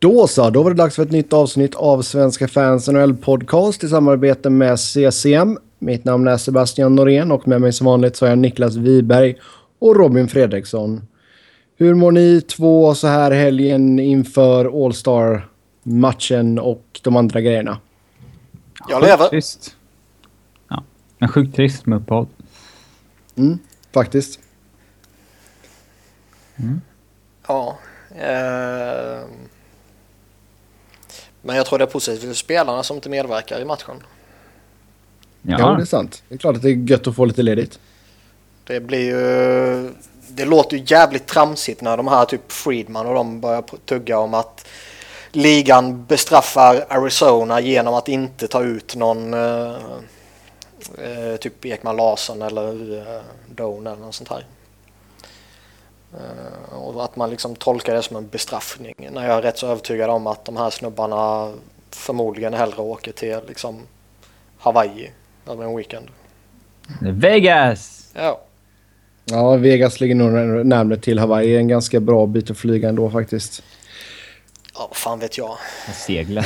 Då så, då var det dags för ett nytt avsnitt av Svenska fans NHL podcast i samarbete med CCM. Mitt namn är Sebastian Norén och med mig som vanligt så är jag Niklas Wiberg och Robin Fredriksson. Hur mår ni två så här helgen inför All Star-matchen och de andra grejerna? Jag lever. Trist. Ja, men sjukt trist med uppehåll. Mm, faktiskt. Mm. Ja. Eh, men jag tror det är positivt för spelarna som inte medverkar i matchen. Ja. ja, det är sant. Det är klart att det är gött att få lite ledigt. Det blir ju... Det låter ju jävligt tramsigt när de här typ Friedman och de börjar tugga om att ligan bestraffar Arizona genom att inte ta ut någon eh, eh typ Ekman Larsson eller eh, Doan eller något sånt här. Eh, och att man liksom tolkar det som en bestraffning. När jag är rätt så övertygad om att de här snubbarna förmodligen hellre åker till liksom Hawaii över en weekend. Vegas! Ja. Ja, Vegas ligger nog närmare till Hawaii. En ganska bra bit att flyga ändå faktiskt. Ja, vad fan vet jag. Segla.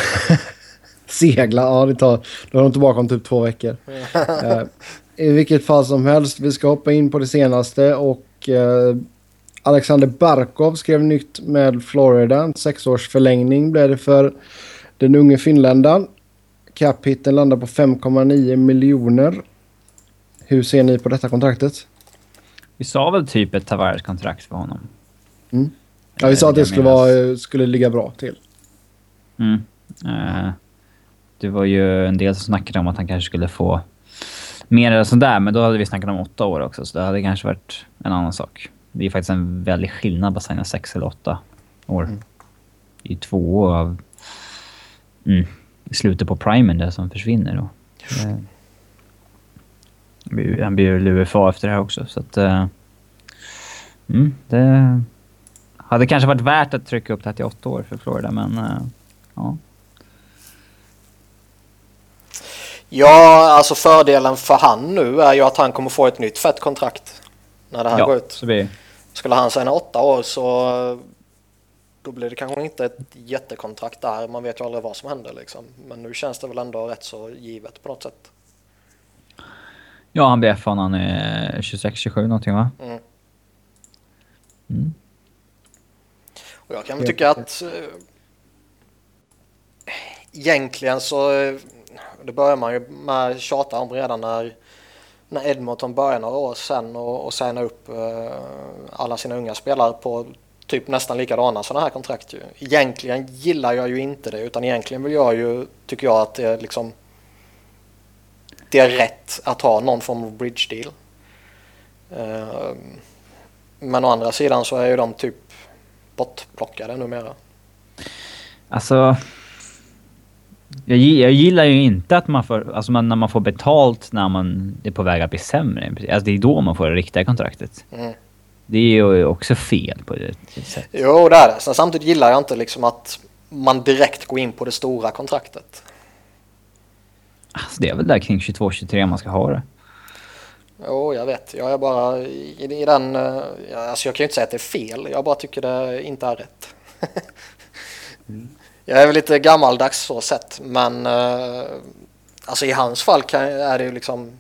Segla, ja det tar... Då är de tillbaka om typ två veckor. uh, I vilket fall som helst, vi ska hoppa in på det senaste och uh, Alexander Barkov skrev nytt med Florida. Sex års förlängning blev det för den unge finländaren. Cap-hitten landar på 5,9 miljoner. Hur ser ni på detta kontraktet? Vi sa väl typ ett Tavares-kontrakt för honom. Mm. Ja, vi sa att det skulle, vara, skulle ligga bra till. Mm. Uh, det var ju en del som snackade om att han kanske skulle få mer eller sådär, men då hade vi snackat om åtta år också, så det hade kanske varit en annan sak. Det är faktiskt en väldig skillnad på att signa sex eller åtta år. Mm. Det är två år av mm, slutet på primen där som försvinner. Då. Det, han blir ju UFA efter det här också, så att... Uh, mm, det hade kanske varit värt att trycka upp det här till åtta år för Florida, men uh, ja. Ja, alltså fördelen för han nu är ju att han kommer få ett nytt fett kontrakt när det här ja, går ut. Så blir... Skulle han signa åtta år så då blir det kanske inte ett jättekontrakt där. Man vet ju aldrig vad som händer liksom. Men nu känns det väl ändå rätt så givet på något sätt. Ja, han blir F när han är 26-27 någonting va? Mm. Mm. Och jag kan väl tycka att äh, egentligen så det börjar man ju med tjata om redan när när Edmonton började några år sedan och, och signa upp eh, alla sina unga spelare på typ nästan likadana sådana här kontrakt. Ju. Egentligen gillar jag ju inte det utan egentligen vill jag ju, tycker jag att det är liksom det är rätt att ha någon form av bridge deal. Eh, men å andra sidan så är ju de typ bortplockade numera. Alltså, jag, jag, gillar ju inte att man får, alltså man, när man får betalt när man är på väg att bli sämre. Alltså det är då man får det riktiga kontraktet. Mm. Det är ju också fel på ett sätt. Jo, det är det. Sen samtidigt gillar jag inte liksom att man direkt går in på det stora kontraktet. Alltså det är väl där kring 22-23 man ska ha det. Jo, jag vet. Jag är bara i, i den... Eh, alltså jag kan ju inte säga att det är fel. Jag bara tycker det inte är rätt. mm. Jag är väl lite gammaldags så sett, men uh, alltså i hans fall kan, är det ju liksom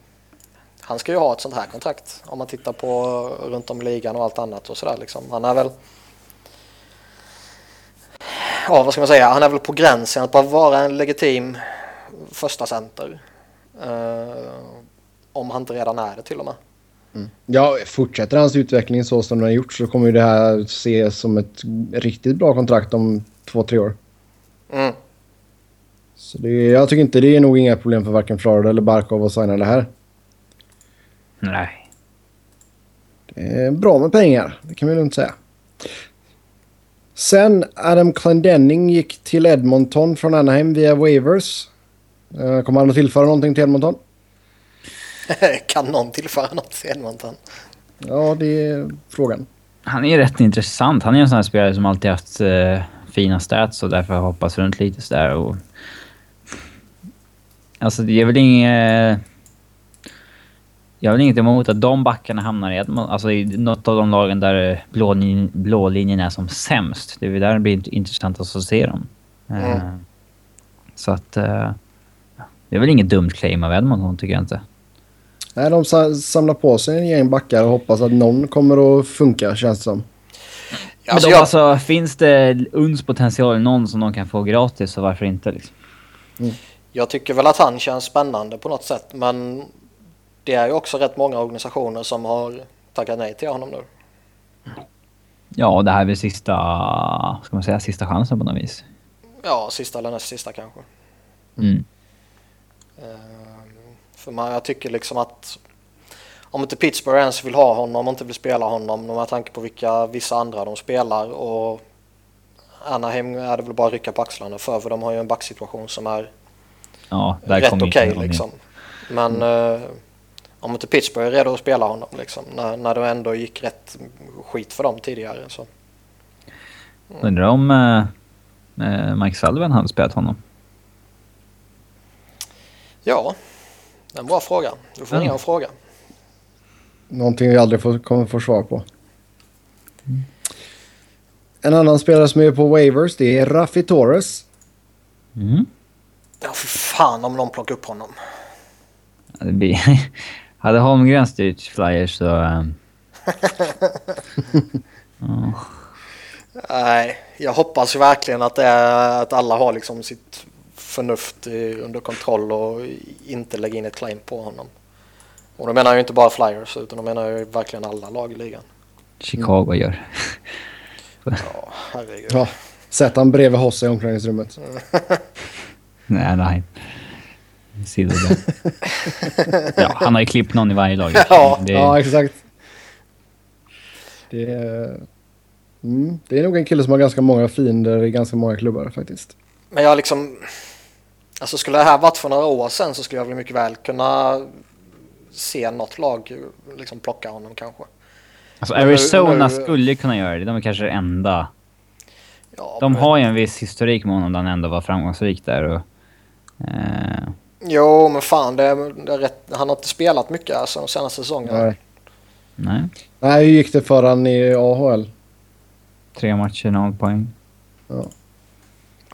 han ska ju ha ett sånt här kontrakt om man tittar på eh, runt om i ligan och allt annat och sådär liksom. Han är väl ja, vad ska man säga? Han är väl på gränsen att bara vara en legitim första center. Uh, om han inte redan är det till och med. Mm. Ja, fortsätter hans utveckling så som den har gjort så kommer ju det här ses som ett riktigt bra kontrakt om två, tre år. Mm. Så det, jag tycker inte det är nog inga problem för varken Florida eller Barkov att signa det här. Nej. Det är bra med pengar, det kan vi lugnt säga. Sen Adam Clendenning gick till Edmonton från Anaheim via waivers. Eh, kommer han att tillföra någonting till Edmonton? kan någon tillföra något till Edmonton? Ja, det är frågan. Han är rätt intressant. Han är en sån här spelare som alltid haft uh, fina stats och därför hoppas runt lite sådär. Och... Alltså det är väl inget... Jag har väl inget emot att de backarna hamnar i, alltså i något av de lagen där blå, blå linjen är som sämst. Det är där det blir intressant att se dem. Mm. Uh, så att... Uh, det är väl inget dumt claim av Edmonton tycker jag inte. Nej, de samlar på sig en gäng backar och hoppas att någon kommer att funka känns det som. Men alltså, de, jag... alltså, finns det uns potential någon som de kan få gratis så varför inte liksom? Mm. Jag tycker väl att han känns spännande på något sätt men det är ju också rätt många organisationer som har tackat nej till honom nu. Ja, det här är väl sista, ska man säga, sista chansen på något vis. Ja, sista eller näst sista kanske. Mm. Ehm, för man, jag tycker liksom att om inte Pittsburgh ens vill ha honom och inte vill spela honom med tanke på vilka vissa andra de spelar och Anaheim är det väl bara att rycka på axlarna för för de har ju en backsituation som är ja, rätt okej okay, liksom. Men mm. eh, om inte Pittsburgh är redo att spela honom liksom när, när det ändå gick rätt skit för dem tidigare så. Mm. Undrar om eh, Mike Sullivan hade spelat honom? Ja, det är en bra fråga. Du får ringa och fråga. Någonting vi aldrig får, kommer få svar på. Mm. En annan spelare som är på waivers det är Raffi Torres. Mm. Ja, för fan om någon plockar upp honom. Ja, det blir... Hade Holmgren styrt Flyers så... Um... oh. Nej, jag hoppas ju verkligen att, det är, att alla har liksom sitt förnuft under kontroll och inte lägga in ett claim på honom. Och då menar jag inte bara Flyers utan då menar jag verkligen alla lag i ligan. Chicago mm. gör. ja, herregud. Ja, sätt han bredvid Hosse i omklädningsrummet. nej, nej. ja, han har ju klippt någon i varje lag. Ja, det... ja exakt. Det är... Mm, det är nog en kille som har ganska många fiender i ganska många klubbar faktiskt. Men jag liksom... Alltså skulle det här varit för några år sedan så skulle jag väl mycket väl kunna se något lag liksom plocka honom kanske. Alltså Arizona nu, nu, skulle kunna göra det. De är kanske det enda. Ja, de men... har ju en viss historik med honom där han ändå var framgångsrik där. Och, eh... Jo, men fan, det är, det är rätt, han har inte spelat mycket alltså, de senaste säsongerna. Nej. Nej. Nej, hur gick det för han i AHL? Tre matcher, noll poäng. Ja.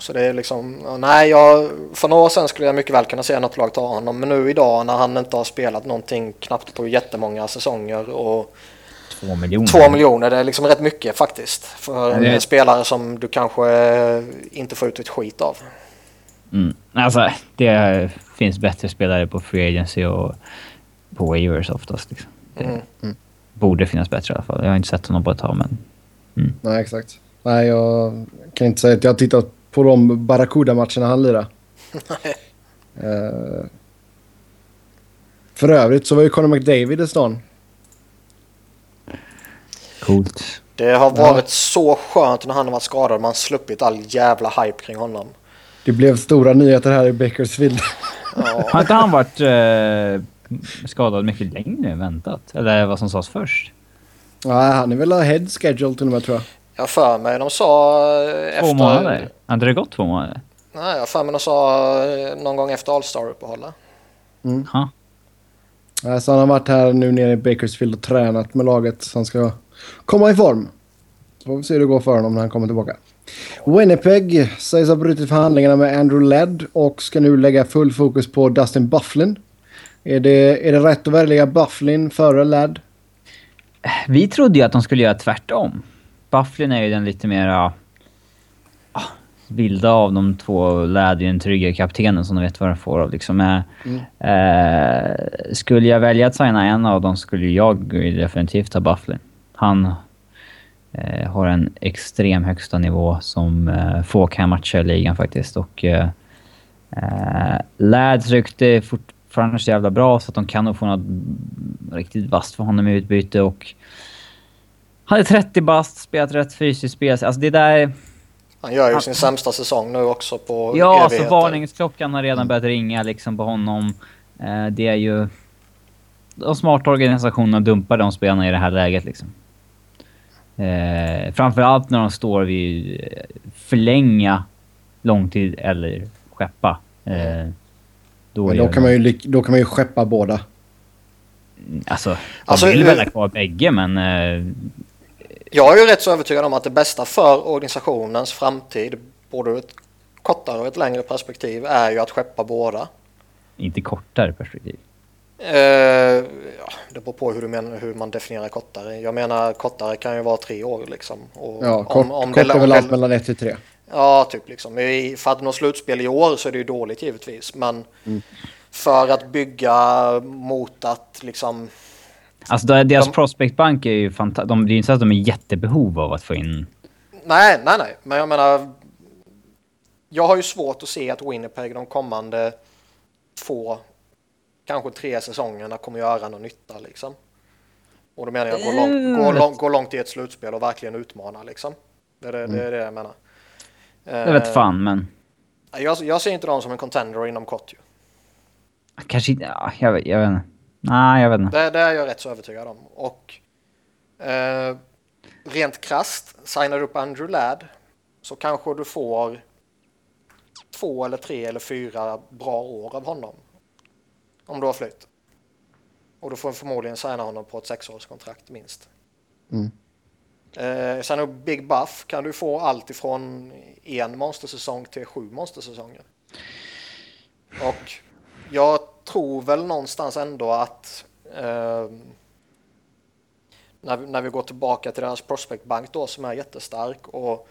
Så det är liksom, nej jag, för några år sedan skulle jag mycket väl kunna se något lag ta honom. Men nu idag när han inte har spelat någonting knappt på jättemånga säsonger och Två miljoner. Två miljoner, det är liksom rätt mycket faktiskt. För en det... spelare som du kanske inte får ut ett skit av. Mm. Alltså, det finns bättre spelare på Free Agency och på waivers oftast. Liksom. Det mm. Mm. borde finnas bättre i alla fall. Jag har inte sett honom på ett tag, men... Mm. Nej, exakt. Nej, jag kan inte säga att jag har tittat på de Barracuda-matcherna han lirade. uh, för övrigt så var ju Conor McDavid i stan. Coolt. Det har varit ja. så skönt när han har varit skadad. Man sluppit all jävla hype kring honom. Det blev stora nyheter här i Bakersfield. Ja. har inte han varit uh, skadad mycket längre än väntat? Eller vad som sades först? Nej, han är väl head schedule till och med tror jag. Jag för mig de sa eh, efter... Två månader? Inte det gått två månader? Nej, jag för mig de sa eh, någon gång efter All-Star-uppehållet. Mm. Huh. Så han har varit här nu nere i Bakersfield och tränat med laget så han ska komma i form. Så får vi se hur det går för honom när han kommer tillbaka. Winnipeg sägs ha brutit förhandlingarna med Andrew Led och ska nu lägga full fokus på Dustin Bufflin. Är det, är det rätt att välja Bufflin före Led? Vi trodde ju att de skulle göra tvärtom. Bufflin är ju den lite mera... Ah, vilda av de två trygga kaptenen som de vet vad de får av. Liksom. Eh, mm. Eh, skulle jag välja att signa en av dem skulle jag definitivt ta Bufflin. Han eh, har en extrem högsta nivå som eh, få kan matcha i ligan faktiskt. Och eh, eh Lads rykte fortfarande så jävla bra så att de kan nog få något riktigt vasst för honom i utbyte och han är 30 bast, spelat rätt fysiskt spel. Alltså det där... Han gör ju han, sin sämsta säsong nu också på Ja, evigheter. alltså varningsklockan har redan mm. börjat ringa liksom på honom. Eh, det är ju... De smarta organisationerna dumpar de spelarna i det här läget liksom. Eh, framförallt när de står vid eh, förlänga långtid eller skeppa. Eh, då, Men då, kan man ju, då kan man ju skeppa båda. Alltså, de Alltså, vill eh, väl ha kvar bägge, men... eh, Jag är ju rätt så övertygad om att det bästa för organisationens framtid, både ur ett kortare och ett längre perspektiv, är ju att skeppa båda. inte kortare perspektiv. Eh, ja, det beror på hur, du menar, hur man definierar kortare. Jag menar kortare kan ju vara tre år liksom. Och Ja, kort, om kort det- är om väl allt mellan 1 till 3. Ja, typ liksom. I- För att nå slutspel i år så är det ju dåligt givetvis. Men för att bygga mot att liksom... Alltså deras De- prospectbank är ju fantastisk. De, det är ju inte så att de är jättebehov av att få in... Nej, nej, nej. Men jag menar... Jag har ju svårt att se att Winnipeg de kommande två, kanske tre säsongerna kommer göra någon nytta liksom. Och då menar jag gå, lång, gå, lång, gå långt i ett slutspel och verkligen utmana liksom. Det är det, det, är det jag menar. Jag vet fan, men... Eh, Jag, jag ser inte dem som en contender inom kort ju. Kanske inte... Ja, jag, jag vet inte. Nej, jag vet inte. Det, det är jag rätt så övertygad om. Och eh, rent krasst, signar du upp Andrew Ladd så kanske du får två eller tre eller fyra bra år av honom. Om du har flytt. Och du får förmodligen signa honom på ett sexårskontrakt minst. Mm. Eh, sen upp Big Buff kan du få allt ifrån en monstersäsong till sju monstersäsonger. Och jag tror väl någonstans ändå att eh, när, vi, när vi går tillbaka till deras prospectbank då som är jättestark och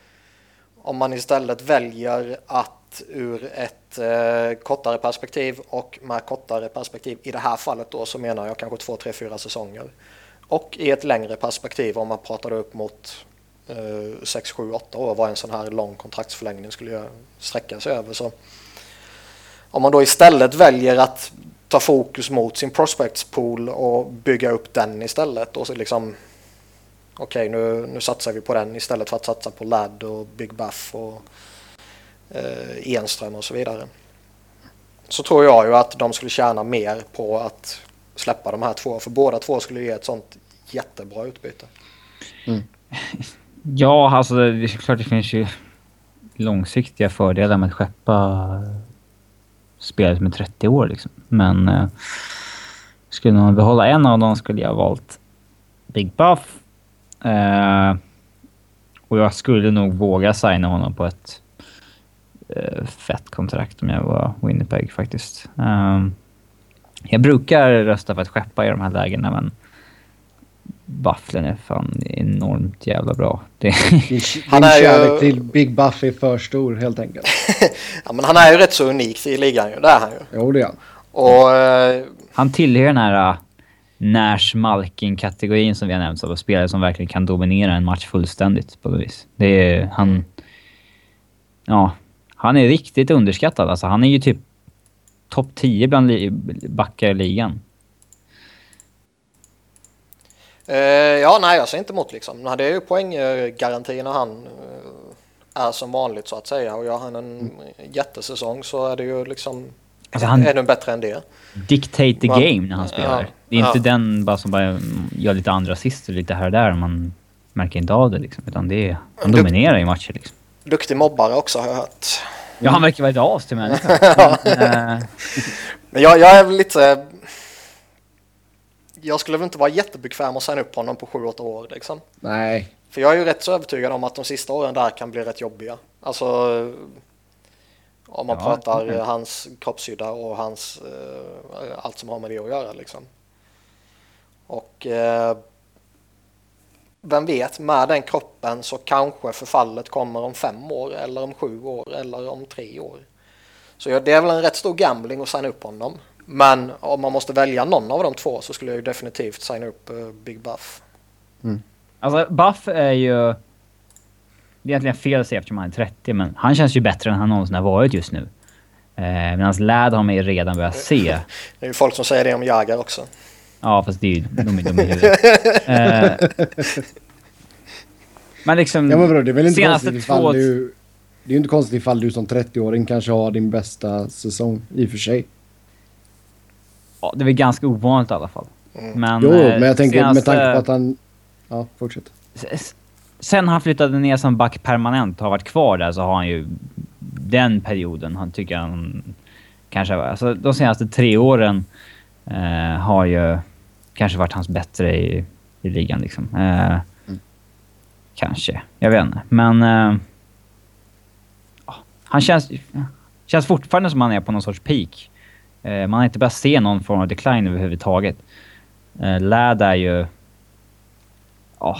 om man istället väljer att ur ett eh, kortare perspektiv och med kortare perspektiv i det här fallet då så menar jag kanske två, tre, fyra säsonger. Och i ett längre perspektiv om man pratar upp mot eh, 6, 7, 8 år vad en sån här lång kontraktsförlängning skulle sträcka sig över. Så om man då istället väljer att ta fokus mot sin prospects pool och bygga upp den istället och så liksom okej nu, nu satsar vi på den istället för att satsa på Ladd och Big Buff och eh, Enström och så vidare. Så tror jag ju att de skulle tjäna mer på att släppa de här två för båda två skulle ge ett sånt jättebra utbyte. Mm. Ja, alltså det är klart det finns ju långsiktiga fördelar med att skeppa spelare som är 30 år liksom. Men eh, skulle man behålla en av dem skulle jag ha valt Big Buff. Eh, och jag skulle nog våga signa honom på ett eh, fett kontrakt om jag var Winnipeg faktiskt. Eh, jag brukar rösta för att skeppa i de här lägena men Bufflen är fan enormt jävla bra. Det, Din, Han är ju- kärlek till Big Buff är för stor helt enkelt. Ja, men han är ju rätt så unik i ligan ju, det är han ju. Jo, det är han. Och eh, han tillhör den här uh, Nash Malkin-kategorin som vi har nämnt av spelare som verkligen kan dominera en match fullständigt på något vis. Det är han... Ja, han är riktigt underskattad. Alltså han är ju typ topp 10 bland li- backar i ligan. Eh, ja, nej, jag ser inte emot liksom. Nej, Det är ju poänggaranti när han eh, är som vanligt så att säga. Och gör han en jättesäsong så är det ju liksom Alltså, han- ännu bättre än det. Dictate the Va? game när han spelar. Ja, Det är inte ja. den bara som bara gör lite andra assister lite här och där. Man märker inte av det liksom. Utan det är, han dominerar i matcher liksom. Duktig mobbare också har jag hört. Ja, han verkar vara ett as till människa. Men, eh, Men jag, jag är väl lite... Jag skulle väl inte vara jättebekväm att signa upp honom på 7-8 år liksom. Nej. För jag är ju rätt så övertygad om att de sista åren där kan bli rätt jobbiga. Alltså om man Ja, pratar okej. hans kroppshydda och hans eh, allt som har med det att göra liksom. Och eh, vem vet, med den kroppen så kanske förfallet kommer om fem år eller om sju år eller om tre år. Så det är väl en rätt stor gambling att signa upp honom. Men om man måste välja någon av de två så skulle jag ju definitivt signa upp eh, Big Buff. Alltså, Buff är ju... Det är egentligen fel att säga eftersom han är 30, men han känns ju bättre än han någonsin har varit just nu. Eh, Medan Ladd har man ju redan börjat se. Det är ju folk som säger det om Jagr också. Ja, fast det är ju... De är dumma i huvudet. Eh, men liksom... Ja men bro, det är väl inte senaste konstigt ifall två- du... Det är ju inte konstigt ifall du som 30-åring kanske har din bästa säsong i och för sig. Ja, det är väl ganska ovanligt i alla fall. Men, Jo, eh, men jag tänker med senaste- tanke på att han... Ja, fortsätt. Sen han flyttade ner som back permanent och har varit kvar där så har han ju... Den perioden han tycker han kanske... Alltså de senaste tre åren eh, har ju kanske varit hans bättre i, i ligan liksom. Eh, mm. Kanske. Jag vet inte. Men... Eh, han känns, känns fortfarande som han är på någon sorts peak. Eh, man har inte börjat se någon form av decline överhuvudtaget. Eh, Lad är ju... Ja.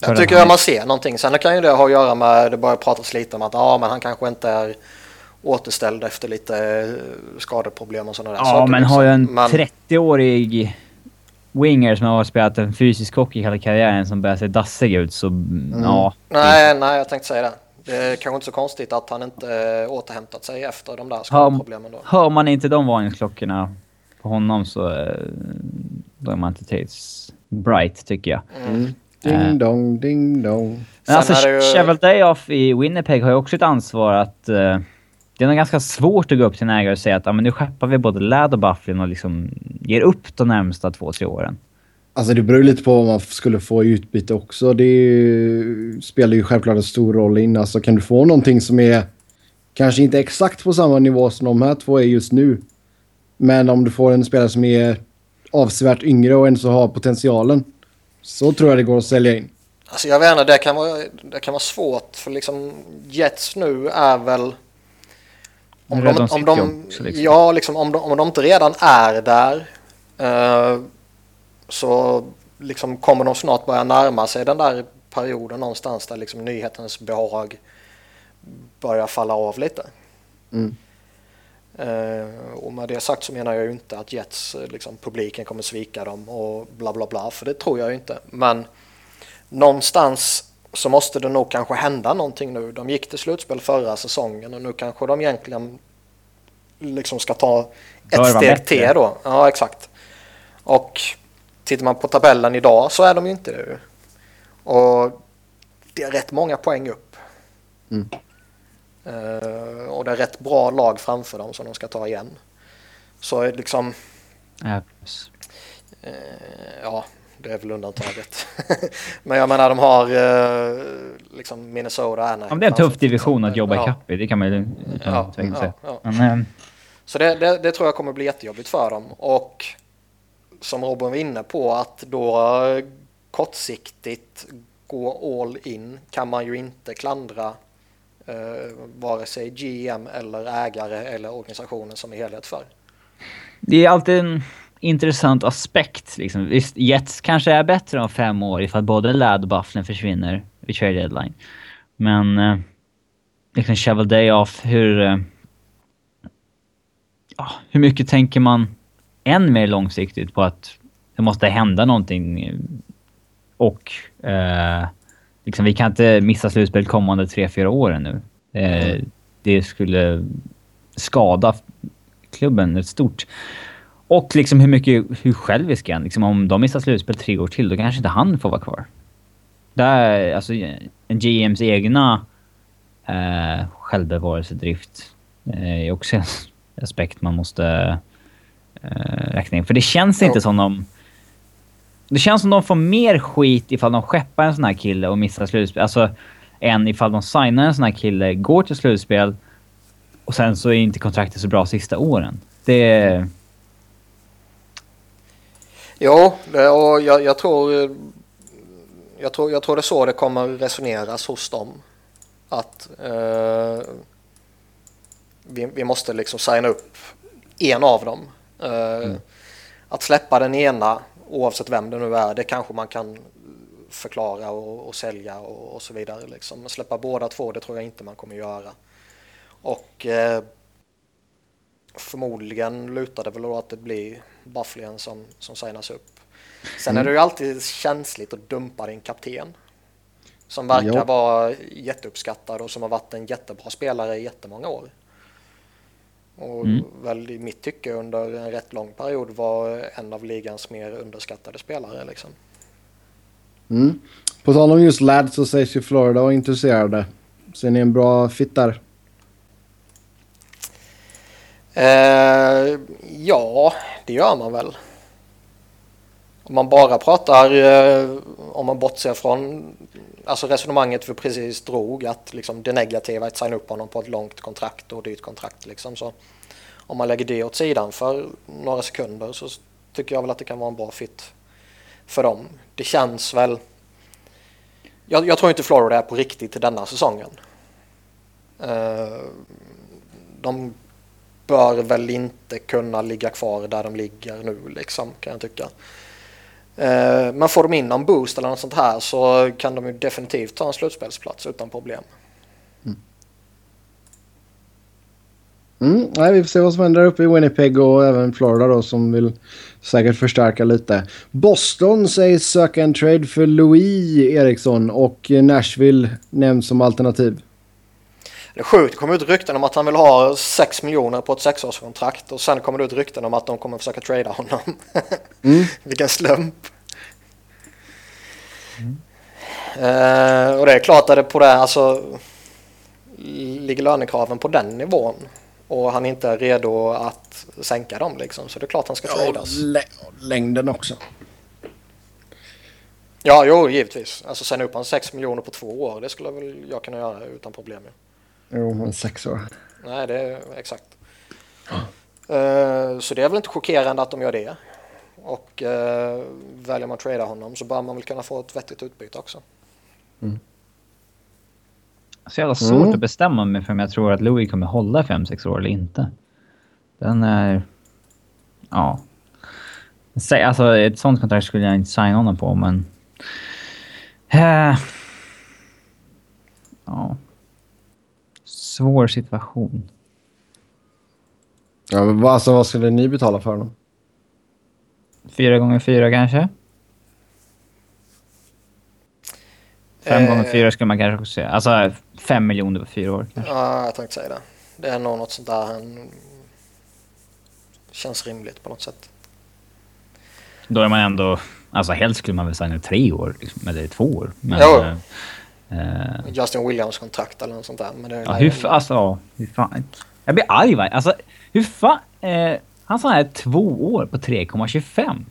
Jag tycker att man ser någonting. Sen kan ju det ha att göra med, det börjar pratas lite om att ja, men han kanske inte är återställd efter lite eh, skadeproblem och sådana där ja, saker. Ja, men liksom. har ju en men... 30-årig winger som har spelat en fysisk hockey hela karriären som börjar se dassig ut så mm. ja. Nej, nej, jag tänkte säga det. Det är kanske inte så konstigt att han inte återhämtat sig efter de där skadeproblemen då. Hör man inte de varningsklockorna på honom så eh, då är man inte tillräckligt bright tycker jag. Mm. Ding uh, dong, ding dong. Men alltså, ju... Chevel i Winnipeg har ju också ett ansvar att... Uh, det är nog ganska svårt att gå upp till en ägare och säga att ah, men nu skeppar vi både Läd och Bufflin och liksom ger upp de närmsta två, tre åren. Alltså det beror lite på vad man skulle få i utbyte också. Det ju, spelar ju självklart en stor roll in. Alltså kan du få någonting som är kanske inte exakt på samma nivå som de här två är just nu. Men om du får en spelare som är avsevärt yngre och ändå har potentialen. Så tror jag det går att sälja in. Alltså jag vet inte, det kan vara, det kan vara svårt för liksom Jets nu är väl... Om de, om de, också, liksom. Ja, liksom om de, om de inte redan är där. Uh, så liksom kommer de snart börja närma sig den där perioden någonstans där liksom nyhetens behag börjar falla av lite. Mm. Uh, och med det sagt så menar jag ju inte att Jets, liksom, publiken kommer svika dem och bla bla bla, för det tror jag ju inte. Men någonstans så måste det nog kanske hända någonting nu. De gick till slutspel förra säsongen och nu kanske de egentligen liksom ska ta ett steg till då. Ja, exakt. Och Tittar man på tabellen idag så är de ju inte det. Och det är rätt många poäng upp. Mm. Uh, och det är rätt bra lag framför dem som de ska ta igen. Så liksom... Ja, uh, ja det är väl undantaget. Men jag menar de har uh, liksom Minnesota, Anaheim. Ja, det är en tuff division att jobba ja. ikapp i, det kan man ju ja, ja, säga. Ja. Men, så det, det, det, tror jag kommer bli jättejobbigt för dem. Och som Robin var inne på att då kortsiktigt gå all in kan man ju inte klandra eh, vare sig GM eller ägare eller organisationen som helhet för. Det är alltid en intressant aspekt. Liksom. Visst, Jets kanske är bättre om fem år ifall både Ladd och Bufflin försvinner vid trade deadline. Men eh, liksom Shovel Day off, hur... Eh, hur mycket tänker man än mer långsiktigt på att det måste hända någonting. Och eh, liksom, vi kan inte missa slutspel kommande tre, fyra åren nu. Eh, mm. Det skulle skada klubben ett stort. Och liksom hur mycket, hur självisk är han? Liksom om de missar slutspel tre år till, då kanske inte han får vara kvar. Där, alltså en GMs egna eh, självbevarelsedrift eh, är också en aspekt man måste eh, räkna in. För det känns inte som de... Det känns som de får mer skit ifall de skeppar en sån här kille och missar slutspel. Alltså, än ifall de signar en sån här kille, går till slutspel och sen så är inte kontraktet så bra sista åren. Det... Jo, och jag, jag, tror... Jag tror, jag tror det är så det kommer resoneras hos dem. Att eh, vi, vi måste liksom signa upp en av dem mm. Att släppa den ena, oavsett vem det nu är, det kanske man kan förklara och, och sälja och, och, så vidare. Liksom. Men släppa båda två, det tror jag inte man kommer göra. Och eh, förmodligen lutar det väl då att det blir Bufflin som, som signas upp. Sen mm. är det ju alltid känsligt att dumpa din kapten. Som verkar jo. vara jätteuppskattad och som har varit en jättebra spelare i jättemånga år. Och mm. väl i mitt tycke under en rätt lång period var en av ligans mer underskattade spelare. Liksom. Mm. På tal om just lads så sägs ju Florida vara intresserade. Ser ni en bra fit där? Eh, ja, det gör man väl. Om man bara pratar, eh, om man bortser från alltså resonemanget vi precis drog, att liksom det negativa är att signa upp honom på ett långt kontrakt och dyrt kontrakt. Liksom. Så om man lägger det åt sidan för några sekunder så tycker jag väl att det kan vara en bra fit för dem. Det känns väl... Jag, jag tror inte Florida är på riktigt till denna säsongen. Eh, de bör väl inte kunna ligga kvar där de ligger nu liksom kan jag tycka. Eh, uh, men får de in någon boost eller något sånt här så kan de ju definitivt ta en slutspelsplats utan problem. Mm, mm nej, vi får se vad som händer uppe i Winnipeg och även Florida då som vill säkert förstärka lite. Boston sägs söka en trade för Louis Eriksson och Nashville nämns som alternativ. Det är sjukt, det kommer ut rykten om att han vill ha 6 miljoner på ett sexårskontrakt och sen kommer det ut rykten om att de kommer försöka trada honom. Mm. Vilken slump. Mm. Uh, och det är klart att det på det, alltså ligger lönekraven på den nivån och han inte är redo att sänka dem liksom. Så det är klart han ska tradas. Ja, längden också. Ja, jo, givetvis. Alltså sända upp han 6 miljoner på två år, det skulle väl jag kunna göra utan problem. Ja. Jo, men sex år. Nej, det är exakt. Uh, så det är väl inte chockerande att de gör det. Och uh, väljer man att trada honom så bör man väl kunna få ett vettigt utbyte också. Mm. Så jävla svårt mm. att bestämma mig för om jag tror att Louis kommer hålla 5-6 år eller inte. Den är... Ja. Alltså ett sånt kontrakt skulle jag inte signa honom på, men... Äh... Ja. Svår situation. Ja, men alltså vad skulle ni betala för honom? Fyra gånger fyra kanske? Fem eh, gånger fyra skulle man kanske också säga. Alltså fem miljoner på fyra år kanske. Ja, jag tänkte säga det. Det är nog något sånt där. Han... Känns rimligt på något sätt. Då är man ändå... Alltså helst skulle man väl signa tre år, liksom, eller två år. Men, jo. Eh, Justin Williams kontrakt eller något sånt där. Men det ja, hur, fan, alltså, hur fan... Jag blir arg va? Alltså, hur fan... Eh, han sa här två år på 3,25.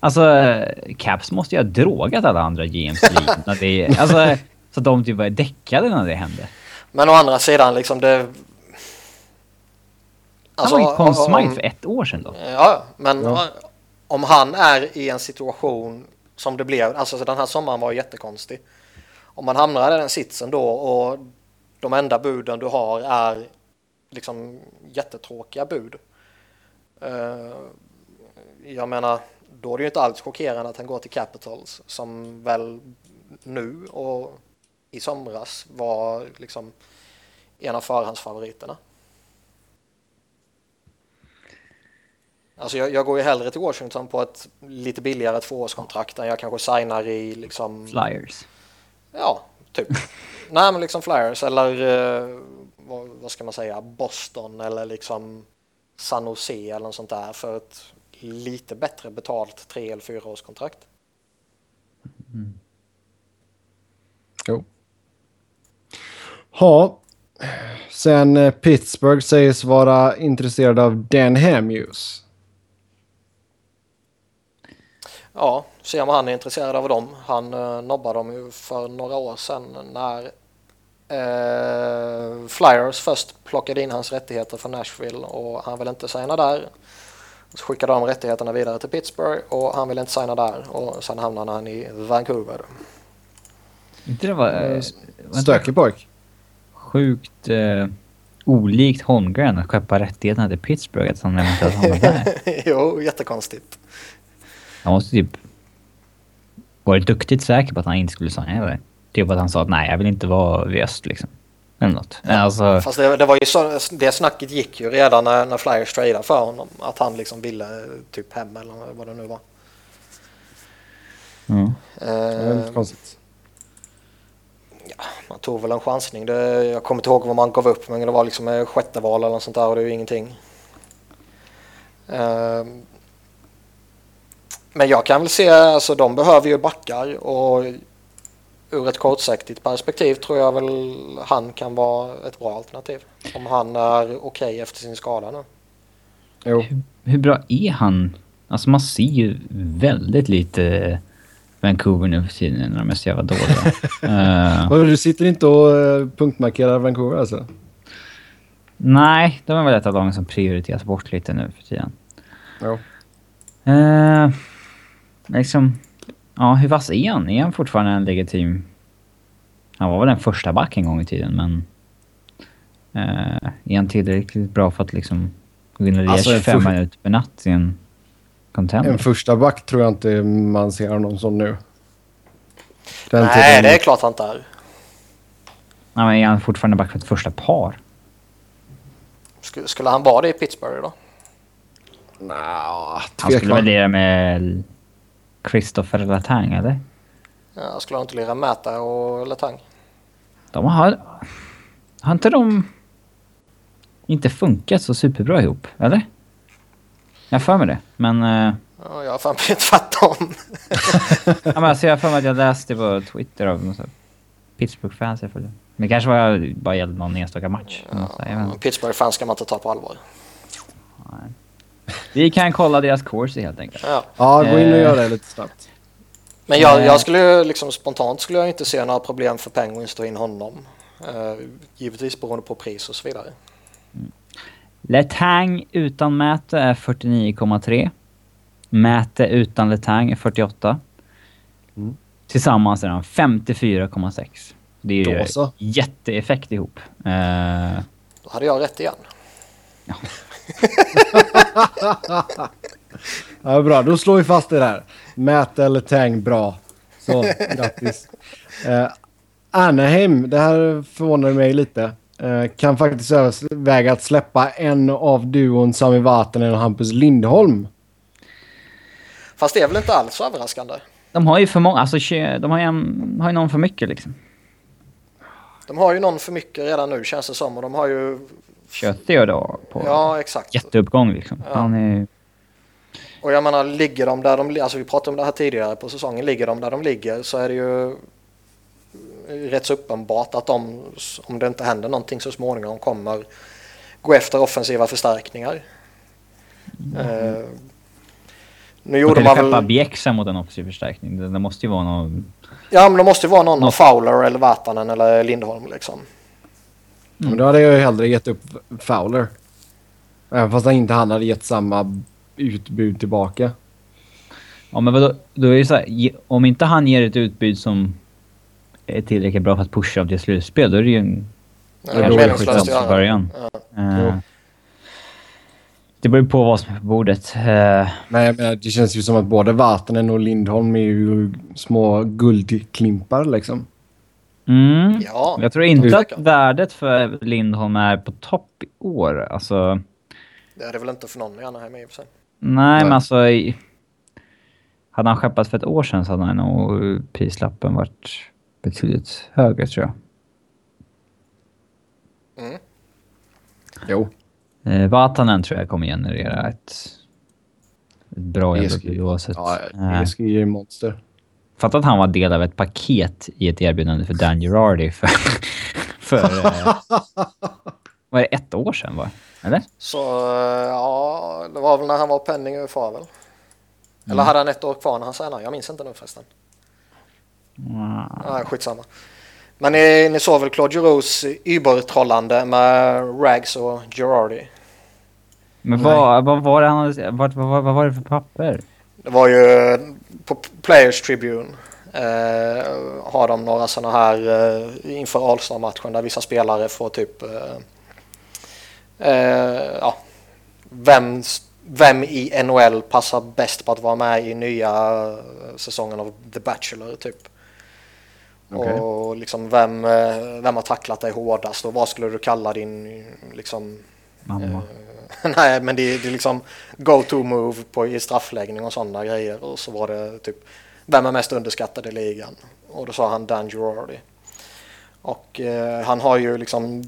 Alltså, Caps måste ju ha drogat alla andra GMs när det, alltså, Så att de typ var däckade när det hände. Men å andra sidan liksom det... Alltså, han var ju Conn Smythe för ett år sedan då. Ja, men ja. om han är i en situation som det blev, alltså den här sommaren var jättekonstig. Om man hamnar i den sitsen då och de enda buden du har är liksom jättetråkiga bud. Eh, jag menar, då är det ju inte alls chockerande att han går till Capitals som väl nu och i somras var liksom en av förhandsfavoriterna. Alltså jag, jag, går ju hellre till Washington på ett lite billigare tvåårskontrakt än jag kanske signar i liksom... Flyers. Ja, typ. Nej men liksom Flyers eller uh, vad, vad, ska man säga, Boston eller liksom San Jose eller något sånt där för ett lite bättre betalt tre eller fyra årskontrakt. Mm. Jo. Ja. Sen eh, Pittsburgh sägs vara intresserad av Dan Hamuse. Ja, se om han är intresserad av dem. Han uh, nobbade dem ju för några år sedan när uh, Flyers först plockade in hans rättigheter från Nashville och han vill inte signa där. Så skickade de rättigheterna vidare till Pittsburgh och han vill inte signa där och sen hamnade han i Vancouver. Inte det var... Uh, Stökig pojk sjukt eh, olikt Holmgren att skeppa rättigheterna till Pittsburgh att han hamnar där. jo, jättekonstigt. Han måste typ varit duktigt säker på att han inte skulle signa det. Typ att han sa att nej, jag vill inte vara vid öst liksom. Eller något. Ja, alltså... Fast det, det, var ju så, det snacket gick ju redan när, när Flyers tradade för honom. Att han liksom ville typ hem eller vad det nu var. Mm. Uh, det konstigt ja, man tog väl en chansning. Det, jag kommer inte ihåg vad man gav upp men det var liksom sjätte val eller något sånt där och det är ju ingenting. Uh, men jag kan väl se, alltså de behöver ju backar och ur ett kortsiktigt perspektiv tror jag väl han kan vara ett bra alternativ. Om han är okej okay efter sin skada nu. Jo. Hur, hur bra är han? Alltså man ser ju väldigt lite Vancouver nu för tiden när de är så jävla dåliga. uh, du sitter inte och uh, punktmarkerar Vancouver alltså? Nej, de är väl ett av lagen som prioriteras bort lite nu för tiden. Ja. Uh, liksom... Ja, hur vass är han? Är han fortfarande en legitim... Han var väl en första back en gång i tiden, men... Uh, är han tillräckligt bra för att liksom lira Alltså, en 25 för- minuter per natt i en contender? En första back tror jag inte man ser honom som nu. Den Nej, tiden- det är klart han inte är. Nej, men är han fortfarande back för ett första par? Skulle, skulle han vara det i Pittsburgh då? Nja, Han skulle väl lira med Christopher Latang, eller? Ja, skulle han inte lira Mäta och Letang? De har... Har inte de inte funkat så superbra ihop, eller? Jag har för mig det, men... eh, Ja, jag har fan blivit tvärtom. ja, men alltså, jag har för mig att jag läste på Twitter av Pittsburgh-fans jag följer. Men det kanske var, bara gällde någon enstaka match. inte. Pittsburgh-fans ska man inte ta på allvar. Vi kan kolla deras course helt enkelt. Ja. Ja, gå in och Eh. gör det lite snabbt. Men jag, Nej. jag skulle ju liksom spontant skulle jag inte se några problem för Penguins att ta in honom. Uh, givetvis beroende på pris och så vidare. Letang utan Mäte är 49,3. Mäte utan Letang är 48. Mm. Tillsammans är de 54,6. Det är ju jätteeffekt ihop. Eh, Då hade jag rätt igen. Ja, bra, då slår vi fast det där. Mät eller Tang, bra. Så, grattis. Uh, Anaheim, det här förvånar mig lite. Eh, kan faktiskt överväga att släppa en av duon Sami Vatanen och Hampus Lindholm. Fast det är väl inte alls överraskande. de har ju för många, alltså de har ju, en, har ju någon för mycket liksom. De har ju någon för mycket redan nu känns det som och de har ju... Köttig då på Ja, exakt. jätteuppgång liksom. Ja. Han är Och jag menar, ligger de där de li- Alltså vi pratade om det här tidigare på säsongen. Ligger de där de ligger så är det ju rätt så uppenbart att de, om det inte händer någonting så småningom, kommer gå efter offensiva förstärkningar. Eh, nu De gjorde man väl... Bjäxa mot en offensiv förstärkning. Det, det måste ju vara någon... Ja, men det måste ju vara någon av Något- Fowler eller Vatanen eller Lindholm liksom. Men då hade jag ju hellre gett upp Fowler. Även fast han inte han hade gett samma utbud tillbaka. Ja men vadå, då är det så här, om inte han ger ett utbud som är tillräckligt bra för att pusha dem till slutspel, då är det ju en Det är det meningslöst skitsamma från göra. början. Ja. Jo. det beror ju på vad som är på bordet. Eh, Men jag menar, det känns ju som att både Vatanen och Lindholm är ju små guldklimpar liksom. Mm. Ja, Jag tror inte att värdet för Lindholm är på topp i år. Alltså, det är det väl inte för någon i Anaheim i och för sig. nej, Nej. men alltså... i- Hade han skeppat för ett år sedan så hade nog prislappen varit betydligt högre tror jag. Mm. Jo. Eh, Vatanen tror jag kommer generera ett, ett bra ska- bud oavsett. Ja, det ska ju monster. Fatta att han var del av ett paket i ett erbjudande för Dan Girardi för... för eh, vad är det, ett år sedan va? Eller? Så eh, ja, det var väl när han var penning UFA väl? Mm. Eller hade han ett år kvar när han signade? Jag minns inte nu förresten. Mm. Nej, skitsamma. Men ni, ni såg väl Claude Giroux übertrollande med Rags och Girardi? Men vad, vad var det han vad, vad, vad var det för papper? Det var ju på Players Tribune. Eh, har de några sådana här eh, inför All-Star-matchen där vissa spelare får typ eh, eh, ja, vem, vem i NHL passar bäst på att vara med i nya säsongen av The Bachelor typ. Okej. Och liksom vem, eh, vem har tacklat dig hårdast och vad skulle du kalla din liksom Mamma. Nej, men det, det är liksom go-to-move på i straffläggning och sådana grejer. Och så var det typ, vem är mest underskattad i ligan? Och då sa han Dan Girardi. Och eh, han har ju liksom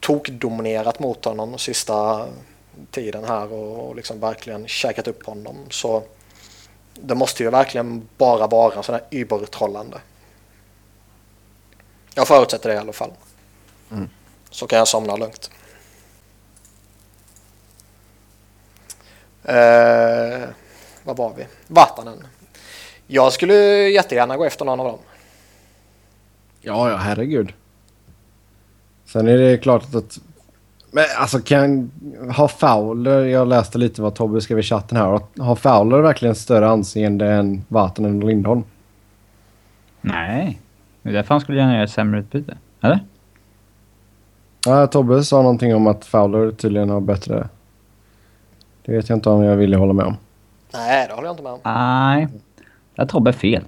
tokdominerat mot honom sista tiden här och, och liksom verkligen käkat upp honom. Så det måste ju verkligen bara vara sån här übertrollande. Jag förutsätter det i alla fall. Mm. Så kan jag somna lugnt. Eh, vad var vi? Vatanen. Jag skulle jättegärna gå efter någon av dem. Ja, ja, herregud. Sen är det klart att Men alltså kan... Har Fowler... Jag läste lite vad Tobbe skrev i chatten här. Har Fowler verkligen större anseende än Vatanen och Lindholm? Nej. Det är därför han skulle gärna göra ett sämre utbyte. Eller? Ja, Tobbe sa någonting om att Fowler tydligen har bättre... Det vet jag inte om jag vill hålla med om. Nej, det håller jag inte med om. Nej. Har Tobbe fel.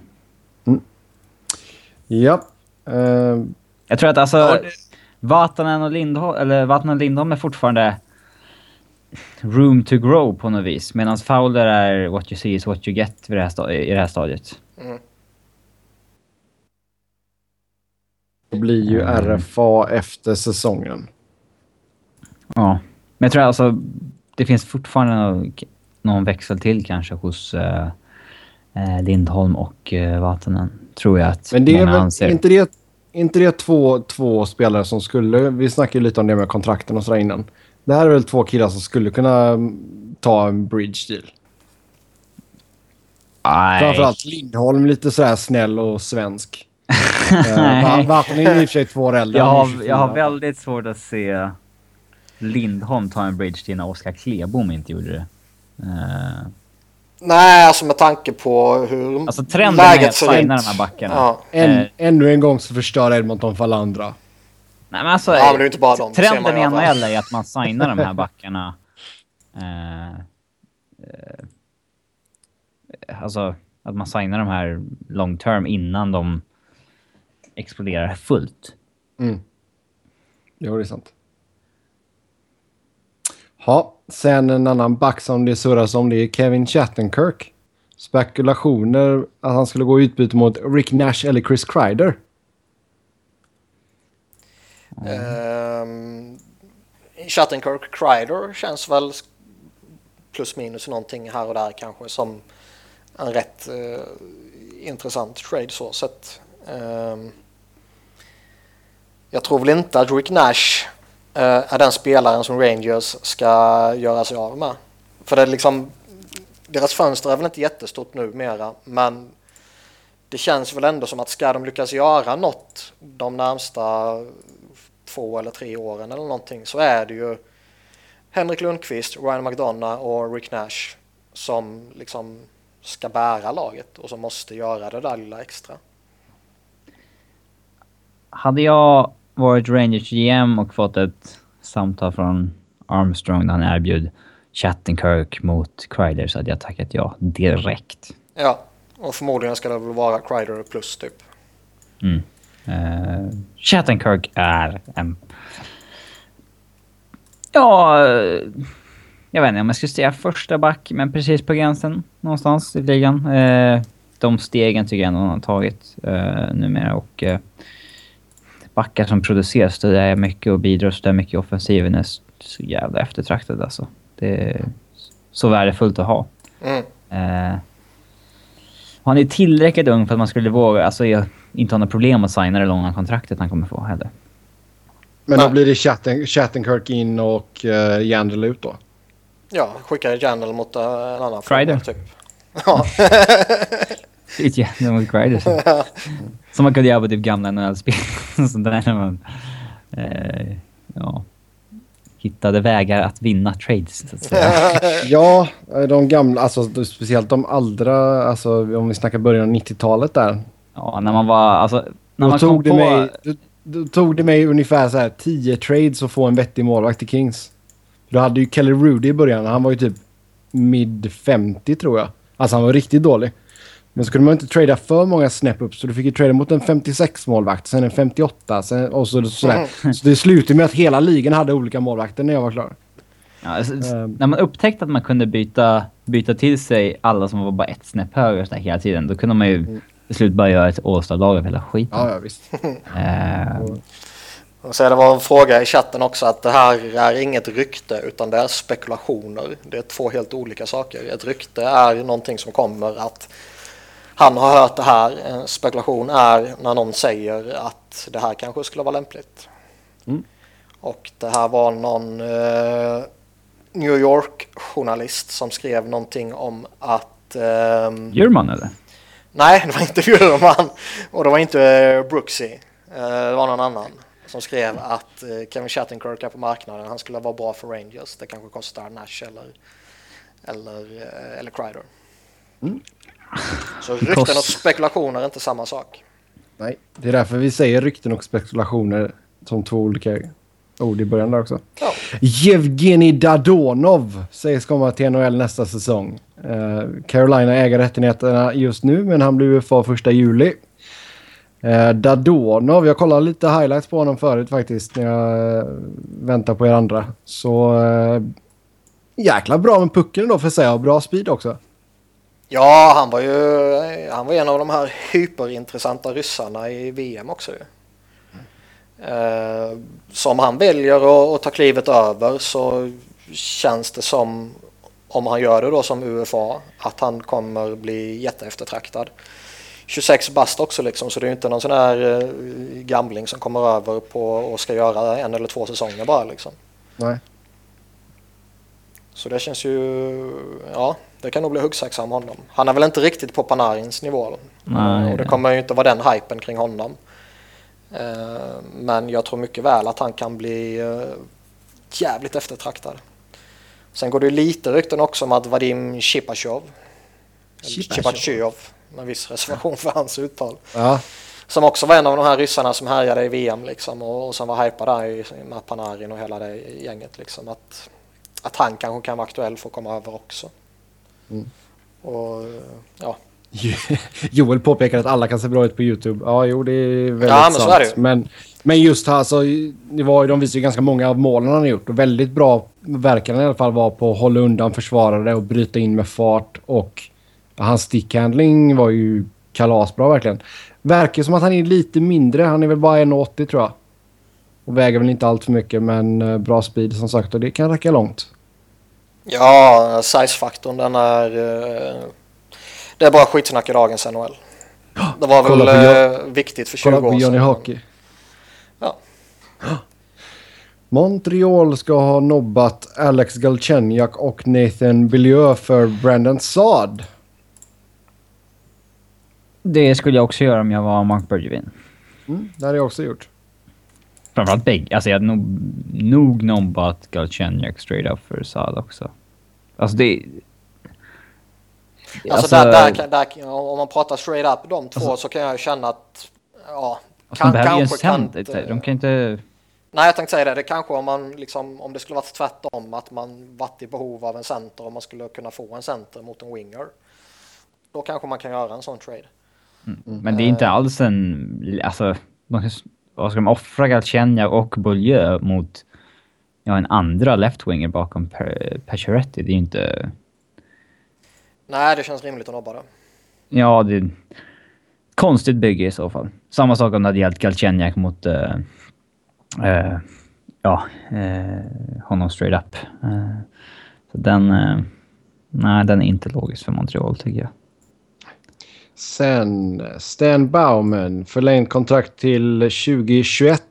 Ja. Uh, Jag tror att alltså... Ja, det- Vatanen och Lindholm, eller Vatanen och Lindholm är fortfarande room to grow på något vis. Medan Fowler är what you see is what you get vid det här sta- i det här stadiet. Mm. det blir ju Mm. RFA efter säsongen. Ja. Men jag tror alltså det finns fortfarande någon, någon växel till kanske hos eh, eh, Lindholm och uh, Vatanen. Tror jag att Men det är väl anser. inte det, inte det två, två spelare som skulle... Vi snackade ju lite om det med kontrakten och sådär innan. Det här är väl två killar som skulle kunna mm, ta en bridge deal. Nej. Framförallt Lindholm lite sådär snäll och svensk. uh, Vatanen är i och för sig två år äldre. Jag har, 24. jag har väldigt svårt att se Lindholm ta en bridge till när Oskar Klebom inte gjorde det. Eh, Nej, alltså med tanke på hur alltså trenden är läget att ser signa de här backarna. Ja. Än, Eh, ännu en gång så förstör Edmonton för alla andra. Nej men alltså, Ja, men det är inte bara dem, trenden i. NHL är att man signar de här backarna. Eh, alltså att man signar de här long term innan de exploderar fullt. Mm. Jo, det är sant. Ja, sen en annan back som det surras om det är Kevin Chattenkirk. Spekulationer att han skulle gå i utbyte mot Rick Nash eller Chris Kreider. Ehm, um, Chattenkirk Kreider känns väl plus minus någonting här och där kanske som en rätt uh, intressant trade så sett. Um, jag tror väl inte att Rick Nash Eh, är den spelaren som Rangers ska göra sig av med. För det är liksom, deras fönster är väl inte jättestort numera, men det känns väl ändå som att ska de lyckas göra något de närmsta två eller tre åren eller någonting så är det ju Henrik Lundqvist, Ryan McDonough och Rick Nash som liksom ska bära laget och som måste göra det där lilla extra. Hade jag varit Rangers GM och fått ett samtal från Armstrong där han erbjöd Chattenkirk mot Kreider så hade jag tackat ja direkt. Ja, och förmodligen ska det väl vara Kreider plus typ. Mm. Uh, Chattenkirk är en... Ja... eh, Jag vet inte om jag skulle säga första back, men precis på gränsen någonstans i ligan. Eh, de stegen tycker jag ändå han har tagit uh, numera och uh, backar som produceras det är mycket och bidrar så mycket i offensiven är så så jävla eftertraktad alltså. Det är så värdefullt att ha. Mm. Eh, han är tillräckligt ung för att man skulle våga, alltså jag, inte ha några problem att signa det långa kontraktet han kommer få heller. Men då Nej. blir det Chatten, Chattenkirk in och uh, Jandel ut då. Ja, skickar Jandel mot eh, en annan Kreider. forward, typ. Ja, Lite jävla mot Kreider. Som man kunde göra på typ gamla NHL-spel. När man... Eh, ja. Hittade vägar att vinna trades, så att säga. Ja, de gamla, alltså speciellt de andra, alltså om vi snackar början av 90-talet där. Ja, när man var... Alltså, när man tog, det på... mig, då, då tog det mig ungefär så här 10 trades att få en vettig målvakt i Kings. Då hade ju Kelly Rudy i början, han var ju typ mid 50 tror jag. Alltså han var riktigt dålig. Men så kunde man inte trada för många snäpp upp så du fick ju trada mot en 56 målvakt, sen en 58 sen, och så, sådär. Så det slutade med att hela ligan hade olika målvakter när jag var klar. Ja, alltså, Ehm. när man upptäckte att man kunde byta, byta till sig alla som var bara ett snäpp högre sådär hela tiden, då kunde man ju till slut bara göra ett All-star-lag av hela skiten. Ja, ja visst. Eh, Och så det var en fråga i chatten också att det här är inget rykte utan det är spekulationer. Det är två helt olika saker. Ett rykte är någonting som kommer att han har hört det här. En spekulation är när någon säger att det här kanske skulle vara lämpligt. Mm. Och det här var någon eh, New York-journalist som skrev någonting om att Djurman eller? Nej, det var inte Bjurman och det var inte eh, Brooksy. Eh, Det var någon annan. som skrev att eh, Kevin Shattenkirk är på marknaden. Han skulle vara bra för Rangers. Det kanske kostar Nash eller, eller, eh, eller Kreider. Mm. Så rykten och spekulationer är inte samma sak. Nej, det är därför vi säger rykten och spekulationer som två olika ord i början där också. Ja. Yevgeni Dadonov sägs komma till NHL nästa säsong. Uh, Carolina äger rättigheterna just nu men han blir UFA första juli. Uh, Dadonov, jag kollade lite highlights på honom förut faktiskt när jag uh, väntar på er andra. Så jäkla bra med pucken då för sig och bra speed också. Ja, han var ju han var en av de här hyperintressanta ryssarna i VM också. Eh, som han väljer att ta klivet över så känns det som, om han gör det då som UFA, att han kommer bli jätteeftertraktad. 26 bast också liksom, så det är inte någon sån här eh, gamling som kommer över på och ska göra en eller två säsonger bara liksom. Nej. Så det känns ju, ja, det kan nog bli huggsexa om honom. Han är väl inte riktigt på Panarins nivå. Nej, och det kommer ju inte vara den hypen kring honom. Eh, men jag tror mycket väl att han kan bli eh, jävligt eftertraktad. Sen går det lite rykten också om att Vadim Chipachov, Chipachov, med viss reservation för hans uttal. Ja. Som också var en av de här ryssarna som härjade i VM liksom och, och som var hypad där med Panarin och hela det gänget liksom. Att, att han kanske kan vara aktuell för att komma över också. Mm. Och ja, Joel påpekar att alla kan se bra ut på YouTube. Ja, jo, det är väldigt ja, men sant. Så är det. Men, men just här, alltså, det var, de visar ju ganska många av målen han har gjort. Och väldigt bra verkan i alla fall var på att hålla undan försvarare och bryta in med fart. Och hans stickhandling var ju kalasbra verkligen. Verkar som att han är lite mindre. Han är väl bara 1,80 tror jag. Och väger väl inte allt för mycket, men eh, bra speed som sagt. Och det kan räcka långt. Ja, size-faktorn den är... Uh det är bara skitsnack i dagens NHL. Det var väl eh, viktigt för 20 år sedan. Kolla på Johnny Hockey. Ja. Montreal ska ha nobbat Alex Galchenyuk och Nathan Beaulieu för Brandon Saad. Det skulle jag också göra om jag var Mark Bergevin. Mm, det hade jag också gjort. Framförallt bägge. Alltså jag hade nog, nog nobbat Galchenyuk straight up för Saad också. Alltså det... Alltså, alltså där, där, där, om man pratar straight up de två alltså, så kan jag ju känna att ja, alltså, kan, de kanske kan... Inte, de kan inte... Nej, jag tänkte säga det. Det kanske om man liksom, om det skulle varit tvärtom, att man varit i behov av en center och man skulle kunna få en center mot en winger. Då kanske man kan göra en sån trade. Mm. Men det är inte uh, alls en, alltså, vad ska man offra Galchenyuk och Beaulieu mot ja, en andra left-winger bakom Pacioretty? Det är ju inte... Nej, det känns rimligt att nobba det. Ja, det är konstigt bygge i så fall. Samma sak om det hade gällt Galchenyuk mot... Uh, uh, ja, uh, honom straight up. så den... nej, den är inte logisk för Montreal tycker jag. Sen Stan Bauman, förlängt kontrakt till 2021.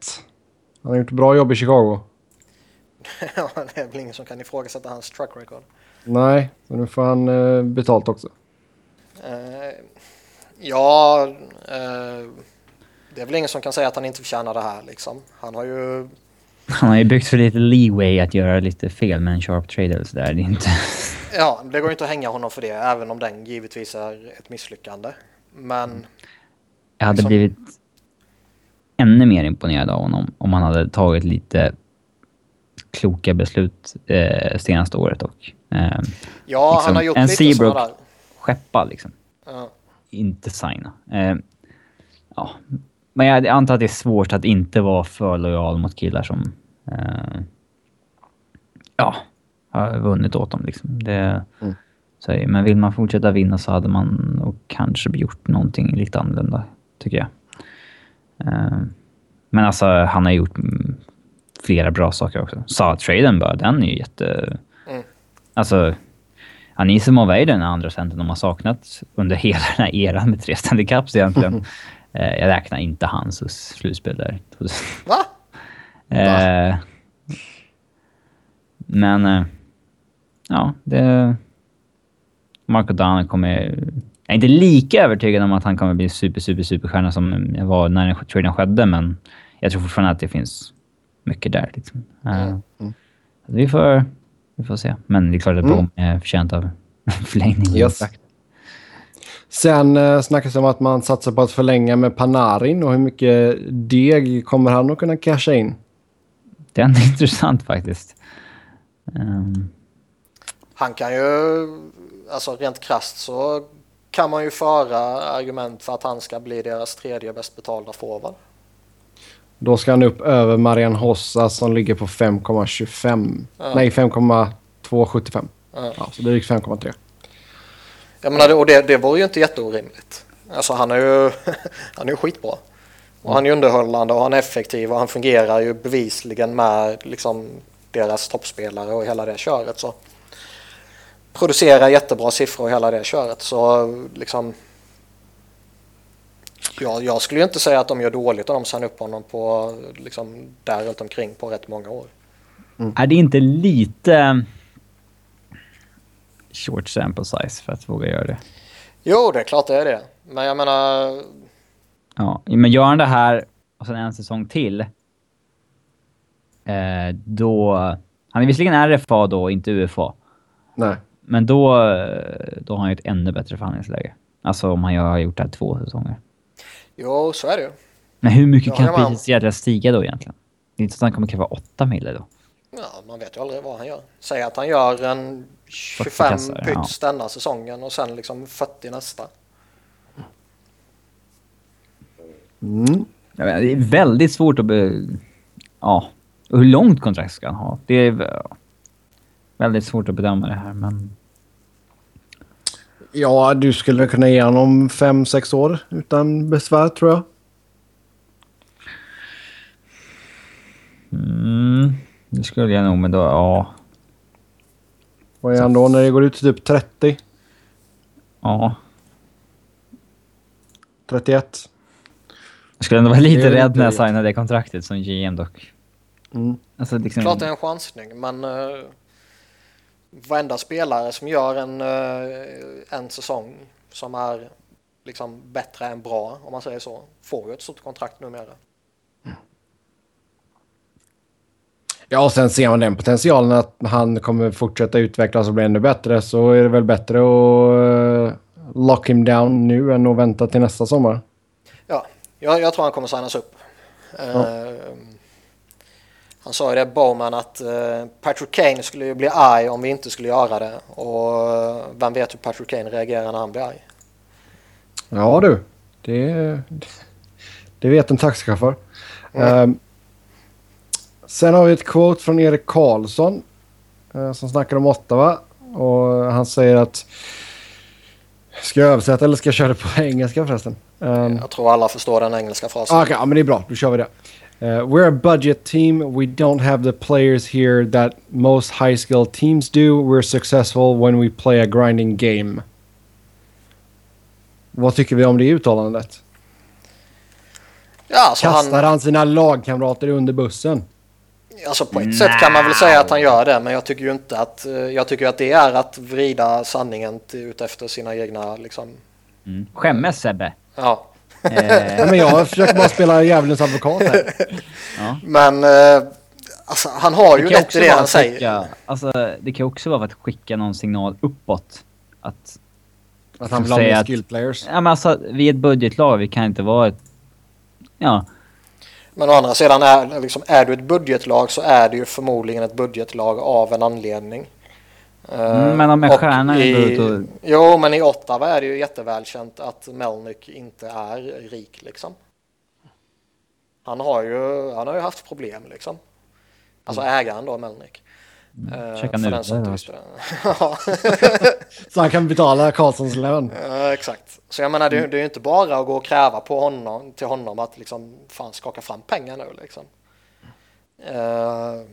Han har gjort bra jobb i Chicago. ja, det är väl ingen som kan ifrågasätta hans track record. Nej, men nu får han eh, betalt också. Eh, ja, eh, det är väl ingen som kan säga att han inte förtjänar det här liksom. Han har ju... Han har ju byggt för lite leeway att göra lite fel med en sharp trade eller sådär. Det inte... ja, det går inte att hänga honom för det, även om den givetvis är ett misslyckande. Men... Jag hade liksom... blivit ännu mer imponerad av honom om han hade tagit lite kloka beslut eh, senaste året och Eh, ja, liksom, han har gjort en lite Seabrook där. skeppa liksom. Ja. Inte signa. Eh, ja. Men jag antar att det är svårt att inte vara för lojal mot killar som eh, ja, har vunnit åt dem. Liksom. Det, mm. så, men vill man fortsätta vinna så hade man nog kanske gjort någonting lite annorlunda, tycker jag. Eh, men alltså, han har gjort flera bra saker också. Saad-traden bara, den är ju jätte... Alltså, Anisimov är ju den andra centern de har saknat under hela den här eran med tre Stanley Cups egentligen. eh, jag räknar inte hans slutspel där. Va? Eh, men, eh, ja, det... Marco Dana kommer... Jag är inte lika övertygad om att han kommer bli super, super, superstjärna som jag var när traden skedde, men jag tror fortfarande att det finns mycket där. Liksom. Mm. Uh, vi, får, vi får se. Men det är klart att Bohm är förtjänt av förlängning. Yes. Sen eh, snackas det om att man satsar på att förlänga med Panarin och hur mycket deg kommer han att kunna casha in? Det är intressant faktiskt. Um. Han kan ju, alltså rent krasst så kan man ju föra argument för att han ska bli deras tredje bäst betalda forward. Då ska han upp över Marian Hossa som ligger på 5,25. Ja. Nej, 5,275. Ja. Ja, så drygt 5,3. Jag menar, och det, det vore ju inte jätteorimligt. Alltså han är ju, han är ju skitbra. Och han är underhållande och han är effektiv och han fungerar ju bevisligen med liksom deras toppspelare och hela det köret. Så producerar jättebra siffror och hela det köret. Så liksom... Ja, jag skulle ju inte säga att de gör dåligt om de signar upp honom på liksom där runt omkring på rätt många år. Mm. Är det inte lite short sample size för att våga göra det? Jo, det är klart det är det. Men jag menar... Ja, men gör han det här och sen en säsong till. Eh, då... Han är visserligen RFA då, inte UFA. Nej. Men då, eh, då har han ju ett ännu bättre förhandlingsläge. Alltså om han har gjort det här två säsonger. Jo, så är det ju. Men hur mycket Ja, kan priset jädra stiga då egentligen? Det är inte så att han kommer kräva 8 mille då. Ja, man vet ju aldrig vad han gör. Säg att han gör en 25 kassar, pyts denna säsongen och sen liksom 40 nästa. Mm. Jag menar, det är väldigt svårt att... Be... Ja. Hur långt kontrakt ska han ha? Det är ja, väldigt svårt att bedöma det här, men... Ja, du skulle kunna ge honom 5-6 år utan besvär tror jag. Mm, det skulle jag nog, men då... Ja. Vad är han då när det går ut till typ 30? Ja. 31? Jag skulle ändå vara lite rädd när jag signade det kontraktet som GM dock. Mm. Alltså liksom... Klart det är en chansning, men uh, varenda spelare som gör en, eh, en säsong som är liksom bättre än bra, om man säger så, får ju ett stort kontrakt numera. Ja, och sen ser man den potentialen att han kommer fortsätta utvecklas och bli ännu bättre så är det väl bättre att uh, lock him down nu än att vänta till nästa sommar. Ja, jag, jag tror han kommer signas upp. Eh, han sa ju det, Bowman, att eh, Patrick Kane skulle ju bli arg om vi inte skulle göra det. Och eh, vem vet hur Patrick Kane reagerar när han blir arg. Ja du, det, det vet en taxichaufför. Mm. Sen har vi ett quote från Erik Karlsson eh, som snackar om Ottawa. Och han säger att... Ska jag översätta eller ska jag köra det på engelska förresten? Ehm, Jag tror alla förstår den engelska frasen. Ah, Okej, ja, men det är bra. Då kör vi det. Uh, we're a budget team. We don't have the players here that most high skill teams do. We're successful when we play a grinding game. Vad tycker vi om det uttalandet? Ja, alltså, Kastar han, han sina lagkamrater under bussen? Alltså på ett sätt kan man väl säga att han gör det, men jag tycker ju inte att... eh, Jag tycker att det är att vrida sanningen till, ut efter sina egna liksom... Mm. Skämmes Sebbe. Ja. Eh, Ja, men jag försöker bara spela djävulens advokat här. Men eh, alltså, han har ju det kan rätt också i det vara han att säger. skicka, alltså, det kan också vara för att skicka någon signal uppåt. Att, Att han vill ha mer att- skill players. ja men alltså, vi är ett budgetlag, vi kan inte vara ett... Ja, Men å andra sidan, är, liksom, är du ett budgetlag så är det ju förmodligen ett budgetlag av en anledning. Mm, men om en stjärna är i, ut och- Jo, men i Ottawa är det ju jättevälkänt att Melnick inte är rik liksom. Han har ju, han har ju haft problem liksom. Alltså ägaren då, Melnick. Eh, den som visste det. Ja. Så han kan betala Karlssons lön. Ja, exakt. Så jag menar, det, det är ju inte bara att gå och kräva på honom, till honom att liksom, fan skaka fram pengar nu liksom. Uh,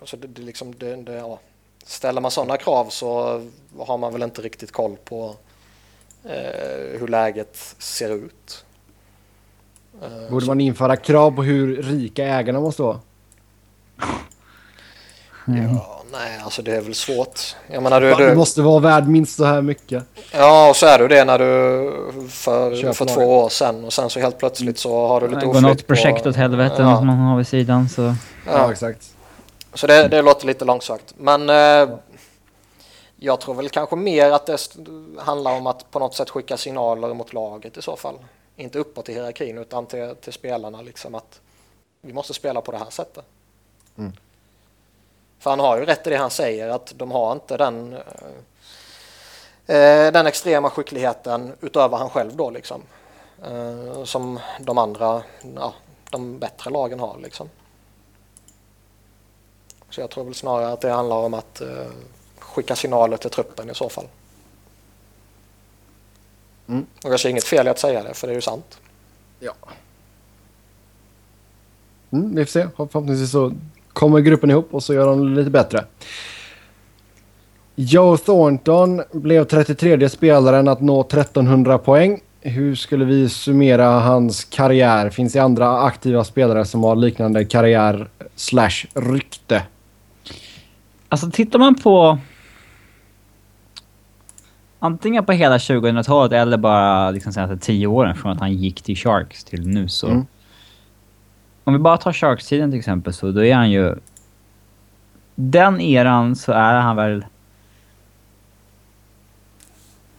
alltså det, det liksom, det, det, ja. Ställer man sådana krav så har man väl inte riktigt koll på eh, hur läget ser ut. Eh, Borde man införa krav på hur rika ägarna måste vara? Ja, nej, alltså det är väl svårt. Jag menar, du, du, Du måste vara värd minst så här mycket. Ja, och så är du det när du för, för laget. två år sedan och sen så helt plötsligt så har du lite Går något oflyt projekt åt helvete Ja. som man har vid sidan så... Ja, Ja, exakt. så det, det låter lite långsökt. Men eh, jag tror väl kanske mer att det handlar om att på något sätt skicka signaler mot laget i så fall. Inte uppåt i hierarkin utan till, till spelarna liksom att vi måste spela på det här sättet. Mm. För han har ju rätt i det han säger att de har inte den eh, eh, den extrema skickligheten utöver han själv då liksom. Eh, som de andra, ja, de bättre lagen har liksom. Så jag tror väl snarare att det handlar om att eh, skicka signaler till truppen i så fall. Mm. Och jag ser inget fel i att säga det, för det är ju sant. Ja. Mm, vi får se. Förhoppningsvis så kommer gruppen ihop och så gör de det lite bättre. Joe Thornton blev 33 spelaren att nå 1300 poäng. Hur skulle vi summera hans karriär? Finns det andra aktiva spelare som har liknande karriär slash rykte? Alltså tittar man på... Antingen på hela 2000-talet eller bara liksom senaste 10 åren från att han gick till Sharks till nu så... Mm. Om vi bara tar Sharks-tiden till exempel så då är han ju... Den eran så är han väl...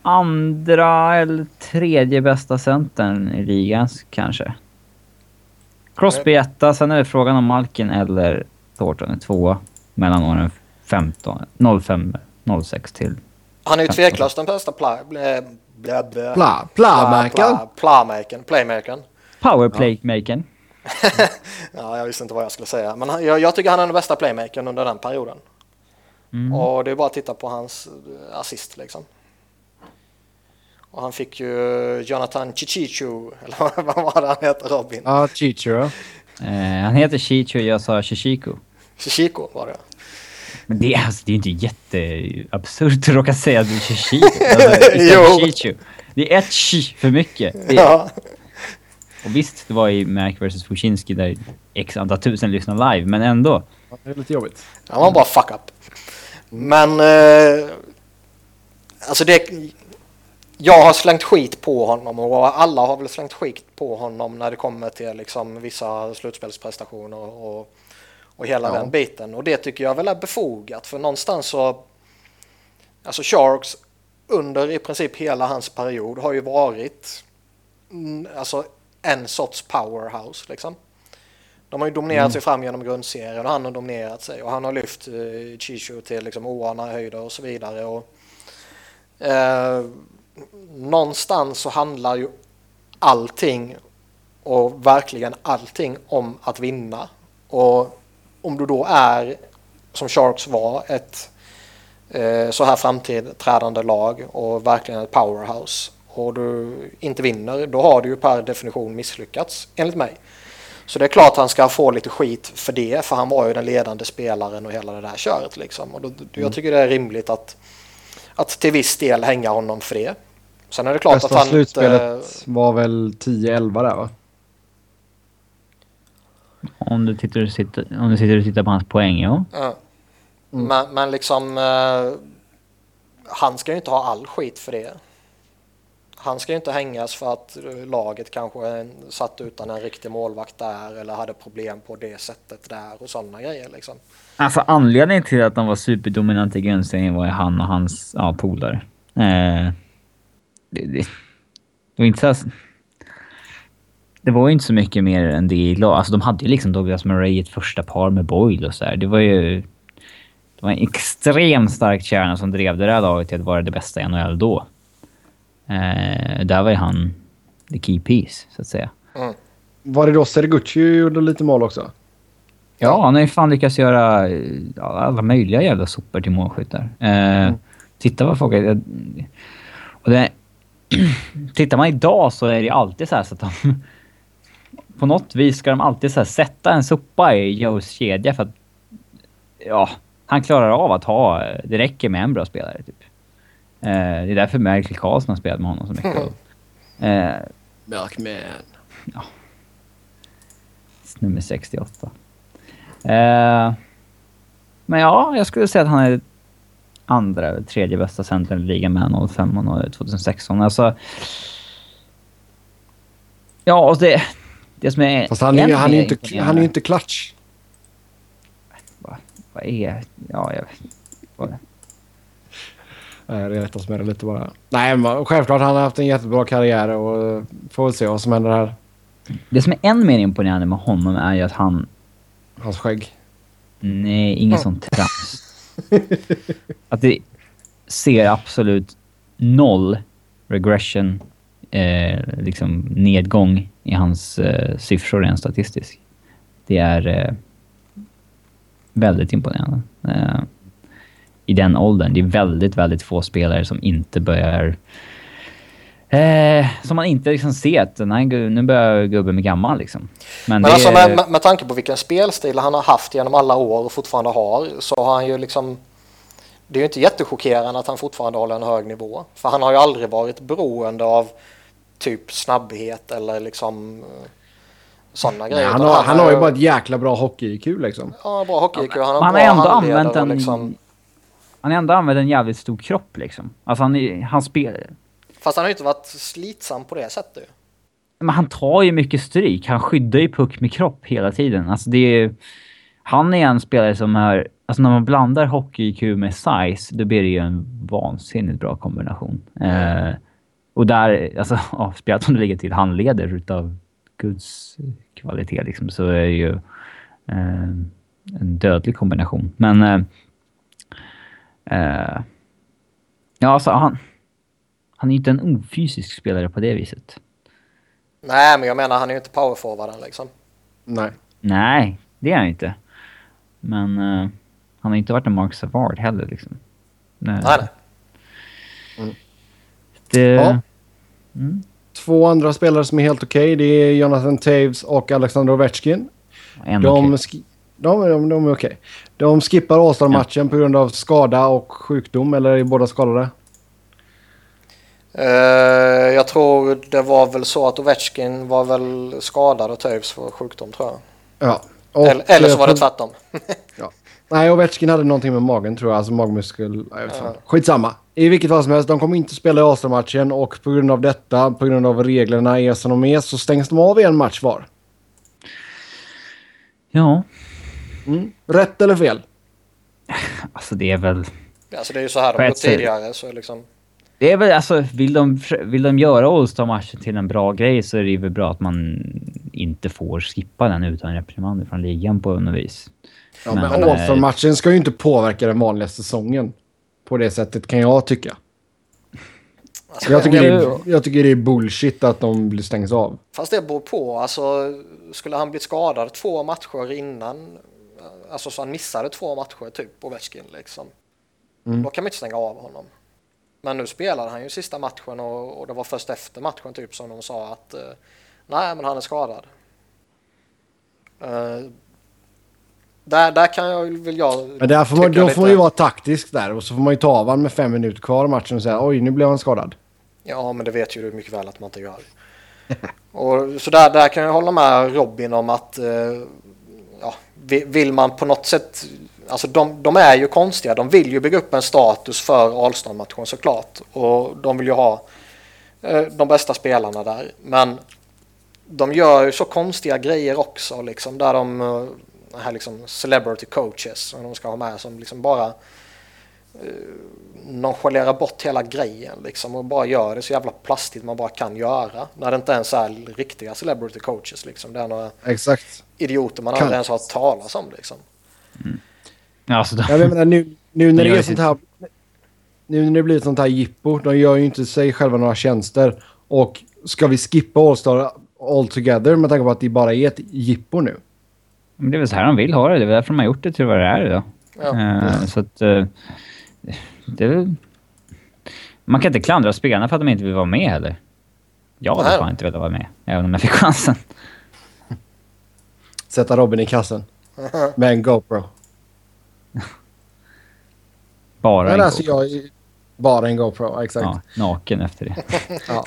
Andra eller tredje bästa centern i ligan kanske. Crosby etta, sen är det frågan om Malkin eller Thornton är tvåa mellan åren 15, 05, 06 till... Han är ju tveklöst den bästa pla, blä, blä, blä, Pla, playmakern. Powerplaymakern. Ja, jag visste inte vad jag skulle säga. Men han, jag, jag tycker han är den bästa playmakern under den perioden. Mm. Och det är bara att titta på hans eh, assist liksom. Och han fick ju Jonathan Chichichu, eller vad var det han heter Robin? Ja, Chicho. Eh, han heter Chicho, jag sa Chichiku. Chichico var det. Men det är, alltså, det är inte jätteabsurt att råka säga att du är Chichiku. Alltså, Jo. Chicho. Det är ett chi för mycket. Det, Ja. Och visst, det var i Mac vs Fushinski där x antal tusen lyssnade live, men ändå. Ja, Det är lite jobbigt. Han var bara fuck up. Men eh, alltså det... Jag har slängt skit på honom och alla har väl slängt skit på honom när det kommer till liksom vissa slutspelsprestationer och, och hela Ja. den biten. Och det tycker jag väl är befogat för någonstans så... Alltså Sharks under i princip hela hans period har ju varit mm, alltså en sorts powerhouse liksom. De har ju dominerat sig fram genom grundserien och han har dominerat sig och han har lyft eh, Chishu till liksom oanade höjder och så vidare. Och, eh, någonstans så handlar ju allting och verkligen allting om att vinna. Och om du då är, som Sharks var, ett eh, så här framträdande lag och verkligen ett powerhouse och du inte vinner, då har du ju per definition misslyckats enligt mig. Så det är klart han ska få lite skit för det, för han var ju den ledande spelaren och hela det där köret liksom. Och då, jag tycker det är rimligt att, att till viss del hänga honom för det. Sen är det klart att Bästa han slutspelet inte... var väl 10-11 där va? Om du, tittar och sitter, om du sitter och tittar på hans poäng, ja. Ja. Men, men liksom... Eh, han ska ju inte ha all skit för det. Han ska ju inte hängas för att laget kanske satt utan en riktig målvakt där eller hade problem på det sättet där och sådana grejer liksom. Alltså anledningen till att de var superdominanta i grundserien var ju han och hans ja, polare. Eh, det, det, det var inte så... Det var ju inte så mycket mer än det i lag. Alltså de hade ju liksom Douglas Murray i ett första par med Boyle och så där. Det var ju... Det var en extremt stark kärna som drev det där laget till att vara det bästa i NHL då. Eh, där var ju han the key piece, så att säga. Mm. Var det då Sergucci gjorde lite mål också? Ja, han har ju fan lyckats göra eh, alla möjliga jävla sopor till målskyttar. Eh, Titta vad folk... är- Och det, tittar man idag så är det alltid så här så att de... På något vis ska de alltid så sätta en sopa i Joes kedja för att... Ja, han klarar av att ha... Det räcker med en bra spelare typ. Eh, det är därför Michael Karlsson har spelat med honom så mycket. Eh, Milkman. nummer 68. Eh, Men ja, jag skulle säga att han är andra eller tredje bästa centern i ligan med 05 och 2016. Alltså... Ja, och det... Det som är... Fast han är, han är, inte, han är inte klatsch. Vad, vad är... Ja, jag vet vad det är. Retas med det lite bara. Nej, men självklart han har haft en jättebra karriär och får väl se vad som händer här. Det som är än mer imponerande med honom är ju att han... Hans skägg? Nej, inget sånt trams. att det ser absolut noll regression, eh, liksom nedgång i hans eh, siffror rent statistiskt. Det är eh, väldigt imponerande. Eh, I den åldern. Det är väldigt, väldigt få spelare som inte börjar... Eh, som man inte liksom ser att nej, nu börjar gubben bli gammal liksom. Men, Men alltså med, med, med tanke på vilken spelstil han har haft genom alla år och fortfarande har så har han ju liksom det är ju inte jättechockerande att han fortfarande håller en hög nivå. För han har ju aldrig varit beroende av typ snabbhet eller liksom eh, sådana grejer. Han har, han, han har ju bara ett jäkla bra hockey-IQ liksom. Ja, bra hockey-IQ. Han har han bra ändå använt en... Liksom... Han har ändå använt en jävligt stor kropp liksom. Alltså han, han spelar... Fast han har ju inte varit slitsam på det sättet Men han tar ju mycket stryk. Han skyddar ju puck med kropp hela tiden. Alltså det är... Han är en spelare som är... Alltså när man blandar hockey-IQ med size, då blir det ju en vansinnigt bra kombination. Eh, och där, alltså, ja, spelat om det ligger till handleder utav Guds kvalitet liksom, så är det ju eh, en dödlig kombination. Men... Eh, eh, ja, alltså han... Han är ju inte en ofysisk spelare på det viset. Nej, men jag menar han är ju inte powerforwarden liksom. Nej. Nej, det är han inte. Men uh, han har inte varit en Mark Savard heller liksom. Nej, nej. Mm. Det... Ja. Mm. Två andra spelare som är helt okej. Okay, det är Jonathan Taves och Alexander Ovechkin. En de, okay. De, de, de är okej. Okay. De skippar All-Star-matchen ja. på grund av skada och sjukdom. Eller är båda skadade? Uh, jag tror det var väl så att Ovechkin var väl skadad och Taves var sjukdom tror jag. Ja. eller, eller så var det tvärtom. ja. Nej, Ovechkin hade någonting med magen tror jag. Alltså magmuskel. Jag vet ja. Skitsamma. I vilket fall som helst, de kommer inte spela i Astra-matchen och på grund av detta, på grund av reglerna är som de är, så stängs de av i en match var. Ja. Mm. Rätt eller fel? Alltså det är väl... Alltså det är ju så här de gått tidigare så liksom... Det är väl alltså, vill de, vill de göra All-Star-matchen till en bra grej så är det väl bra att man inte får skippa den utan reprimand från ligan på något vis. Ja, men, men All-Star-matchen ska ju inte påverka den vanliga säsongen på det sättet kan jag tycka. Alltså, jag, tycker det är, jag tycker det är bullshit att de blir stängs av. Fast det beror på. Alltså, skulle han blivit skadad två matcher innan, alltså så han missade två matcher typ på Ovechkin liksom. Mm. Då kan man inte stänga av honom. Men nu spelade han ju sista matchen och, och det var först efter matchen typ som de sa att uh, nej men han är skadad. Uh, där, där kan jag vill jag... Men där får man, då får man ju vara taktisk där och så får man ju ta av honom med fem minuter kvar i matchen och säga oj nu blev han skadad. Ja men det vet ju du mycket väl att man inte gör. och, så där, där kan jag hålla med Robin om att ja, vill man på något sätt Alltså de, de, är ju konstiga. De vill ju bygga upp en status för Alston-matchen såklart. Och de vill ju ha eh, de bästa spelarna där. Men de gör ju så konstiga grejer också. Liksom, där de eh, här liksom celebrity coaches som de ska ha med som liksom bara eh, nonchalerar bort hela grejen liksom och bara gör det så jävla plastigt man bara kan göra. När det inte ens är riktiga celebrity coaches liksom. Det är några Exakt. idioter man aldrig ens har hört talas om liksom. Mm. Alltså, då... Jag menar nu, nu när det är sånt här... Nu när det blir sånt här jippo, de gör ju inte sig själva några tjänster. Och ska vi skippa All-Star all together med tanke på att det bara är ett jippo nu? Men det är väl så här de vill ha det. Det är därför de har gjort det till vad det är idag. Ja. Uh, så att... Uh, det. Man kan inte klandra spelarna för att de inte vill vara med heller. Jag hade fan inte velat vara med, även om jag fick chansen. Sätta Robin i kassen. Med en GoPro. bara Men en alltså GoPro. Jag, bara en GoPro, exakt. Ja, naken efter det. ja.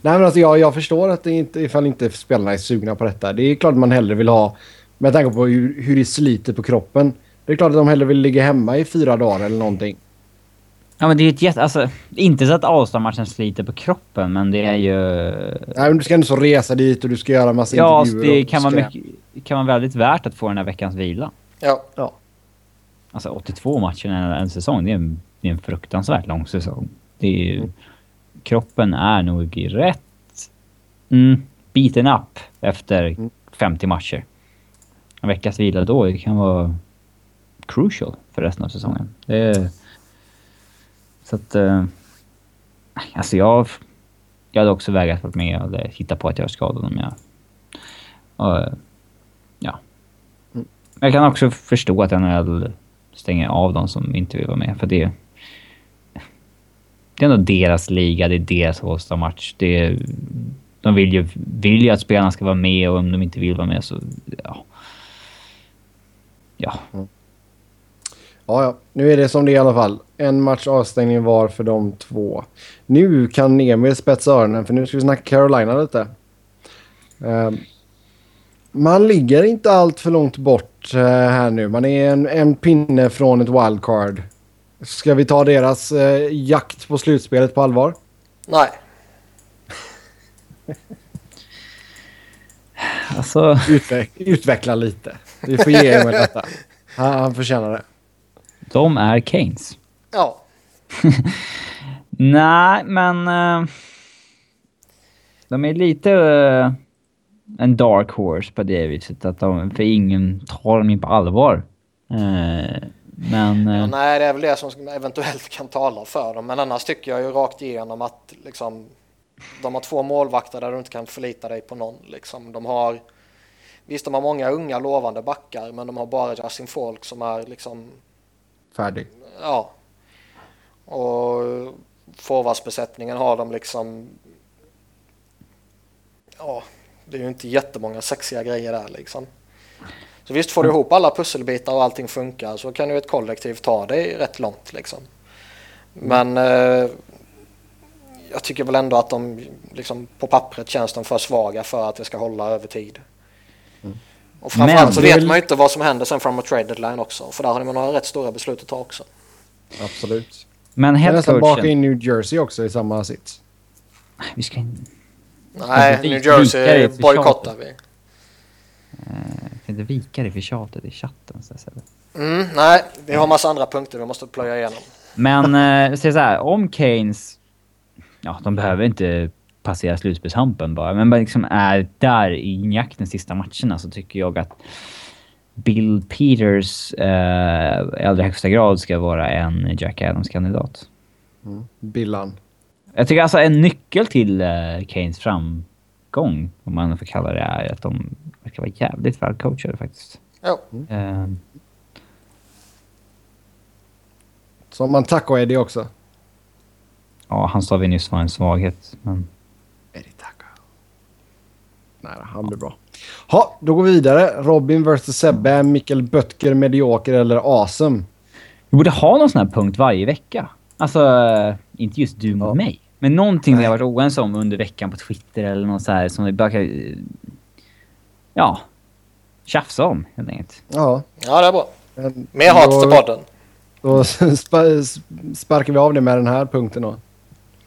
Nej men alltså jag, jag förstår att det inte, ifall inte spelarna är sugna på detta. Det är klart man hellre vill ha Med tanke på hur, hur det sliter på kroppen. Det är klart att de hellre vill ligga hemma i fyra dagar eller någonting. Ja men det är ett jätte... Alltså, inte så att All-Star-matchen sliter på kroppen, men det är ju... Nej, men du ska ändå så resa dit och du ska göra massa Ja, alltså, intervjuer. det och kan vara, mycket, det kan vara väldigt värt att få den här veckans vila. Ja. Ja. Alltså 82 matcher i en, en säsong, det är en, det är en fruktansvärt lång säsong. Det är ju, Kroppen är nog rätt mm, beaten up efter Mm. 50 matcher. En veckas vila då, det kan vara crucial för resten av säsongen. Det är, så att... Eh, alltså jag... Jag hade också vägrat vara med och hitta på att jag är skadad om jag... Och, eh, ja. Mm. Men Jag kan också förstå att NHL stänger av de som inte vill vara med, för det... Det är ändå deras liga, det är deras All-Star-match. Det är, de vill ju, vill ju att spelarna ska vara med och om de inte vill vara med så... Ja. Ja. Ja, ja. Nu är det som det är i alla fall. En match avstängning var för de två. Nu kan Emil spetsa öronen för nu ska vi snacka Carolina lite. Ehm, man ligger inte allt för långt bort eh, här nu. Man är en, en pinne från ett wildcard. Ska vi ta deras eh, jakt på slutspelet på allvar? Nej. Alltså... Utveck utveckla lite. Vi får ge Emil detta. Han, han förtjänar det. De är Keynes. Ja. Nej, men... eh, de är lite eh, en dark horse på det viset. Att de, för ingen tar dem på allvar. Eh, men... Ja, nej, det är väl det som eventuellt kan tala för dem. Men annars tycker jag ju rakt igenom att liksom, de har två målvakter där du inte kan förlita dig på någon. Liksom. De har, visst, de har många unga lovande backar, men de har bara Justin Folk som är liksom, Färdig. ja. Och forwardsbesättningen har de liksom, ja, det är ju inte jättemånga sexiga grejer där liksom. Så visst får du ihop alla pusselbitar och allting funkar så kan ju ett kollektiv ta dig rätt långt liksom. Men eh, jag tycker väl ändå att de liksom, på pappret känns de för svaga för att det ska hålla över tid. Och framförallt Men så vet väl- man ju inte vad som händer sen från trade deadline också. För där har man några rätt stora beslut att ta också. Absolut. men är nästan baka headcoachen... in New Jersey också i samma sits. Vi ska in, Nej, New Jersey bojkottar vi. eh, kan inte vika det för tjatet i chatten. Så att säga. Mm, nej, vi har massa andra punkter vi måste plöja igenom. Men eh, säg så här, om Keynes... Ja, de behöver inte passera slutspelshampen bara, men bara liksom är där i jakten sista matcherna så tycker jag att Bill Peters eh, i allra högsta grad ska vara en Jack Adams-kandidat. Billan. Jag tycker alltså en nyckel till eh, Keynes framgång, om man får kalla det, är att de verkar vara jävligt välcoachade faktiskt. Jo, Eh, Som man tackar Eddie också. ja, han sa vi nyss var en svaghet, men... Då, han blir bra. Ha, då går vi vidare. Robin vs Sebbe. Är Mikkel Böttger medioker eller awesome? Vi borde ha någon sån här punkt varje vecka. Alltså, inte just du mot Ja. mig. Men någonting vi har varit oense om under veckan på Twitter eller något så här som vi bara Ja. Tjafsa om, helt enkelt. Ja. ja det är bra. Mer hat då- till podden. Då spa, sparkar vi av det med den här punkten då.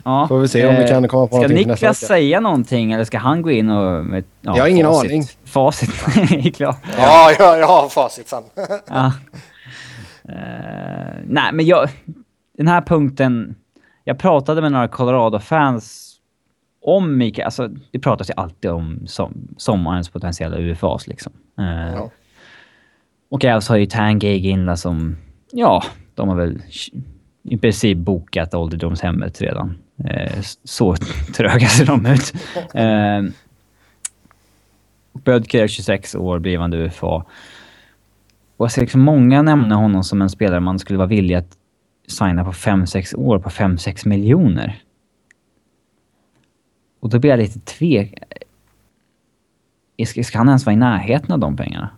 Ja. Får vi se om vi eh, kan komma på Ska någonting till nästa Niklas vecka. säga någonting eller ska han gå in och... Med, ja, Jag har ingen facit. aning. Facit är klart. Ja, ja, jag har facit sen. Ja. Eh, nej, men jag... Den här punkten... Jag pratade med några Colorado-fans om Mikael. Alltså, det pratas ju alltid om som, sommarens potentiella UFAs liksom. Eh, Ja. Och Avs har ju Tangage inla som... Ja, de har väl i princip bokat ålderdomshemmet redan. Eh, så tröga ser de ut. Eh, Bödker är 26 år, blivande UFA. Och jag ser liksom många nämna honom som en spelare man skulle vara villig att signa på 5-6 år på 5-6 miljoner. Och då blir jag lite tvek... Ska, ska han ens vara i närheten av de pengarna?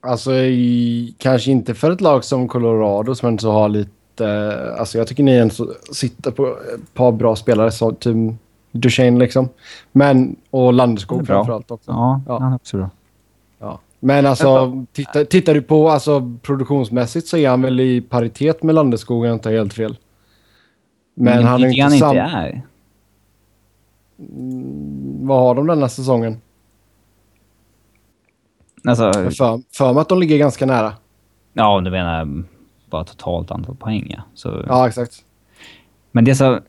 Alltså i, kanske inte för ett lag som Colorado som ändå har lite eh, Alltså jag tycker ni ändå sitter på ett par bra spelare som typ Duchene liksom. Men, och Landeskog framförallt också. Ja, Ja. han är också bra. Ja. Men alltså, titta, tittar du på alltså, produktionsmässigt så är han väl i paritet med Landeskog, jag inte helt fel. Men, Men han är inte sam... inte är. Vad har de denna säsongen? Alltså, För, för mig att de ligger ganska nära. ja, om du menar bara totalt antal poäng, ja. Så, Ja, exakt. Men det så...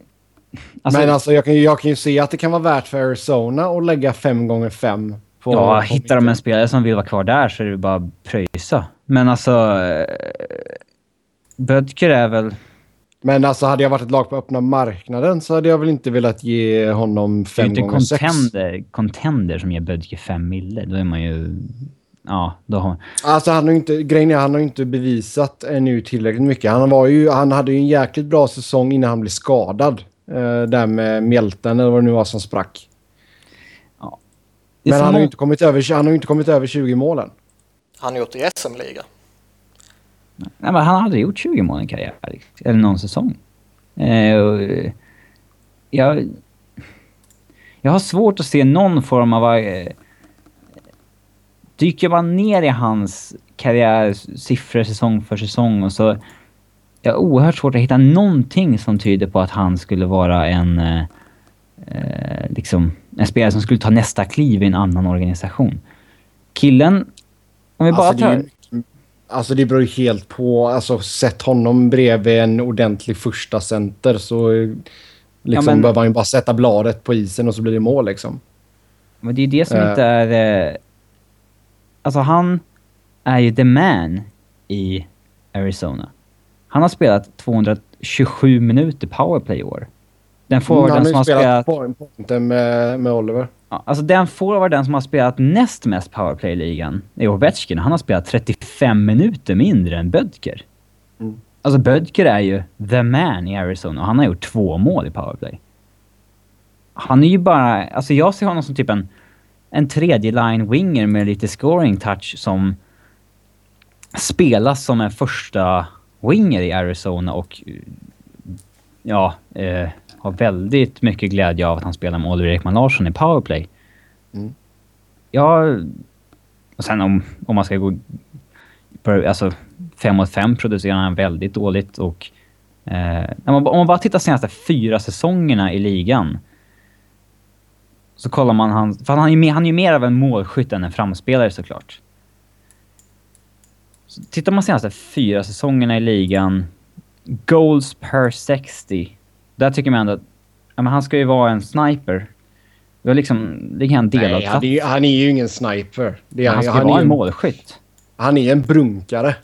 Alltså, Men alltså, jag kan, ju, jag kan ju se att det kan vara värt för Arizona att lägga fem gånger fem på... ja, på hittar de en spelare som vill vara kvar där så är det bara att pröjsa. Men alltså... Eh, Bödker är väl... Men alltså, hade jag varit ett lag på öppna marknaden så hade jag väl inte velat ge honom Det är ju inte gånger sex. contender, contender som ger Bödker fem mille. Då är man ju... Ja, då har... Alltså han har inte, grejen är han har ju inte bevisat ännu tillräckligt mycket. Han, var ju, han hade ju en jäkligt bra säsong innan han blev skadad. Eh, där med mjälten eller vad det nu var som sprack. Är Men han har, ju inte kommit över, han har ju inte kommit över 20 mål än. Han har gjort det i SM-liga. Nej, men han har aldrig gjort 20 mål i karriär. Eller någon säsong. Eh, och, eh, jag, jag har svårt att se någon form av... Eh, dyker man ner i hans karriärsiffror säsong för säsong och så... Jag har oerhört svårt att hitta någonting som tyder på att han skulle vara en... Eh, eh, liksom, en spelare som skulle ta nästa kliv i en annan organisation. Killen... Om vi bara Alltså det, tar... ju, alltså det beror ju helt på. Alltså sätt honom bredvid en ordentlig första center så eh, liksom men- behöver han ju bara sätta bladet på isen och så blir det mål liksom. Men det är ju det som Eh. inte är... Eh, alltså han är ju the man i Arizona. Han har spelat 227 minuter powerplay i år. Den forwarden han som har har ju spelat spelat... med, med Oliver. Ja, alltså den forwarden som har spelat näst mest powerplay i ligan är Ovechkin. Han har spelat 35 minuter mindre än Bödker. Mm. Alltså Bödker är ju the man i Arizona och han har gjort två mål i powerplay. Han är ju bara... Alltså jag ser honom som typ en, en tredje line winger med lite scoring touch som spelas som en första winger i Arizona och ja, eh, har väldigt mycket glädje av att han spelar med Oliver Ekman Larsson i powerplay. Mm. Ja, och sen om, om man ska gå... Alltså, 5 mot 5 producerar han väldigt dåligt och... Eh, om, man, om man bara tittar senaste fyra säsongerna i ligan så kollar man han... För han är mer, han är ju mer av en målskytt än en framspelare såklart. Så tittar man senaste fyra säsongerna i ligan, goals per 60. Där tycker man ändå att ja, men han ska ju vara en sniper. Det var liksom, det kan han dela Nej, han är, han är ju ingen sniper. Det är, han ska han, vara är en målskytt. han är en brunkare.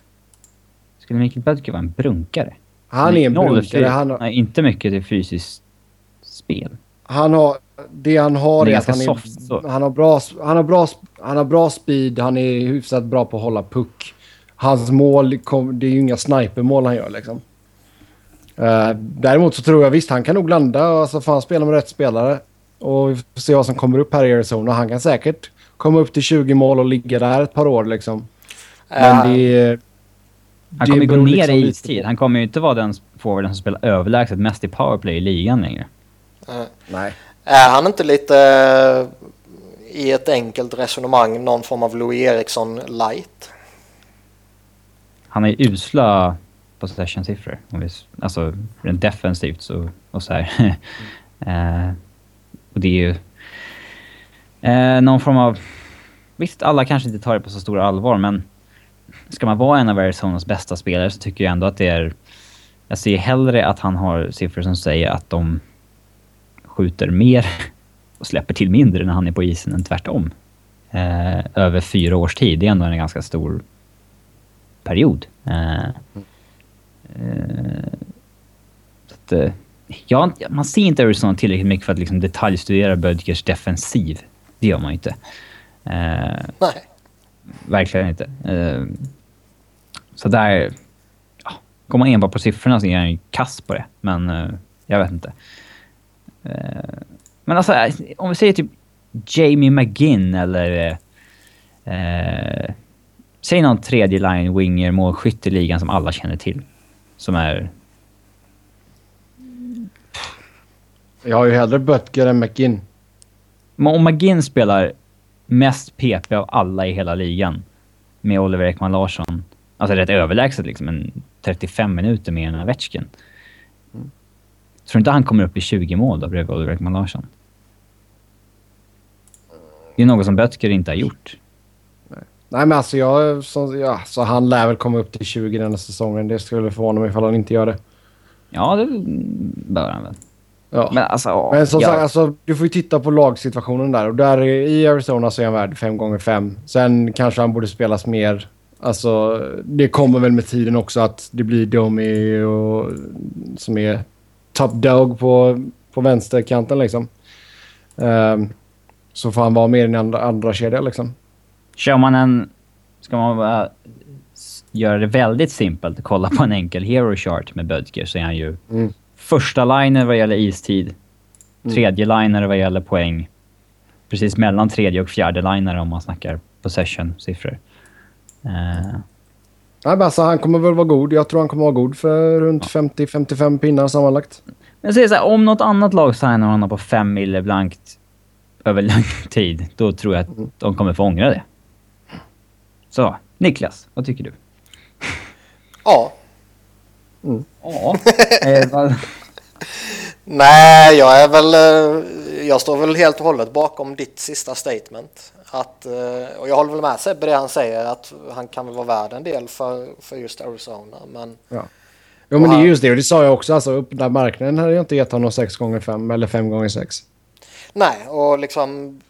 Skulle Mikael Bödker vara en brunkare? Han är en brunkare. Han, Nej, inte mycket till fysiskt spel. han har... Det han har Han är är, att han, är, soft, han, har bra, han, har bra, han har bra speed, han är hyfsat bra på att hålla puck. Hans mål, kom, det är ju inga snipermål han gör liksom. Eh, däremot så tror jag visst, han kan nog landa. Alltså får han spela med rätt spelare. Och vi får se vad som kommer upp här i Arizona. Han kan säkert komma upp till 20 mål och ligga där ett par år liksom. Men Eh, det... Han det kommer ju gå ner liksom i istid. Han kommer ju inte vara den forwarden som spelar överlägset mest i powerplay i ligan längre. eh, Nej. Är han inte lite eh, i ett enkelt resonemang någon form av Louis Eriksson light? Han har ju usla possession-siffror. Alltså rent defensivt så, och så här. eh, och det är ju eh, någon form av... Visst, alla kanske inte tar det på så stor allvar, men ska man vara en av Arizonas bästa spelare så tycker jag ändå att det är... Jag ser hellre att han har siffror som säger att de skjuter mer och släpper till mindre när han är på isen än tvärtom. Eh, över fyra års tid, det är ändå en ganska stor period. Eh, eh, att, eh, ja, man ser inte Arizona tillräckligt mycket för att liksom detaljstudera Bödkers defensiv. Det gör man ju inte. Eh, Nej. verkligen inte. Eh, så där... Ja, går man enbart på siffrorna så är han ju kass på det. Men jag vet inte. Eh, men alltså, eh, om vi säger typ Jamie McGinn eller... Eh, säg någon tredje line winger målskytt i ligan som alla känner till. Som är... Jag har ju hellre Böttger än McGinn. Men Om McGinn spelar mest PP av alla i hela ligan. Med Oliver Ekman Larsson. Alltså rätt överlägset liksom. En 35 minuter mer än Ovechkin. Tror inte han kommer upp i 20 mål då bredvid Oliver Ekman Larsson? Det är något som Böttger inte har gjort. Nej, Nej men alltså jag... Så, ja, så han lär väl komma upp till 20 den här säsongen. Det skulle förvåna mig ifall han inte gör det. Ja, det bör han väl. Ja. Men alltså... Men som ja. sagt, alltså, du får ju titta på lagsituationen där. Och där i Arizona så är han värd 5 gånger 5 Sen kanske han borde spelas mer. Alltså, det kommer väl med tiden också att det blir Domi och, som är top dog på, på vänsterkanten liksom. Um, så får han vara mer i en andra, andra kedja liksom. Kör man en... Ska man bara göra det väldigt simpelt och kolla på en enkel hero chart med Bödker så är han ju Mm. första liner vad gäller istid, tredje liner vad gäller poäng. Precis mellan tredje och fjärde liner om man snackar possession-siffror. Eh, Nej, men alltså, han kommer väl vara god. Jag tror han kommer vara god för runt 50-55 pinnar sammanlagt. Men jag säger så här, om något annat lag signar honom på fem mille blankt över lång tid, då tror jag att de kommer få ångra det. Så, Niklas, vad tycker du? Ja. Ja. eh, Nej, jag är väl... eh, Jag står väl helt och hållet bakom ditt sista statement. Att, eh, och jag håller väl med Sebbe det han säger att han kan väl vara värd en del för, för just Arizona. Men Ja. Jo, men det är just det. Och det sa jag också. Alltså, öppna marknaden hade jag inte gett honom 6 gånger 5 eller 5 gånger 6 nej, och liksom...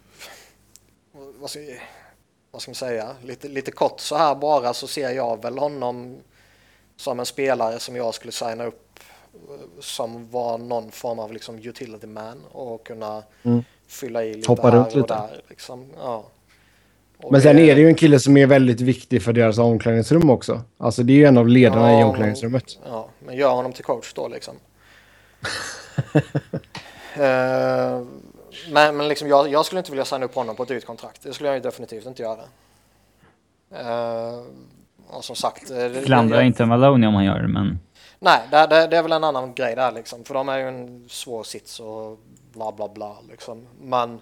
Vad ska, vad ska man säga? Lite, lite kort så här bara så ser jag väl honom som en spelare som jag skulle signa upp eh, som var någon form av liksom utility man och kunna Mm. Fylla i lite Hoppa här runt och lite. där. Liksom. Ja. Och Men sen är det ju en kille som är väldigt viktig för deras omklädningsrum också. Alltså det är ju en av ledarna i Ja, omklädningsrummet. Ja, men gör honom till coach då liksom. Eh, men men liksom, jag, jag skulle inte vilja signa upp honom på ett dyrt kontrakt. Det skulle jag ju definitivt inte göra. Uh, och som sagt. eh, det- inte Maloney om han gör det, men... Nej, det, det, det är väl en annan grej där liksom. För de är ju en svår sits och bla bla bla liksom. Men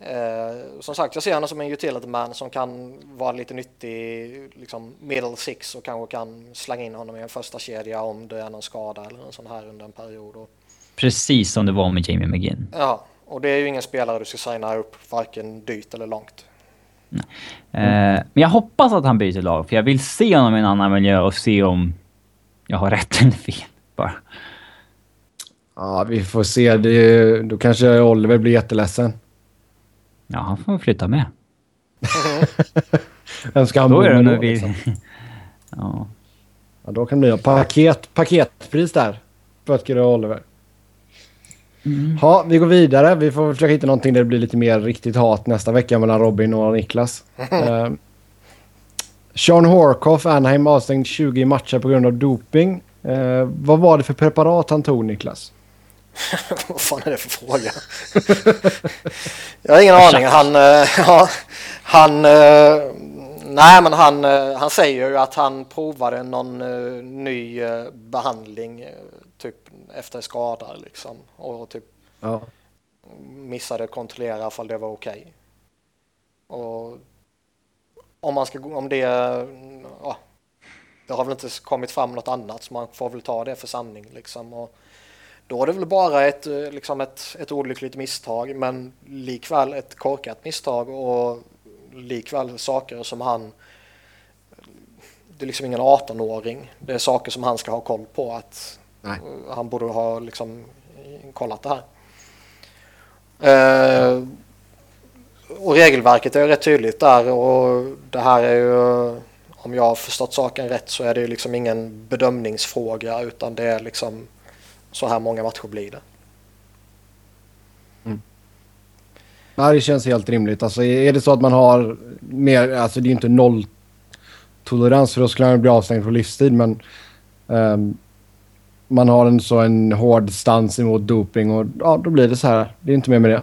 eh, som sagt, jag ser honom som en utility man som kan vara lite nyttig liksom middle six och kanske kan slänga in honom i en första kedja om det är någon skada eller någon sån här under en period. Och, Precis som det var med Jamie McGinn. ja, och det är ju ingen spelare du ska signa upp varken dyrt eller långt. Eh, men jag hoppas att han byter lag, för jag vill se honom i en annan miljö och se om jag har rätt eller fel. Bara. Ja, vi får se. Det, då kanske Oliver blir jätteledsen. Ja, han får flytta med. Vem ska han Då bo är det med då? vi... Liksom? Ja. Ja, då kan det bli paket, paketpris där. Böttger och Oliver. Ja, vi går vidare. Vi får försöka hitta någonting där det blir lite mer riktigt hat nästa vecka mellan Robin och Niklas. uh, Sean Horkoff, Anaheim avstängd 20 matcher på grund av doping. Eh, vad var det för preparat han tog, Niklas? Vad fan är det för fråga? jag har ingen aning. Han, eh, ja, han, eh, nej men han, eh, han säger ju att han provade någon ny eh, behandling eh, typ efter skada liksom och typ Ja. missade kontrollera ifall det var okej. Och om man ska gå- om det, ja, det har väl inte kommit fram något annat så man får väl ta det för sanning liksom. Och då är det väl bara ett, eh, liksom ett, ett olyckligt misstag men likväl ett korkat misstag och likväl saker som han det är liksom ingen 18-åring. Det är saker som han ska ha koll på att Nej. han borde ha liksom kollat det här. Eh, och regelverket är rätt tydligt där och det här är ju om jag har förstått saken rätt så är det liksom ingen bedömningsfråga utan det är liksom så här många matcher blir det. Mm. Nej, det känns helt rimligt. Alltså, är det så att man har mer... Alltså det är ju inte noll tolerans för då skulle han bli avstängd på livstid. Men um, man har en så en hård stans emot doping och ja, då blir det så här. Det är inte mer med det.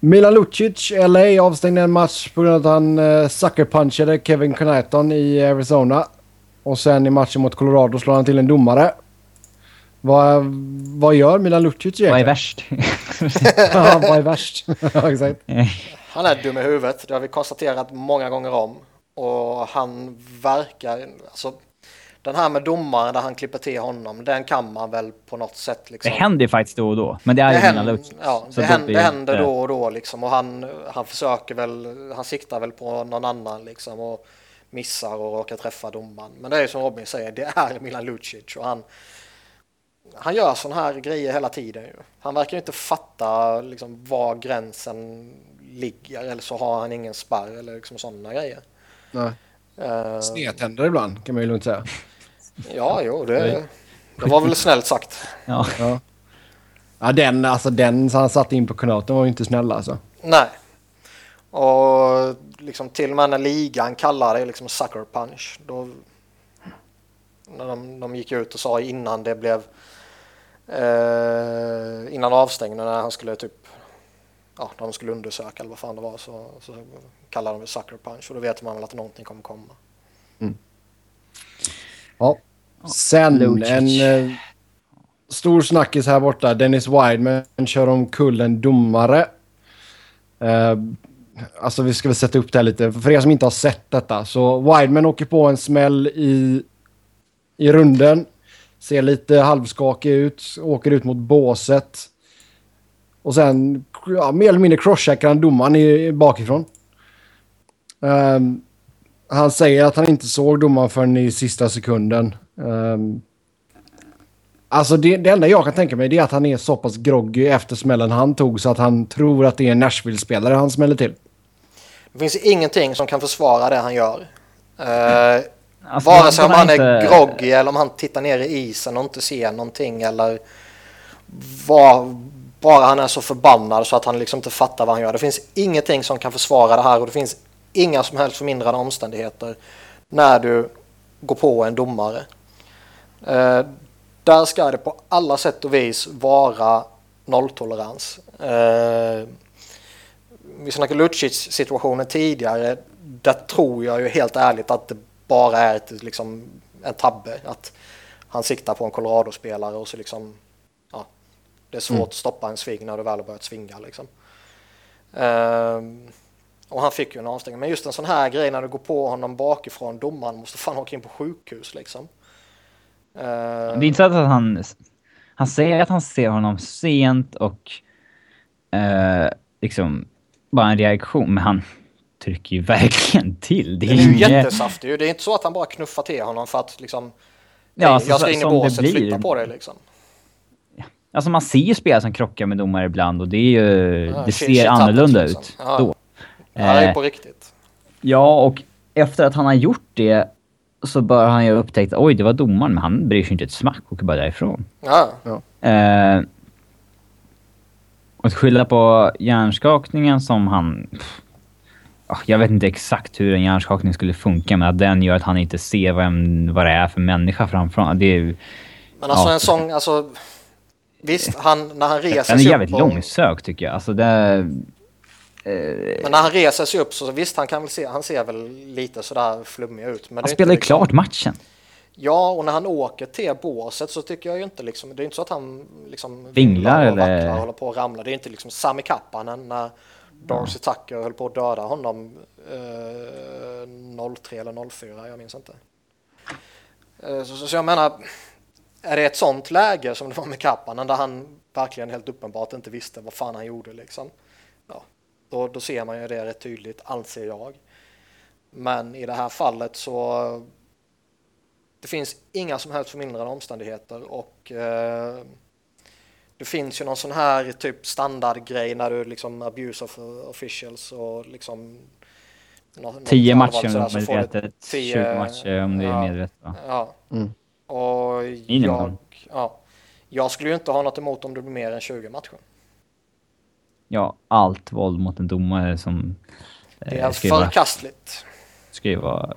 Milan Lucic, LA, avstängde en match på grund av att han uh, suckerpunchade Kevin Connaughton i Arizona. Och sen i matchen mot Colorado slår han till en domare. Vad, vad gör Milan Lucic egentligen? Vad är värst? Ja, vad är värst? ja, exakt. Han är dum i huvudet, det har vi konstaterat många gånger om. Och han verkar, alltså den här med domaren där han klipper till honom, den kan man väl på något sätt liksom. Det händer ju faktiskt då och då. Men det är Det ju händer, mina Lucic. ja, det händer, det händer då och då liksom och han, han försöker väl, han siktar väl på någon annan liksom och missar och råkar träffa domaren. Men det är ju som Robin säger, det är Milan Lucic och han, han gör sådana här grejer hela tiden ju. Han verkar ju inte fatta liksom var gränsen ligger eller så har han ingen spärr eller liksom sådana grejer. Nej. Eh, Snedtänder ibland kan man ju lugnt säga. ja, jo, det, det var väl snällt sagt. Ja. Ja. Ja, den, alltså den han satte in på kanaten var ju inte snäll alltså. Nej. Och liksom till och med när ligan kallar det liksom sucker punch. Då, när de, de gick ut och sa innan det blev eh, innan avstängningen när han skulle typ ja, de skulle undersöka eller vad fan det var så, så kallade de det sucker punch och då vet man väl att någonting kommer komma. Ja. Sen en eh, stor snackis här borta. Dennis Wideman kör omkull en domare. Eh, alltså vi ska väl sätta upp det här lite. För er som inte har sett detta. Så Wideman åker på en smäll i, i runden. Ser lite halvskakig ut. Åker ut mot båset. Och sen ja, mer eller mindre crosscheckar han domaren i, bakifrån. Um, han säger att han inte såg domaren förrän i sista sekunden. Um, alltså det, det enda jag kan tänka mig är att han är så pass groggy efter smällen han tog så att han tror att det är en Nashville-spelare han smäller till. Det finns ingenting som kan försvara det han gör. Eh, Alltså, Vare sig om han är inte- groggy eller om han tittar ner i isen och inte ser någonting eller var, bara han är så förbannad så att han liksom inte fattar vad han gör. Det finns ingenting som kan försvara det här och det finns inga som helst förmindrande omständigheter när du går på en domare. Eh, där ska det på alla sätt och vis vara nolltolerans. Eh, vi snackade Lucic situationen tidigare. Där tror jag ju helt ärligt att det bara är ett, liksom, en tabbe. Att han siktar på en Colorado-spelare och så liksom, ja, det är svårt Mm. att stoppa en sving när du väl har börjat svinga liksom. Ehm, och han fick ju en avstängning. Men just en sån här grej när du går på honom bakifrån, domaren måste fan åka in på sjukhus liksom. Ehm, Det är inte så att han... Han säger att han ser honom sent och eh, liksom bara en reaktion, men han trycker ju verkligen till. Det är, Det är ju inget- jättesaftig ju. Det är inte så att han bara knuffar till honom för att liksom... Ja, "Hej, alltså, jag ska in i det båset, blir. flytta på dig liksom. Alltså man ser ju spelare som krockar med domare ibland och det är ju... Ja, det shit, ser annorlunda happens, ut liksom. Ja. då. Ja, det är Eh, på riktigt. Ja, och efter att han har gjort det så bör han ju ha upptäckt oj, det var domaren, men han bryr sig inte ett smack och åker bara därifrån. Ja, Eh, och att skylla på hjärnskakningen som han... pff, ah, Jag vet inte exakt hur en hjärnskakning skulle funka, men att den gör att han inte ser vad, en, vad det är för människa framför honom. Det är, ju- men alltså Ja. en sån, alltså... Visst, han, när han reser den är sig jävligt upp och, långsökt tycker jag. Alltså det... Men när han reser sig upp så visst, han kan väl se, han ser väl lite sådär flummig ut. Men Han spelar ju liksom, klart matchen. Ja, och när han åker till båset så tycker jag ju inte liksom, det är inte så att han liksom Vinglar eller- vacklar håller på att ramla. Det är inte liksom Sami Kappanen när Darcy Tucker höll på att döda honom eh, 03 eller 04, jag minns inte. Eh, så, så, jag menar, är det ett sånt läge som det var med Kappanen där han verkligen helt uppenbart inte visste vad fan han gjorde liksom. Ja, då, då ser man ju det rätt tydligt, anser jag. Men i det här fallet så det finns inga som helst förmildrande omständigheter och eh, det finns ju någon sån här typ standardgrej när du liksom abuse of officials och liksom något 10 allvarligt matcher om så det får är du medvetet, 10 20 matcher om det är ja. medvetet va? Ja. Mm. Och jag, ja, jag skulle ju inte ha något emot om det blir mer än 20 matcher. Ja, allt våld mot en domare som... Det eh, är ju vara- förkastligt. ska ju vara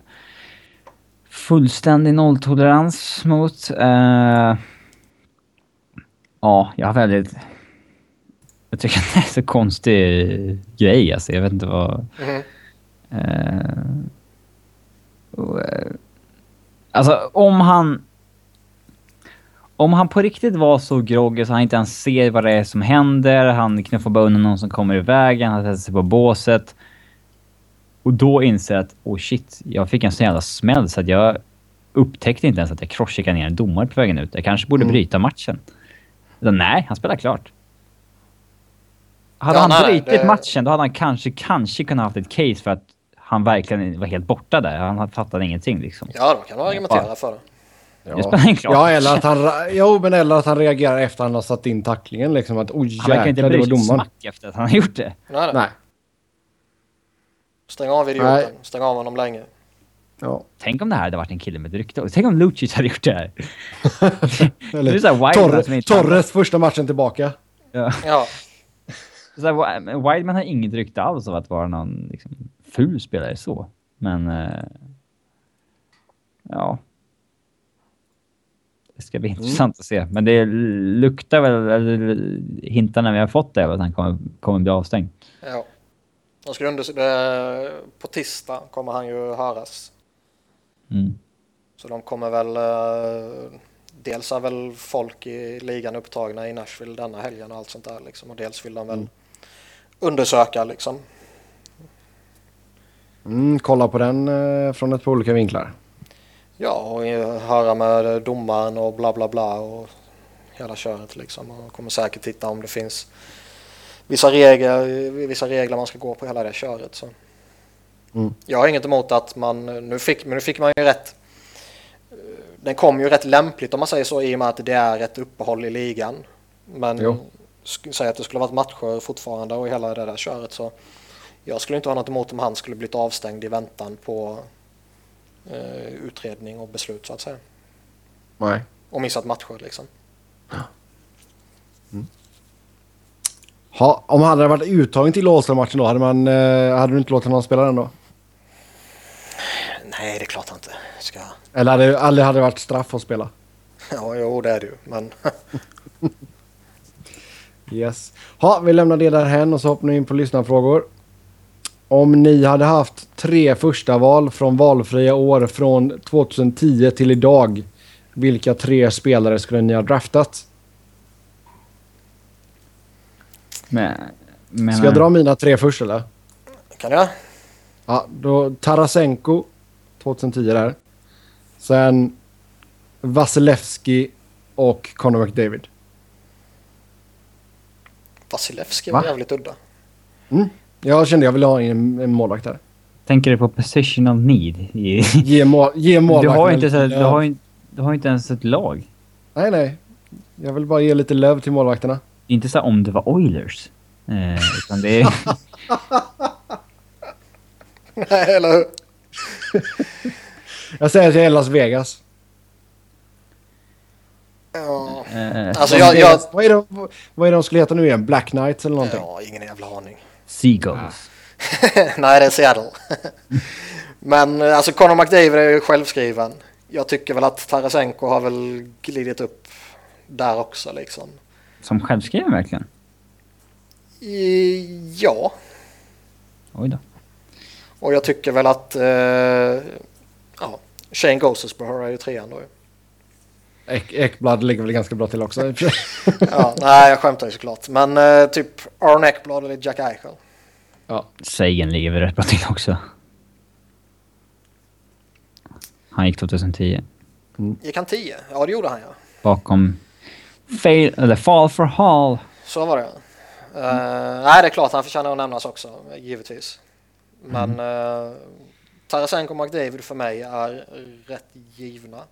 fullständig nolltolerans mot. Eh, ja, jag har väldigt... Jag tycker att det är så konstig grej alltså. Jag vet inte vad... Och, eh, alltså om han... Om han på riktigt var så groggy så han inte ens ser vad det är som händer, han knuffar bara undan någon som kommer i vägen, han sätter sig på båset. Och då inser jag att oh shit, jag fick en sån jävla smäll så att jag upptäckte inte ens att jag crosscheckade ner en domare på vägen ut. Jag kanske borde Mm. bryta matchen. Utan, nej, han spelar klart. Hade Ja, han nej, brutit det- matchen då hade han kanske, kanske kunnat haft ett case för att han verkligen var helt borta där. Han fattade ingenting liksom. Ja, då kan du argumentera för det. Roll. Ja, eller att han, jo, men eller att han reagerar efter han har satt in tacklingen. Liksom att oj Han verkar inte jäklar, bry sig smack efter att han har gjort det. Nej, nej. Nej. Stäng av idioten. Nej. Stäng av honom länge. Ja. Tänk om det här hade varit en kille med ett rykte. Tänk om Lucic hade gjort det här. Eller Det är så här Torres, Torres första matchen tillbaka. Ja. Ja, Så här, har inget rykte alls av att vara någon liksom, ful spelare så. Men... eh, ja. Det ska bli intressant att se. Men det luktar väl, eller hintarna vi har fått är att han kommer, kommer bli avstängd. ja. De ska unders- det, på tisdag kommer han ju höras. Mm. Så de kommer väl... eh, dels är väl folk i ligan upptagna i Nashville denna helgen och allt sånt där liksom. Och dels vill de väl undersöka liksom. Mm, kolla på den eh, från ett par olika vinklar. Ja, och eh, höra med domaren och bla bla bla och hela köret liksom. Och kommer säkert titta om det finns vissa regler, vissa regler man ska gå på hela det köret. Så. Mm. Jag har inget emot att man, nu fick, men nu fick man ju rätt, den kom ju rätt lämpligt om man säger så i och med att det är ett uppehåll i ligan. Men Jo. säg att det skulle varit matcher fortfarande och hela det där köret så jag skulle inte ha något emot om han skulle blivit avstängd i väntan på eh, utredning och beslut så att säga. Nej. Och missat matcher liksom. Ha, om han hade varit uttagen till Åström-matchen då, hade, man, eh, hade du inte låtit honom spela den då? Nej, det är klart han inte ska. Eller hade, eller hade det varit straff att spela? Ja, jo, det är det ju. Men Yes. Ha, vi lämnar det där hen och så hoppar ni in på lyssnarfrågor. Om ni hade haft tre första val från valfria år från 2010 till idag. Vilka tre spelare skulle ni ha draftat? Men, men, Ska jag dra mina tre först eller? kan jag? Ja, då Tarasenko 2010 där. Sen Vasilevski och Conor McDavid. Vasilevski var Va? jävligt udda. Jag kände jag ville ha en, en målvakt där. Tänker du på position of need? I, Ge, mål, ge du, målvakten har ju en inte, så, du, har du har inte ens ett lag. Nej, nej. Jag vill bara ge lite löv till målvakterna. Inte så om det var Oilers. Eh, utan det är... Nej, eller hur? Jag säger att jag är Las Vegas. Ja, eh, alltså jag, jag. Vad, är de, vad är de skulle heta nu igen? Black Knights eller någonting? ja, ingen jävla aning. Seagulls. Nej, det är Seattle. Men eh, alltså Conor McDavid är ju självskriven. Jag tycker väl att Tarasenko har väl glidit upp där också liksom. Som självskriven verkligen. I, ja, Oj då. Och jag tycker väl att eh, ja, Shane Gosesborough är ju trean då. Ek, Ekblad ligger väl ganska bra till också. Ja, nej, jag skämtar ju såklart. Men eh, typ Aaron Ekblad eller Jack Eichel. ja. Sagan ligger väl rätt bra till också. Han gick 2010. Gick han 10? Ja, det gjorde han ja. Bakom... Fail, eller Fall for Hall. Så var det. Uh, nej, det är klart han förtjänar att nämnas också, givetvis. Men uh, Tarasenko och McDavid för mig är rätt givna.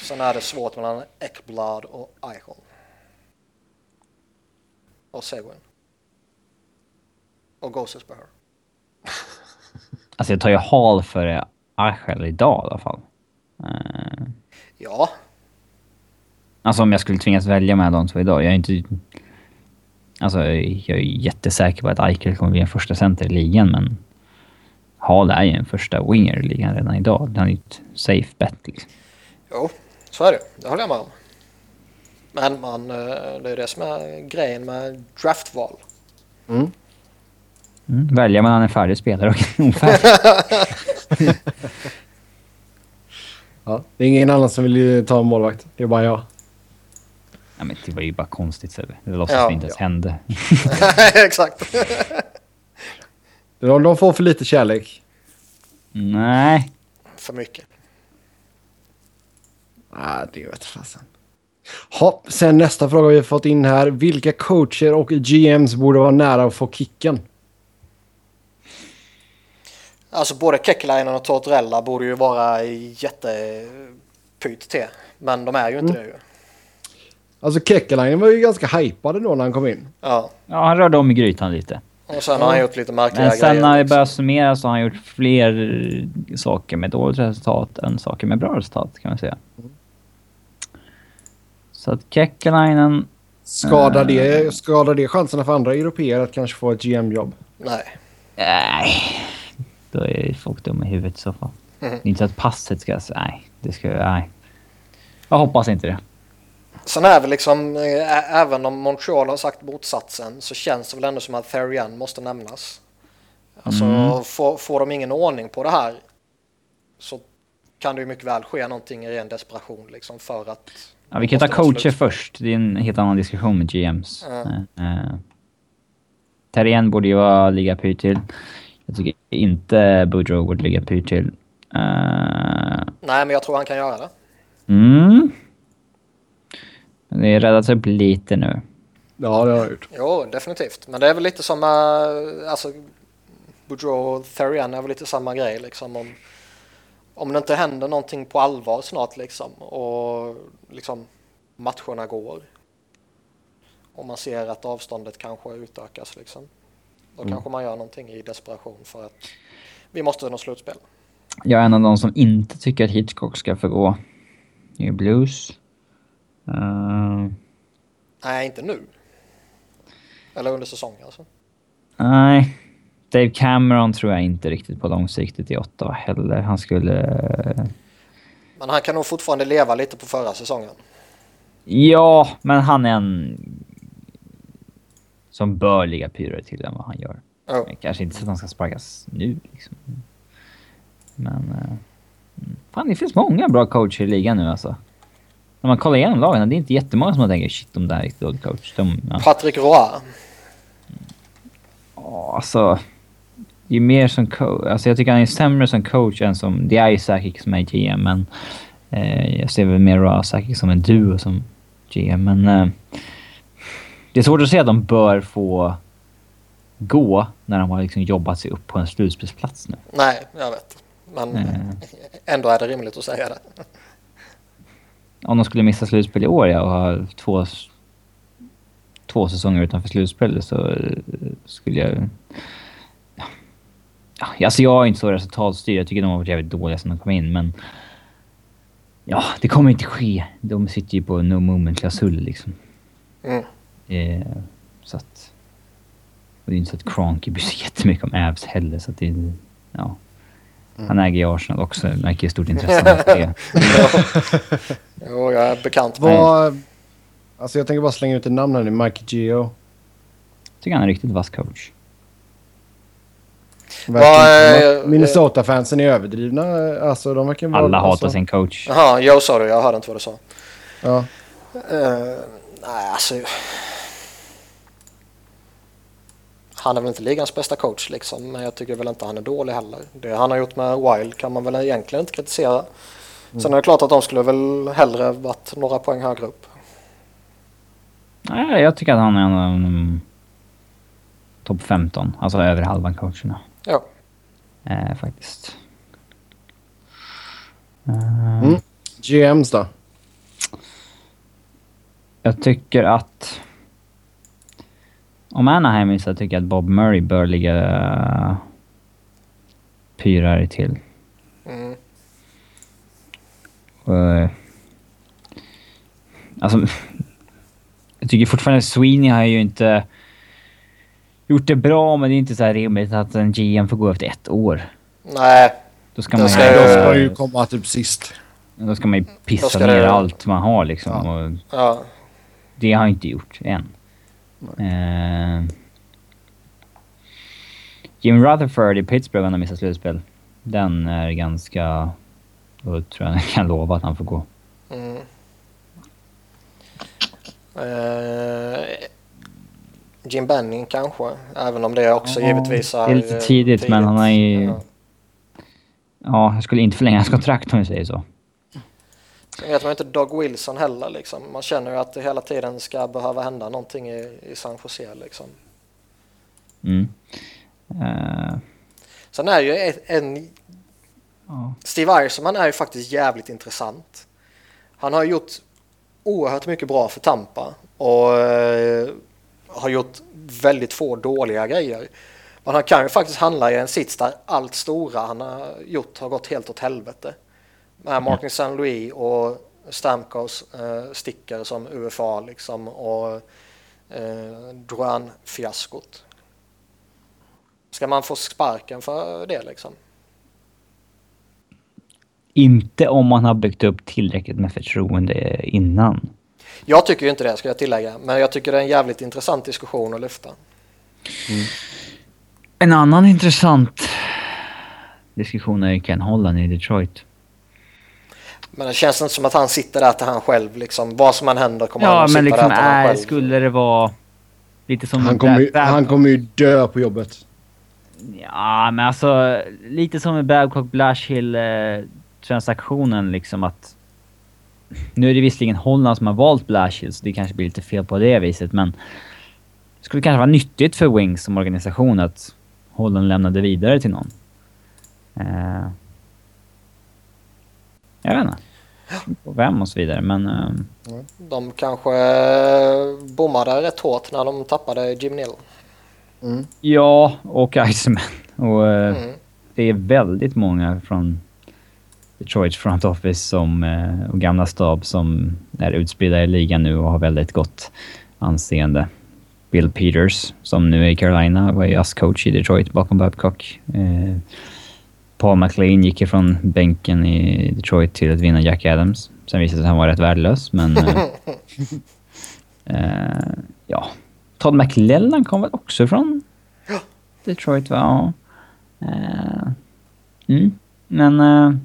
Sen är det svårt mellan Ekblad och Eichel. Och Seguin. Och Gosesborough. Alltså jag tar ju Hall före Eichel idag i alla fall. Eh, Ja, Alltså om jag skulle tvingas välja mellan de två idag. Jag är inte... Alltså jag är jättesäker på att Eichel kommer bli en första center i ligan men... Hall är ju en första winger i ligan redan idag. Han är ju ett safe bet liksom. jo, så är det. Det håller jag med om. Men man, eh, det är det som är grejen med draftval. Mm. Mm. Välja mellan en färdig spelare och en ofärdig. ja. Det är ingen annan som vill ta en målvakt. Det är bara jag. Ja, men det var ju bara konstigt Sebbe. Det låtsas Ja. det inte ens hände. Exakt. De, de får för lite kärlek. Nej. För mycket. Nej, det vet fasen. Ha, sen nästa fråga vi har fått in här. Vilka coacher och GMs borde vara nära att få kicken? Alltså både Kekkelainen och Tortorella borde ju vara jättepyt till. Men de är ju inte det ju. Alltså Kekkelainen var ju ganska hypad då när han kom in. Ja. Ja, han rörde om i grytan lite. Och sen har han gjort lite märkliga Men sen när det börjar summera så har han gjort fler saker med dåligt resultat än saker med bra resultat kan man säga. Så att Kekkelainen... Skadar, Eh. det, skadar det chanserna för andra europeer att kanske få ett GM-jobb? Nej. Nej. Då är folk dumma i huvudet i så fall. Mhm. Inte så att passet ska... Nej, det ska... Nej. Jag hoppas inte det. Sen är väl liksom, ä- även om Montreal har sagt motsatsen så känns det väl ändå som att Therian måste nämnas. Alltså Mm. får, får de ingen ordning på det här så kan det ju mycket väl ske någonting i ren desperation liksom för att... Ja, vi kan ta coacher slut. först. Det är en helt annan diskussion med GMs. Ja. Uh, uh, Terrien borde ju vara liga pyr till. Jag tycker inte Boudreau borde ligga pyr till. Uh, Nej, men jag tror han kan göra det. mm. Men Det är räddat upp lite nu. Ja, det har jag gjort. Jo, definitivt. Men det är väl lite som, alltså Boudreau och Therian är väl lite samma grej liksom. Om, om det inte händer någonting på allvar snart liksom och liksom matcherna går. Och man ser att avståndet kanske utökas liksom. Då kanske man gör någonting i desperation för att vi måste nå slutspel. Jag är en av de som inte tycker att Hitchcock ska få gå. Det är Blues. Uh, Nej, inte nu. Eller under säsongen alltså. nej. Dave Cameron tror jag inte riktigt på långsiktigt i Ottawa heller. Han skulle... Men han kan nog fortfarande leva lite på förra säsongen. Ja, men han är en... Som bör ligga pyrare till än vad han gör. Men Kanske inte så att han ska sparkas nu liksom. Men... eh, mm. fan, det finns många bra coacher i ligan nu alltså. När man kollar igenom lagen, det är inte jättemånga som man tänker shit, de där är riktigt dålig coach. De, ja. Patrick Roy. Ja, alltså... Är mer som coach. Alltså jag tycker han är sämre som coach än som... Det är ju säkert som är GM, men... Eh, jag ser väl mer Ra säkert som en duo som GM, men... Eh, det är svårt att säga att de bör få gå när de har liksom jobbat sig upp på en slutspelsplats nu. Nej, jag vet. Men Eh, ändå är det rimligt att säga det. Om de skulle missa slutspel i år ja, och ha två, två säsonger utanför slutspel så eh, skulle jag... Ja. Alltså jag är inte så resultatstyrd. Jag tycker de har varit jävligt dåliga sen de kom in, men... Ja, det kommer inte ske. De sitter ju på no moment-klausul liksom. Mm. Eh, så att... Och det är inte så att Cronky bryr sig jättemycket om Avs heller, så att det... Ja. Han äger ju Arsenal också, märker ju stort intresse av det. Jo, jag är bekant med Vad... Alltså jag tänker bara slänga ut ett namn här nu. Mike Geo. tycker han är en riktigt vass coach. Är- Minnesota-fansen är överdrivna. Alltså de verkar vara... Alla hatar alltså, sin coach. Jaha, jag sa det. Jag hörde inte vad du sa. Ja. Eh, nej, alltså... Han är väl inte ligans bästa coach liksom, men jag tycker väl inte han är dålig heller. Det han har gjort med Wild kan man väl egentligen inte kritisera. Sen är det klart att de skulle väl hellre varit några poäng högre upp. Nej, jag tycker att han är en av de topp 15, alltså över halvan coacherna. Ja, Eh, faktiskt. Eh, Mm. GMs då? Jag tycker att... Om Anaheim är så tycker jag att Bob Murray bör ligga pyrare till. mm. Uh, alltså, jag tycker fortfarande Sweeney har ju inte gjort det bra, men det är inte så här rimligt att en GM får gå efter ett år. nej, Då ska Då man ska ju, jag- De ska ju komma typ sist. då ska man ju Då pissa ner det- allt man har liksom. Ja. Och ja. det har jag inte gjort än. Uh, Jim Rutherford i Pittsburgh när han missar slutspel. Den är ganska... Då tror jag jag kan lova att han får gå. Mm. Eh, Jim Benning kanske, även om det också Ja, givetvis är... det är lite eh, tidigt, men han är ju- Ja. Ja, jag skulle inte förlänga hans kontrakt om vi säger så. Sen vet man ju inte Doug Wilson heller liksom. Man känner ju att det hela tiden ska behöva hända någonting i, i San Jose liksom. Mm. Eh, Sen är ju en... ja. Steve Eisenman är ju faktiskt jävligt intressant. Han har gjort oerhört mycket bra för Tampa och eh, har gjort väldigt få dåliga grejer. Men han kan ju faktiskt handla i en sits där allt stora han har gjort har gått helt åt helvete. Med Martin St. Louis och Stamkos eh, sticker som UFA liksom och eh, Duran-fiaskot. Ska man få sparken för det liksom? Inte om man har byggt upp tillräckligt med förtroende innan. Jag tycker ju inte det ska jag tillägga, men jag tycker det är en jävligt intressant diskussion att lyfta. En annan intressant diskussion är Ken Holland i Detroit. Men det känns inte som att han sitter där till han själv liksom. Vad som än händer kommer han Ja, att men sitta liksom där till han själv. skulle det vara lite som... Han kommer, ju, han kommer ju dö på jobbet. Ja, men alltså lite som med Babcock Blashill eh, transaktionen liksom att... Nu är det visserligen Holland som har valt Blashill så det kanske blir lite fel på det viset men... Det skulle kanske vara nyttigt för Wings som organisation att Holland lämnade vidare till någon. Eh, jag vet inte. På vem och så vidare men... Eh, De kanske bommade rätt hårt när de tappade Jim Neal. Mm. ja, och Iceman. Och eh, Mm. det är väldigt många från Detroits front office som, eh, och gamla stab som är utspridda i ligan nu och har väldigt gott anseende. Bill Peters, som nu är i Carolina, var ju coach i Detroit bakom Babcock. Paul McLean gick ifrån bänken i Detroit till att vinna Jack Adams. Sen visade det sig att han var rätt värdelös, men... Eh, eh, ja. Todd McLellan kom väl också från Detroit, va? Ja. Eh, mm. Men... eh,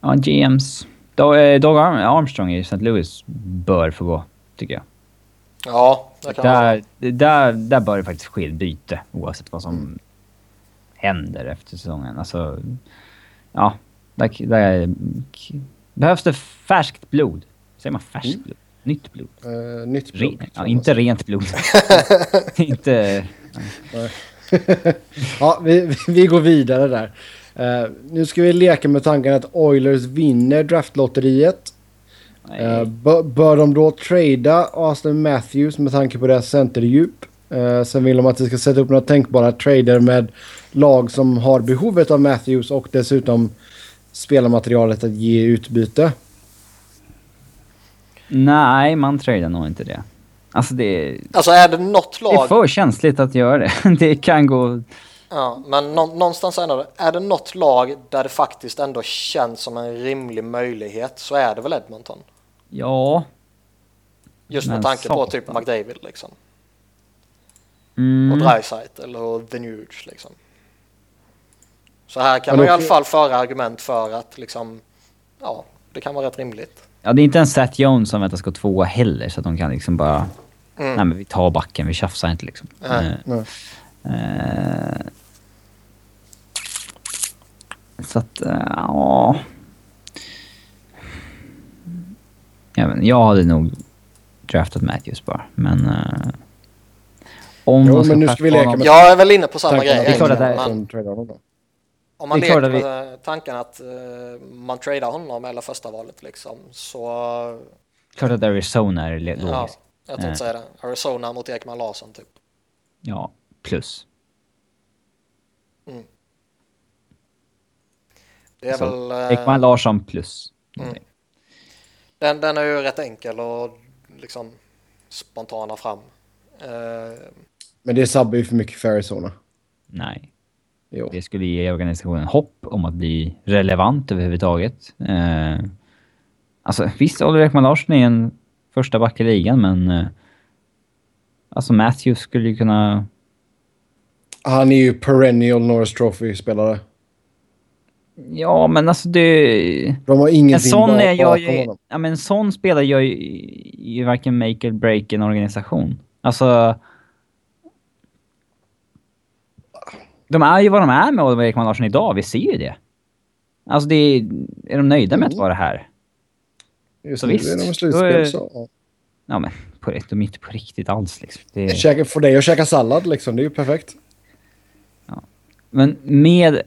ja, GMs. Dog, eh, Armstrong i St. Louis bör få gå, tycker jag. Ja, det kan. Där, där, där bör det faktiskt ske ett byte oavsett vad som händer efter säsongen. Alltså, ja. Där, där behövs det färskt blod. Säger man färskt Mm. blod? Nytt blod? Uh, nytt blod. Re, ja, inte rent blod. inte... Ja, vi, vi går vidare där. Eh, nu ska vi leka med tanken att Oilers vinner draftlotteriet. Uh, bör, de då trada Austin Matthews med tanke på deras centerdjup? Uh, sen vill de att de ska sätta upp några tänkbara trader med lag som har behovet av Matthews och dessutom spelarmaterialet att ge utbyte. Nej, man tradar nog inte det. Alltså det, Alltså är det något det är lag... för känsligt att göra det. Det kan gå... Ja, men nå, någonstans ändå, är det något lag där det faktiskt ändå känns som en rimlig möjlighet så är det väl Edmonton. Ja. Just med tanke på typ McDavid liksom. Mm. Och Dreisaitl och The Nuge liksom. Så här kan man i alla fall föra argument för att liksom, ja, det kan vara rätt rimligt. Ja, det är inte en Seth Jones som väntas gå tvåa heller, så att de kan liksom bara... Mm. Nej, men vi tar backen, vi tjafsar inte liksom. Nej. Eh, Nej. eh, så att, eh, ja... Jag, vet, inte, jag hade nog draftat Matthews bara, men... eh, om Jo, men nu ska vi leka med- Jag är väl inne på samma grej Det är klart att det är- om man leker att med tanken att eh, man tradar honom eller första valet liksom så Klart att Arizona är le- ja, logiskt. jag tänkte Eh. säga det. Arizona mot Ekman Larsson typ. Ja, plus. Det är Så, väl... eh, Ekman Larsson plus. Mm. Den, den är ju rätt enkel och liksom spontana fram. Eh, Men det sabbar ju för mycket för Arizona. Nej. Jo. Det skulle ge organisationen hopp om att bli relevant överhuvudtaget. Eh, alltså visst, Oliver Ekman Larsson är en första back i ligan, men... Eh, alltså Matthews skulle ju kunna... Han är ju perennial Norris Trophy-spelare. Ja, men alltså det... De har En ingenting sån, bak- är jag ju, ja, men en sån spelare gör ju, ju varken make eller break en organisation. Alltså... De är ju vad de är med Oliver Ekman Larsson idag, vi ser ju det. Alltså det är, är de nöjda med att Mm. vara här? Just så nu visst. är de i slutspel så. ja. Ja men, på, de är inte på riktigt alls liksom. Det, Käka, för dig att käka sallad liksom, det är ju perfekt. Men med...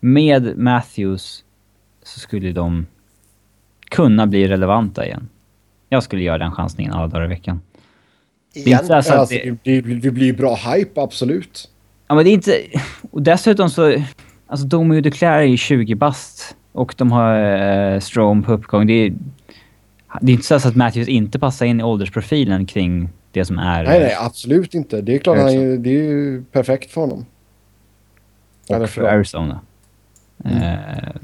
Med Matthews så skulle de kunna bli relevanta igen. Jag skulle göra den chansningen alla dagar i veckan. Det Igen. inte så att Alltså, det, det, det, det blir ju bra hype, absolut. ja, men det är inte... Och dessutom så... Alltså Domi och Duclair är ju 20 bast. Och de har eh, Strom på uppgång. Det är, det är inte så att Matthews inte passar in i åldersprofilen kring det som är... Nej, nej, absolut inte. Det är klart, han, Arizona. det är ju perfekt för honom. Eller och för för. Arizona. Mm. Eh,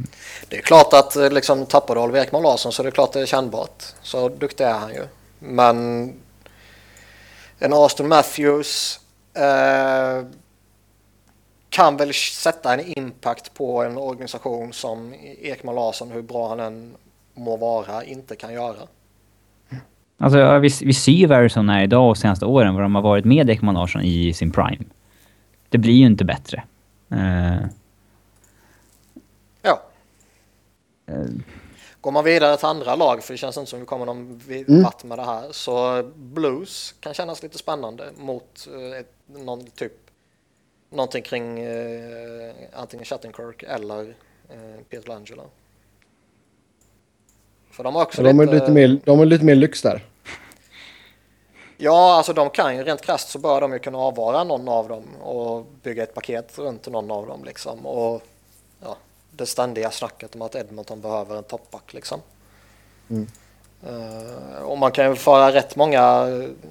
Det är klart att eh, liksom, tappar du Oliver Ekman Larsson så är det klart det är kännbart. Så duktig är han ju. Men en Austin Matthews eh, kan väl sätta en impact på en organisation som Ekman Larsson, hur bra han än må vara, inte kan göra. Alltså, vi, vi ser ju vad Arizona är idag och senaste åren, vad de har varit med Ekman Larsson i sin prime. Det blir ju inte bättre. Eh, Ja. eh, Går man vidare till andra lag, för det känns inte som vi kommer någon Mm. vart med det här, så Blues kan kännas lite spännande mot eh, någon typ någonting kring eh, antingen Shattenkirk eller eh, Peter Langelo. För de har också Så de, är lite mer, de är lite mer lyx där. Ja, alltså de kan ju rent krasst så bör de ju kunna avvara någon av dem och bygga ett paket runt någon av dem liksom. Och det ständiga snacket om att Edmonton behöver en toppback liksom. Mm. Eh, och man kan ju föra rätt många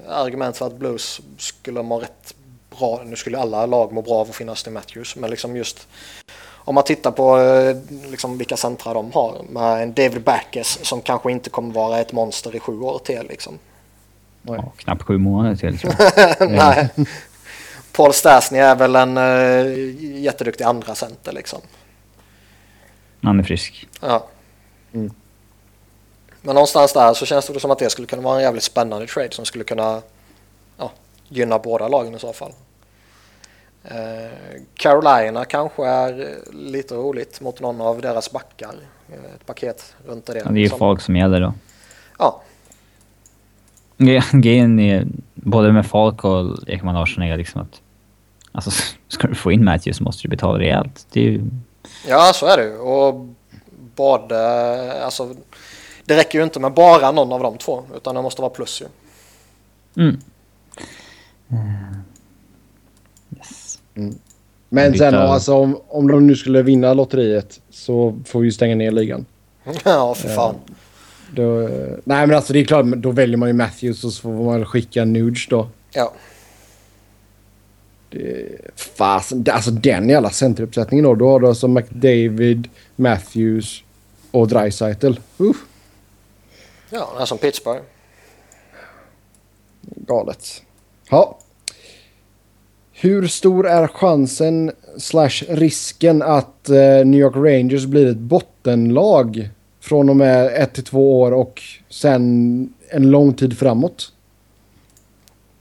argument för att Blues skulle må rätt bra. Nu skulle alla lag må bra av att finnas till Matthews, men liksom just om man tittar på eh, liksom vilka centra de har med en David Backes som kanske inte kommer vara ett monster i sju år till liksom. Ja, knappt sju månader till jag. Nej. Paul Stastny är väl en uh, jätteduktig andra center liksom. Han är frisk. Ja. Mm. Men någonstans där så känns det som att det skulle kunna vara en jävligt spännande trade som skulle kunna ja, gynna båda lagen i så fall. Eh, Carolina kanske är lite roligt mot någon av deras backar. Eh, Ett paket runt det. Ja, det är ju liksom. folk som gäller då. Ja, Gre- Grejen är, både med Falk och Ekman Larsson är liksom att... Alltså, ska du få in Matthews måste du betala rejält. Det är ju... ja så är det ju. Och både, alltså, det räcker ju inte med bara någon av de två utan det måste vara plus ju. Mm. Eh, Yes. Men Byta- sen alltså, om, om de nu skulle vinna lotteriet så får vi ju stänga ner ligan. ja, för fan. Då, eh, nej men alltså det är klart, då väljer man ju Matthews och så får man skicka Nuge då. Ja. Fasen, alltså den jävla centeruppsättningen då. Då har du alltså McDavid, Matthews och Dreisaitl. Uh, Ja, det är som Pittsburgh. galet. Ja. Hur stor är chansen slash risken att eh, New York Rangers blir ett bottenlag från och med ett till två år och sen en lång tid framåt?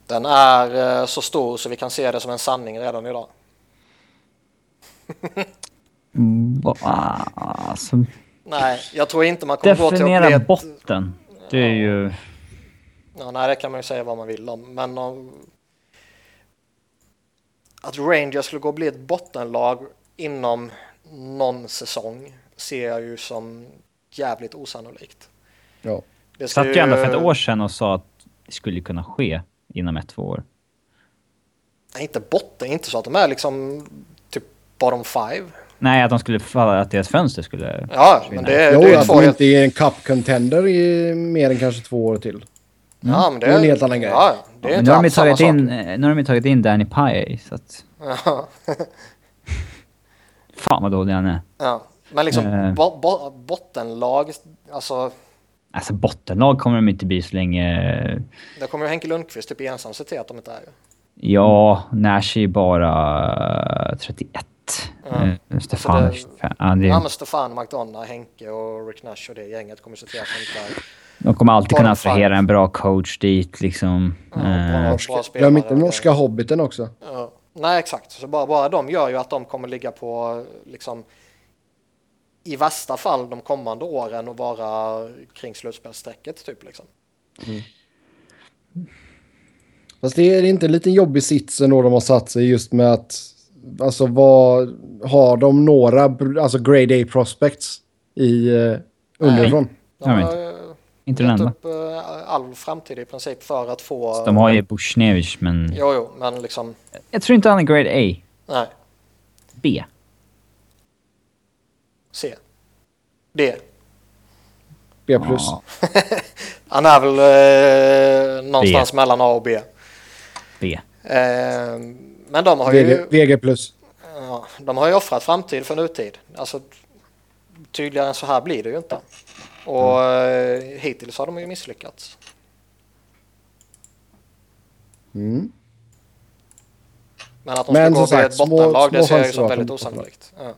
Den är eh, så stor så vi kan se det som en sanning redan idag. Alltså, Nej, jag tror inte man kommer gå till att definiera bli botten. Det är ju... Ja, nej, det kan man ju säga vad man vill om. Men om... Att Rangers skulle gå och bli ett bottenlag inom någon säsong ser jag ju som jävligt osannolikt. Ja. Det Satt ju ändå för ett år sedan och sa att det skulle kunna ske inom ett, två år. Nej, inte botten, inte så att de är liksom typ bottom five. Nej, att de skulle falla, att deras fönster skulle... Ja, försvinna. men det, är- Jo, det är att två de inte är en cup-contender i mer än kanske två år till. Ja, men det, Det är en helt annan grej. Ja, det är Men inte nu har de ju tagit in, nu har de ju tagit in Danny Pye, så att... Ja. Fan vad dålig han är. Ja, men liksom Eh. bo, bo, bottenlag, alltså Alltså bottenlag kommer de inte bli så länge... det kommer ju Henke Lundqvist typ ensam se till att de inte är. Ja, Nash är bara 31 Ja. Uh, Stefan. Alltså det, ja, det... ja, men Stefan, McDonough, Henke och Rick Nash och det gänget kommer se till att de inte De kommer alltid kunna attrahera en bra coach dit liksom. Uh, Glöm inte norska hobbiten också. Ja. Nej, exakt. Så bara, bara de gör ju att de kommer ligga på liksom i värsta fall de kommande åren och vara kring slutspelsstrecket typ liksom. Mm. Fast det är inte en liten jobbig sits ändå de har satt sig just med att alltså vad har de några alltså grade A prospects i uh, underifrån? Nej, de har inte den enda. upp uh, all framtid i princip för att få... Så de har ju Bushnevich men... Jo, jo, men liksom... Jag tror inte han är grade A. Nej. B. C. D. B plus. Ja. han är väl eh, någonstans B. mellan A och B. B. Eh, men de har VG, ju... VG plus. Ja, de har ju offrat framtid för nutid. Alltså, tydligare än så här blir det ju inte. Och mm. Eh, hittills har de ju misslyckats. Mm. Men att de Men, ska gå med ett bottenlag, det ser jag ju som väldigt osannolikt. Ja.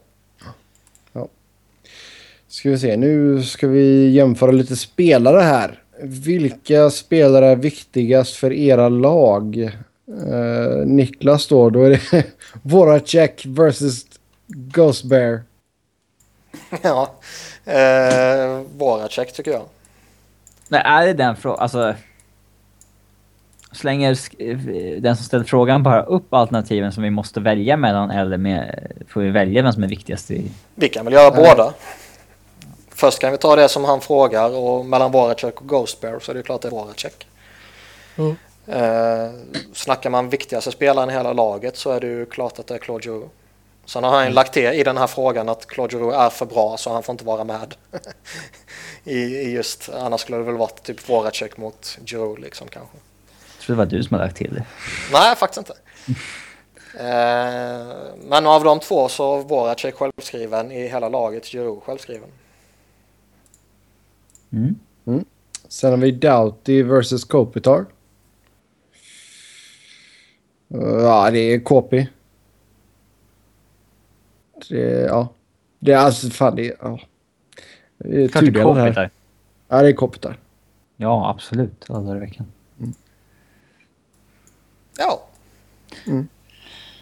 Ska vi se, nu ska vi jämföra lite spelare här. Vilka spelare är viktigast för era lag? Uh, Niklas då, då är det Voracek versus Ghost Bear. ja, uh, Voracek tycker jag. Nej, är det den frågan? Alltså... Slänger den som ställer frågan bara upp alternativen som vi måste välja mellan eller med, får vi välja vem som är viktigast i... Vi kan väl göra uh. båda. Först kan vi ta det som han frågar och mellan Voracek och Ghost Bear så är det klart det är Voracek. Mm. Eh, snackar man viktigaste spelaren i hela laget så är det ju klart att det är Claude Giroux. Sen har han mm. lagt till i den här frågan att Claude Giroux är för bra så han får inte vara med. I, I, just, annars skulle det väl varit typ Voracek mot Giroux liksom kanske. Jag tror det var du som hade lagt till det. Nej, faktiskt inte. eh, men av de två så Voracek självskriven i hela laget, Giroux självskriven. Mm. Mm. Sen har vi Doughty versus Kopitar. Ja, det är KP. Det, ja. Det är alltså fan det är... Ja. Det är tudelat här. Ja, det är Kopitar. Ja, absolut. Alla dagar i veckan. Mm. Ja. Mm.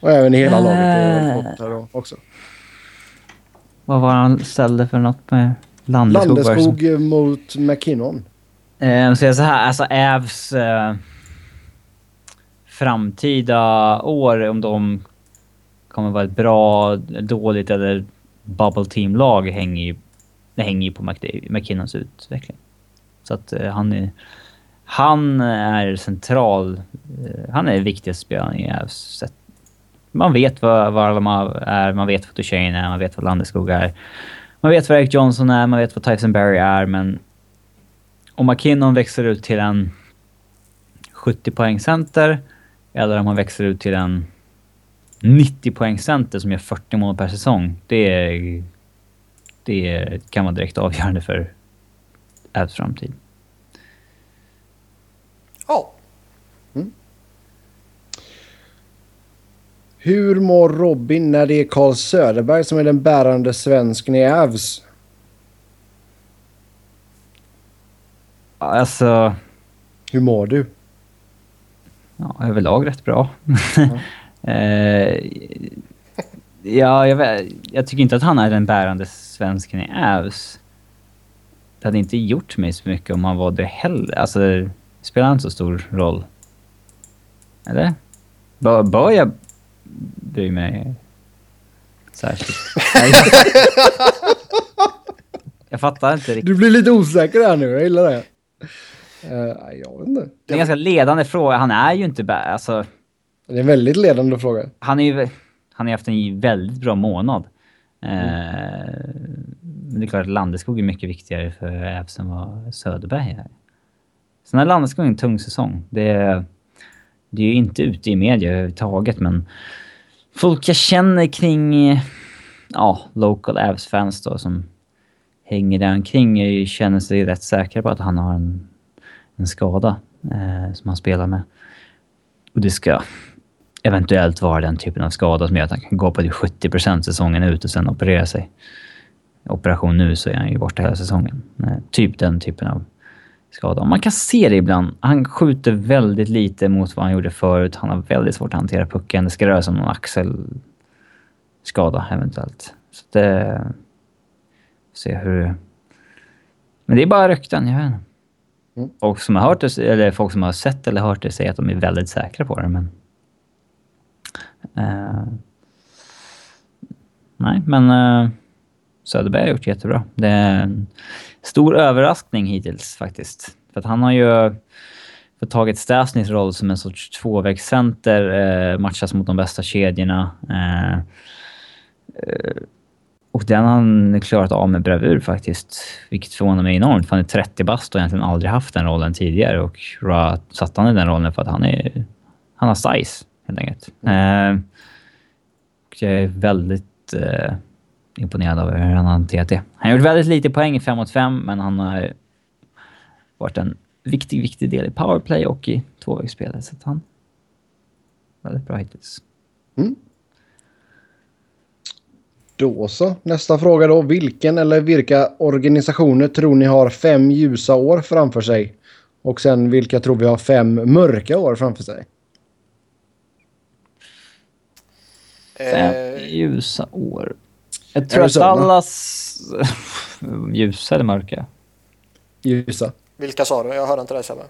Och även hela laget är Kopitar också. Vad var han ställde för något med Landeskog? Landeskog mot McKinnon. Eh, så jag så här, alltså Ävs... Eh framtida år, om de kommer vara ett bra, dåligt eller bubble team-lag hänger ju, hänger ju på McKinnons utveckling. Så att uh, han är... Han är central. Uh, han är viktigaste spelaren i Avs. Man vet vad, vad man är, man vet vad Duchene är, man vet vad Landeskog är. Man vet vad Eric Johnson är, man vet vad Tyson Berry är, men om McKinnon växer ut till en 70 poäng center eller om han växer ut till en 90 poäng center som gör 40 mål per säsong. Det, är, det kan vara direkt avgörande för Avs framtid. Hur mår Robin när det är Carl Söderberg som är den bärande svensken i Avs? Alltså... Hur mår du? ja, överlag rätt bra. Mm. eh, ja, jag, jag, tycker inte att han är den bärande svensken i Avs. Det hade inte gjort mig så mycket om han var det heller. Alltså, det spelar inte så stor roll. Eller? Bör, bör jag bry mig särskilt? jag fattar inte riktigt. Du blir lite osäker här nu, jag gillar det. Uh, jag vet inte. Det är en ganska ledande fråga. Han är ju inte... Alltså, det är en väldigt ledande fråga. Han är ju... Han har haft en väldigt bra månad. Mm. Uh, men det är klart att Landeskog är mycket viktigare för Ävs än vad Söderberg är. Sen har Landeskog en tung säsong. Det är, det är ju inte ute i media överhuvudtaget, men folk jag känner kring ja, local Avs-fans då som hänger där omkring känner sig rätt säkra på att han har en en skada eh, som han spelar med. Och det ska eventuellt vara den typen av skada som gör att han kan gå på typ till 70% säsongen ut och sen operera sig. Operation nu så är han ju borta hela säsongen. Eh, typ den typen av skada. Man kan se det ibland. Han skjuter väldigt lite mot vad han gjorde förut. Han har väldigt svårt att hantera pucken. Det ska röra sig om någon axelskada eventuellt. Så det... Se hur... Men det är bara rykten, jag vet inte. Mm. Folk som har hört det, eller folk som har sett eller hört det säger att de är väldigt säkra på det, men... Uh, nej, men uh, Söderberg har gjort jättebra. Det är en stor överraskning hittills faktiskt. För att han har ju fått tagit Stasnys roll som en sorts tvåvägscenter, eh, matchas mot de bästa kedjorna. Eh, eh, och den har han klarat av med bravur faktiskt. Vilket förvånar mig enormt, för han är 30 bast och egentligen aldrig haft den rollen tidigare. Och Ra satte han i den rollen för att han är... Han har size, helt enkelt. Mm. Eh, jag är väldigt eh, imponerad av hur han har hanterat det. Han har gjort väldigt lite poäng i 5 mot 5, men han har varit en viktig, viktig del i powerplay och i tvåvägsspelet. Så han... Väldigt bra hittills. Mm. Då så. Nästa fråga då. Vilken eller vilka organisationer tror ni har fem ljusa år framför sig? Och sen vilka tror vi har fem mörka år framför sig? Fem ljusa år. Jag tror att allas... ljusa eller mörka? Ljusa. Vilka sa du? Jag hörde inte det Sebbe.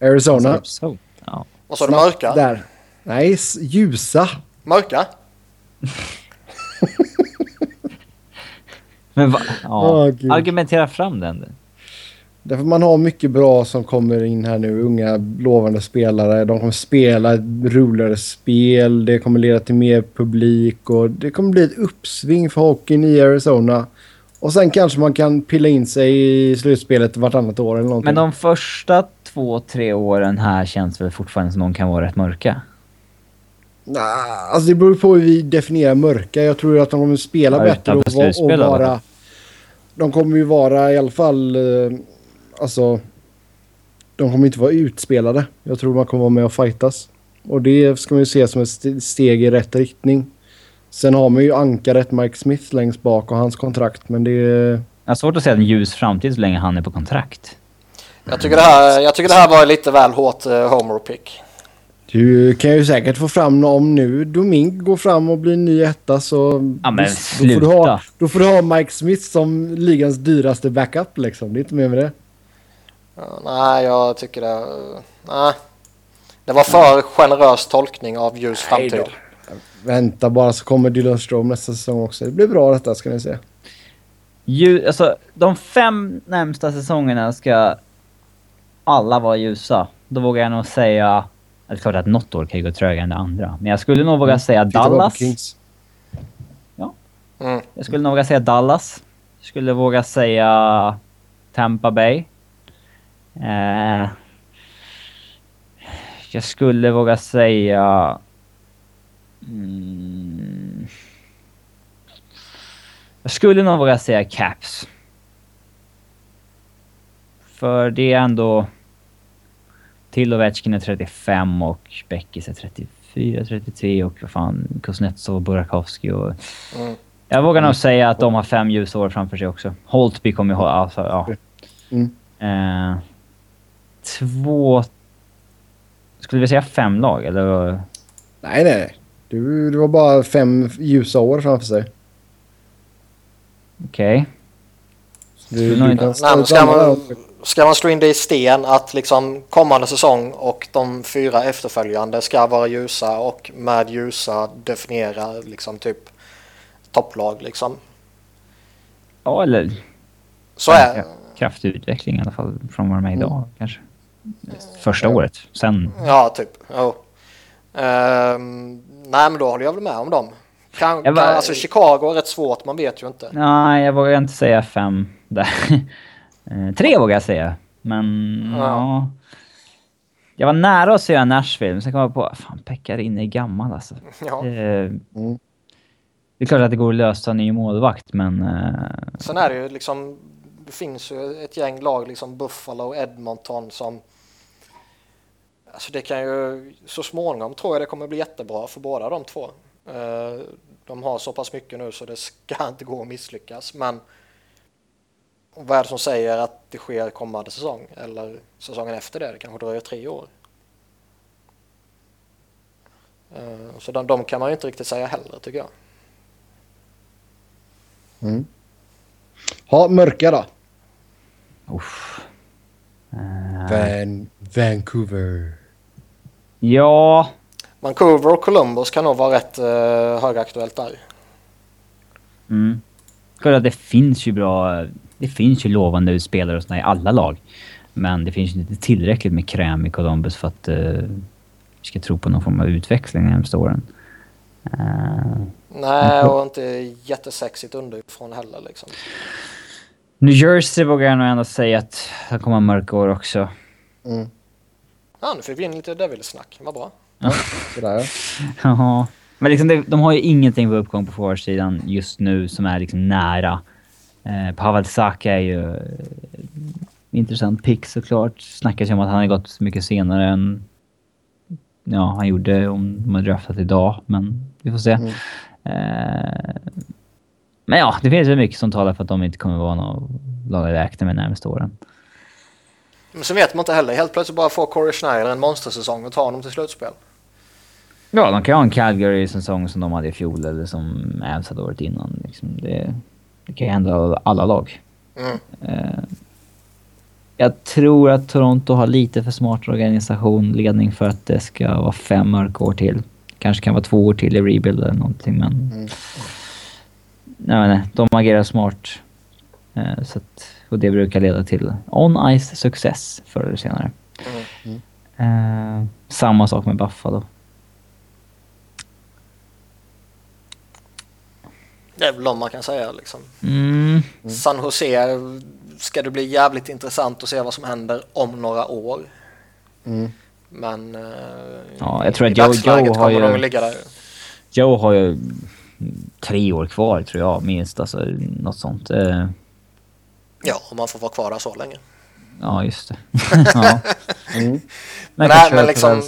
Arizona. Arizona. Ja. Vad sa du? Mörka? Där. Nej, ljusa. Mörka? Men va? Ja. Oh, Argumentera fram den. Därför man har mycket bra som kommer in här nu. Unga lovande spelare. De kommer spela ett roligare spel. Det kommer leda till mer publik och det kommer bli ett uppsving för hockeyn i Arizona. Och sen kanske man kan pilla in sig i slutspelet vartannat år eller någonting. Men de första två, tre åren här känns väl fortfarande som de kan vara rätt mörka? Nah, alltså det beror på hur vi definierar mörka. Jag tror att de kommer spela ja, bättre och, och vara... De kommer ju vara i alla fall... Eh, alltså... De kommer inte vara utspelade. Jag tror man kommer vara med och fightas. Och det ska man ju se som ett steg i rätt riktning. Sen har man ju ankaret Mike Smith längst bak och hans kontrakt, men det är... Jag har svårt att se en ljus framtid så länge han är på kontrakt. Jag tycker det här, jag tycker det här var lite väl hårt uh, homer pick. Du kan ju säkert få fram om nu Domink går fram och blir ny etta så... Ja men sluta. Då får, du ha, då får du ha Mike Smith som ligans dyraste backup liksom. Det är inte mer med det. Ja, nej, jag tycker det... Nej. Det var för generös tolkning av ljus framtid. Vänta bara så kommer Dylan Strom nästa säsong också. Det blir bra detta ska ni se. Ju, alltså, de fem närmsta säsongerna ska alla vara ljusa. Då vågar jag nog säga det är klart att något år kan ju gå trögare än det andra. Men jag skulle nog våga mm. säga Dallas. Ja. Mm. Jag skulle nog våga säga Dallas. Jag skulle våga säga Tampa Bay. Eh, jag skulle våga säga... Mm, jag skulle nog våga säga Caps. För det är ändå... Till Ovechkin är 35 och Beckis är 34, 33 och vad fan, Kuznetsov och Burakovsky och... Mm. Jag vågar nog säga att de har fem ljusår framför sig också. Holtby kommer ju ha... Alltså, ja. Mm. Eh, två... Skulle vi säga fem lag eller? Nej, nej. Du, du har bara fem ljusa år framför sig. Okej. Okay. ska, man, ska man slå in det i sten att liksom kommande säsong och de fyra efterföljande ska vara ljusa och med ljusa definiera liksom typ topplag liksom? Ja, eller... Så är Kraftig utveckling i alla fall från vad de är idag mm. kanske. Första mm. året, sen... Ja, typ. Oh. Um, nej, men då håller jag väl med om dem. Kan, kan, alltså Chicago är rätt svårt, man vet ju inte. Nej, jag vågar inte säga fem där. Eh, tre vågar jag säga, men ja. ja. Jag var nära att säga Nashville, men sen kom jag på fan Pekkarin är gammal alltså. Ja. Det, mm. det är klart att det går att lösa en ny målvakt, men... Uh... Sen är det ju liksom... Det finns ju ett gäng lag, liksom Buffalo och Edmonton, som Alltså det kan ju, så småningom tror jag det kommer bli jättebra för båda de två. Eh, de har så pass mycket nu så det ska inte gå att misslyckas. Men vad är det som säger att det sker kommande säsong eller säsongen efter det? Det kanske dröjer tre år. Eh, så de, de kan man ju inte riktigt säga heller tycker jag. Mm. Ha, mörka då? Uff. Van, Vancouver. Ja, Vancouver och Columbus kan nog vara rätt uh, högaktuellt där. Mm. Att det finns ju bra... Det finns ju lovande spelare och sådär i alla lag. Men det finns ju inte tillräckligt med kräm i Columbus för att uh, vi ska tro på någon form av utväxling de närmaste åren. Uh, Nej, och inte jättesexigt underifrån heller liksom. New Jersey vågar jag nog ändå säga att det kommer mörka år också. Mm. Ja, nu fick vi in lite Devils-snack. Vad bra. Sådär ja. Men liksom det, de har ju ingenting på uppgång på forwardsidan just nu som är liksom nära. Eh, Pavel Saka är ju eh, intressant pick såklart. Snackas ju om att han har gått mycket senare än ja, han gjorde om de hade draftat idag, men vi får se. Mm. Eh, men ja, det finns väl mycket som talar för att de inte kommer vara något lag att räkna med närmaste åren. Men så vet man inte heller. Helt plötsligt bara får Corey Schneider en monstersäsong och tar honom till slutspel. Ja, de kan ha en Calgary-säsong som de hade i fjol eller som Avs hade året innan. Liksom det, det kan ju hända alla lag. Mm. Eh, jag tror att Toronto har lite för smart organisation, ledning för att det ska vara fem mörka år till. Kanske kan vara två år till i rebuild eller någonting men... Mm. Nej, nej, de agerar smart. Eh, så att, och det brukar leda till on-ice success förr eller senare. Mm. Eh, samma sak med Buffalo. Det är väl de man kan säga liksom. Mm. San Jose ska det bli jävligt intressant att se vad som händer om några år. Mm. Men eh, Ja, jag tror i att Joe- dagsläget Joe har kommer ju- de att ligga där. Joe har ju tre år kvar tror jag minst, alltså något sånt. Ja, om man får vara kvar så länge. ja, just det. ja. Mm. Men Nej, men liksom-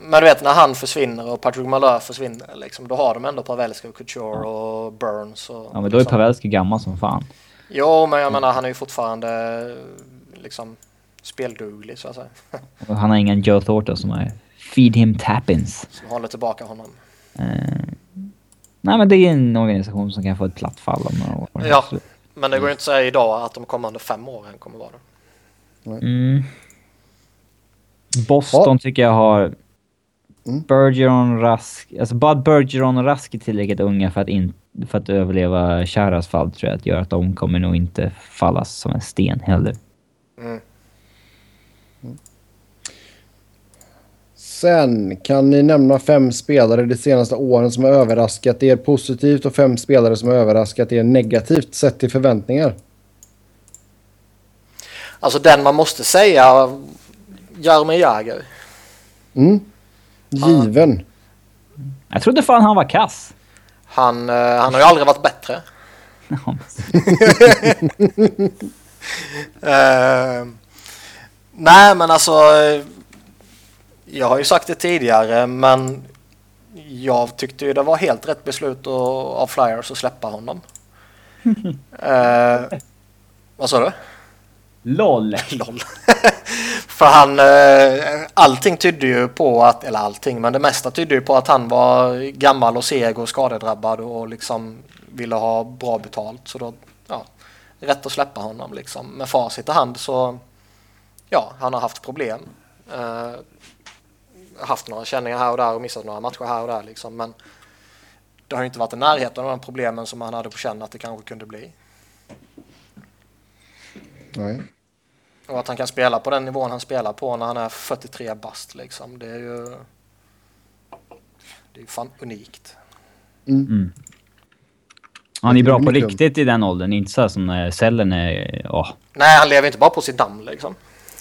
Men du vet när han försvinner och Patrick Malheur försvinner liksom, då har de ändå Pavelski och Couture och Burns. Och, Ja, men då är liksom. Pavelski gammal som fan. Jo, men jag menar han är ju fortfarande liksom spelduglig så att säga. Och han har ingen Joe Thornton som är feed him tappins. Som håller tillbaka honom. Eh, nej, men det är en organisation som kan få ett platt fall om några år. Ja. Men det går ju inte att säga idag att de kommande fem åren kommer vara det. Mm. Boston tycker jag har Mm. Bergeron, Rask... Alltså bara Bergeron och Rask är tillräckligt unga för att, in, för att överleva Charas fall tror jag att gör att de kommer nog inte falla som en sten heller. Mm. Sen kan ni nämna fem spelare de senaste åren som har överraskat er positivt och fem spelare som har överraskat er negativt sett till förväntningar. Alltså den man måste säga, Jaromir Jagr. Mm. Given. Jag trodde fan han var kass. Han, eh, han har ju aldrig varit bättre. Eh, nej men alltså. Jag har ju sagt det tidigare men jag tyckte ju det var helt rätt beslut att- av Flyers att släppa honom. Eh, vad sa du? LOL! LOL. För han, eh, allting tydde ju på att, eller allting, men det mesta tydde ju på att han var gammal och seg och skadedrabbad och liksom ville ha bra betalt. Så då, ja, rätt att släppa honom liksom. Med facit i hand så, ja, han har haft problem. Eh, haft några känningar här och där och missat några matcher här och där liksom. Men det har ju inte varit i närheten av de problemen som han hade på känn att det kanske kunde bli. Nej. Och att han kan spela på den nivån han spelar på när han är 43 bast liksom. Det är ju... Det är ju fan unikt. Mm. Han är bra på riktigt i den åldern, inte så här som när Sellen är... Åh, Nej, han lever inte bara på sitt namn liksom.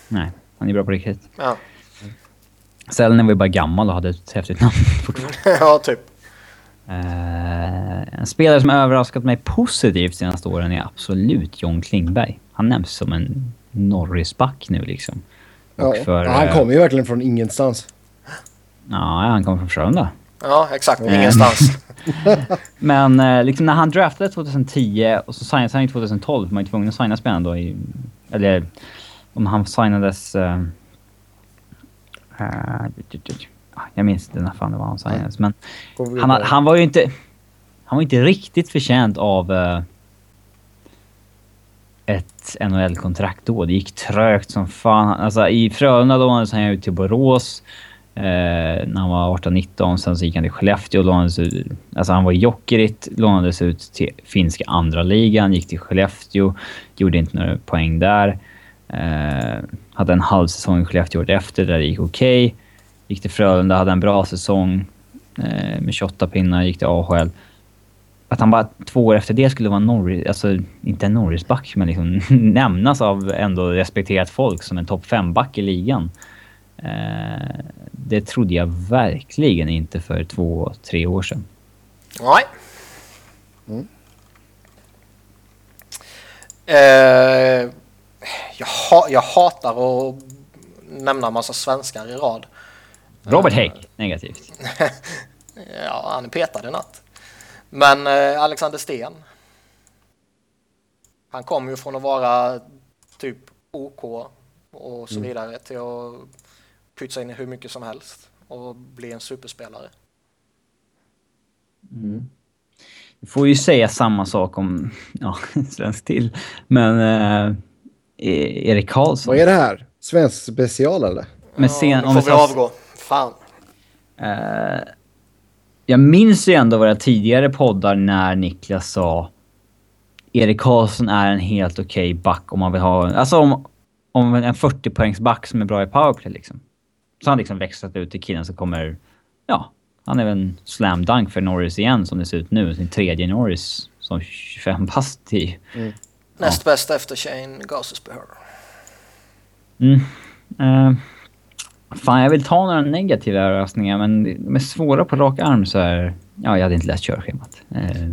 nej. Han är bra på riktigt. Ja, Sellen var ju bara gammal och hade ett häftigt namn fortfarande. ja typ. Eh, en spelare som har överraskat mig positivt de senaste åren är absolut John Klingberg. Han nämns som en Norrisback nu liksom. Ja. för, ja, han eh, kommer ju verkligen från ingenstans. Ja, han kommer från Frölunda. Ja, exakt. Mm. Ingenstans. Men eh, liksom när han draftade 2010 och så signades han ju 2012 för man är tvungen att signa spelaren då i... Eller om han signades... Uh, jag minns inte när fan det var han signades men Går vi han, han var ju inte... Han var inte riktigt förtjänt av eh, ett NHL-kontrakt då. Det gick trögt som fan. Alltså i Frölunda lånades han ut till Borås. Eh, när han var 18-19. Sen så gick han till Skellefteå och lånades ut. Alltså han var i Jokerit, lånades ut till finska andra ligan, gick till Skellefteå, gjorde inte några poäng där. Eh, hade en halv säsong i Skellefteå året efter där det gick okej. Gick till Frölunda, hade en bra säsong eh, med 28 pinnar, gick till AHL. Att han bara två år efter det skulle vara Norris, alltså inte en Norrisback, men liksom nämnas av ändå respekterat folk som en topp 5-back i ligan. Eh, det trodde jag verkligen inte för två, tre år sedan. Nej. Mm. Eh, jag, jag hatar att nämna massa svenskar i rad. Robert Hägg, negativt. Ja, han är petad i natt. Men eh, Alexander Sten. Han kom ju från att vara typ OK och så vidare till att pytsa in hur mycket som helst och bli en superspelare. Du får ju säga samma sak om, ja, svensk till, men eh, Erik Karlsson. Vad är det här? Svensk special eller? Men sen, ja, nu om får vi vi tar- avgå. Fan. Eh, jag minns ju ändå våra tidigare poddar när Niklas sa Erik Karlsson är en helt okej back om man vill ha... Alltså om, om en 40-poängs back som är bra i powerplay liksom. Så han liksom växlat ut till killen som kommer... Ja, han är väl en slam dunk för Norris igen som det ser ut nu. Sin tredje Norris som 25 bast i. Näst bäst efter Shane Gostisbehere. Mm. Eh, fan, jag vill ta några negativa överraskningar men de är svåra på rak arm så här. Ja, jag hade inte läst körschemat. Eh,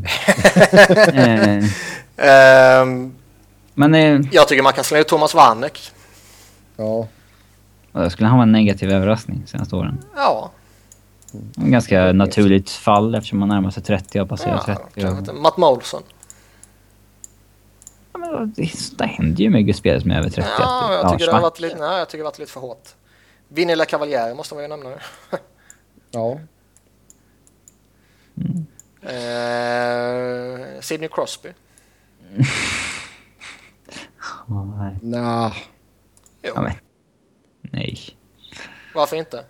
Ehm, men jag tycker man kan slänga ut Thomas Warneck. Ja. vad skulle han vara en negativ överraskning senaste åren? Ja, En ganska naturligt fall eftersom man närmar sig 30 och passerar ja 30. kanske Och. Matt Molson. Det, det händer ju mycket spelare som är över 30. Ja, jag tycker, det har varit lite, nej, jag tycker det har varit lite för hårt. Vinny La Cavaliere måste man ju nämna. Ja. Eh, Sidney Crosby. Ja, nej. Nah. Jo, Ja, men, nej. varför inte?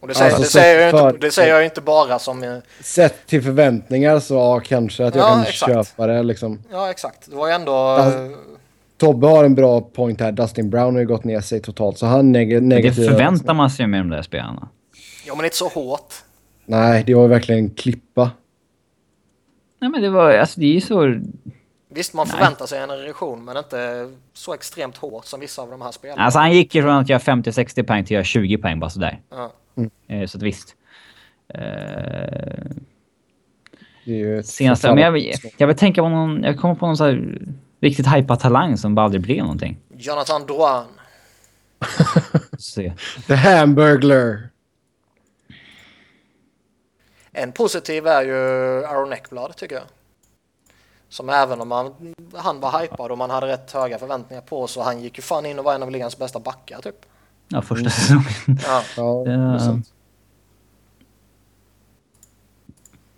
Och det säger, Alltså, det, säger jag för- inte, det säger jag inte bara som... Sett till förväntningar så ja, kanske att jag Ja, kan exakt. köpa det liksom. Ja, exakt. Det var ju ändå... Alltså, Tobbe har en bra point här. Dustin Brown har ju gått ner sig totalt så han neg Det negativ. förväntar man sig med de där spelarna. Ja, men inte så hårt. Nej, det var ju verkligen klippa. Nej men det var, alltså det är ju så... Visst, man Nej. förväntar sig en erektion, men inte så extremt hårt som vissa av de här spelarna. Alltså han gick ju från att göra 50-60 poäng till att göra 20 poäng bara sådär. Ja. Eh, så att visst. Ett senaste, men jag, vill- jag vill tänka på någon, jag kommer på någon så här riktigt hypad talang som bara aldrig blev någonting. Jonathan Drouin. Se. The Hamburglar. En positiv är ju Aaron Eckblad, tycker jag. Som även om man, han var hypad och man hade rätt höga förväntningar på så han gick ju fan in och var en av ligans bästa backar typ. Ja, första säsongen. Ja. Ja, det.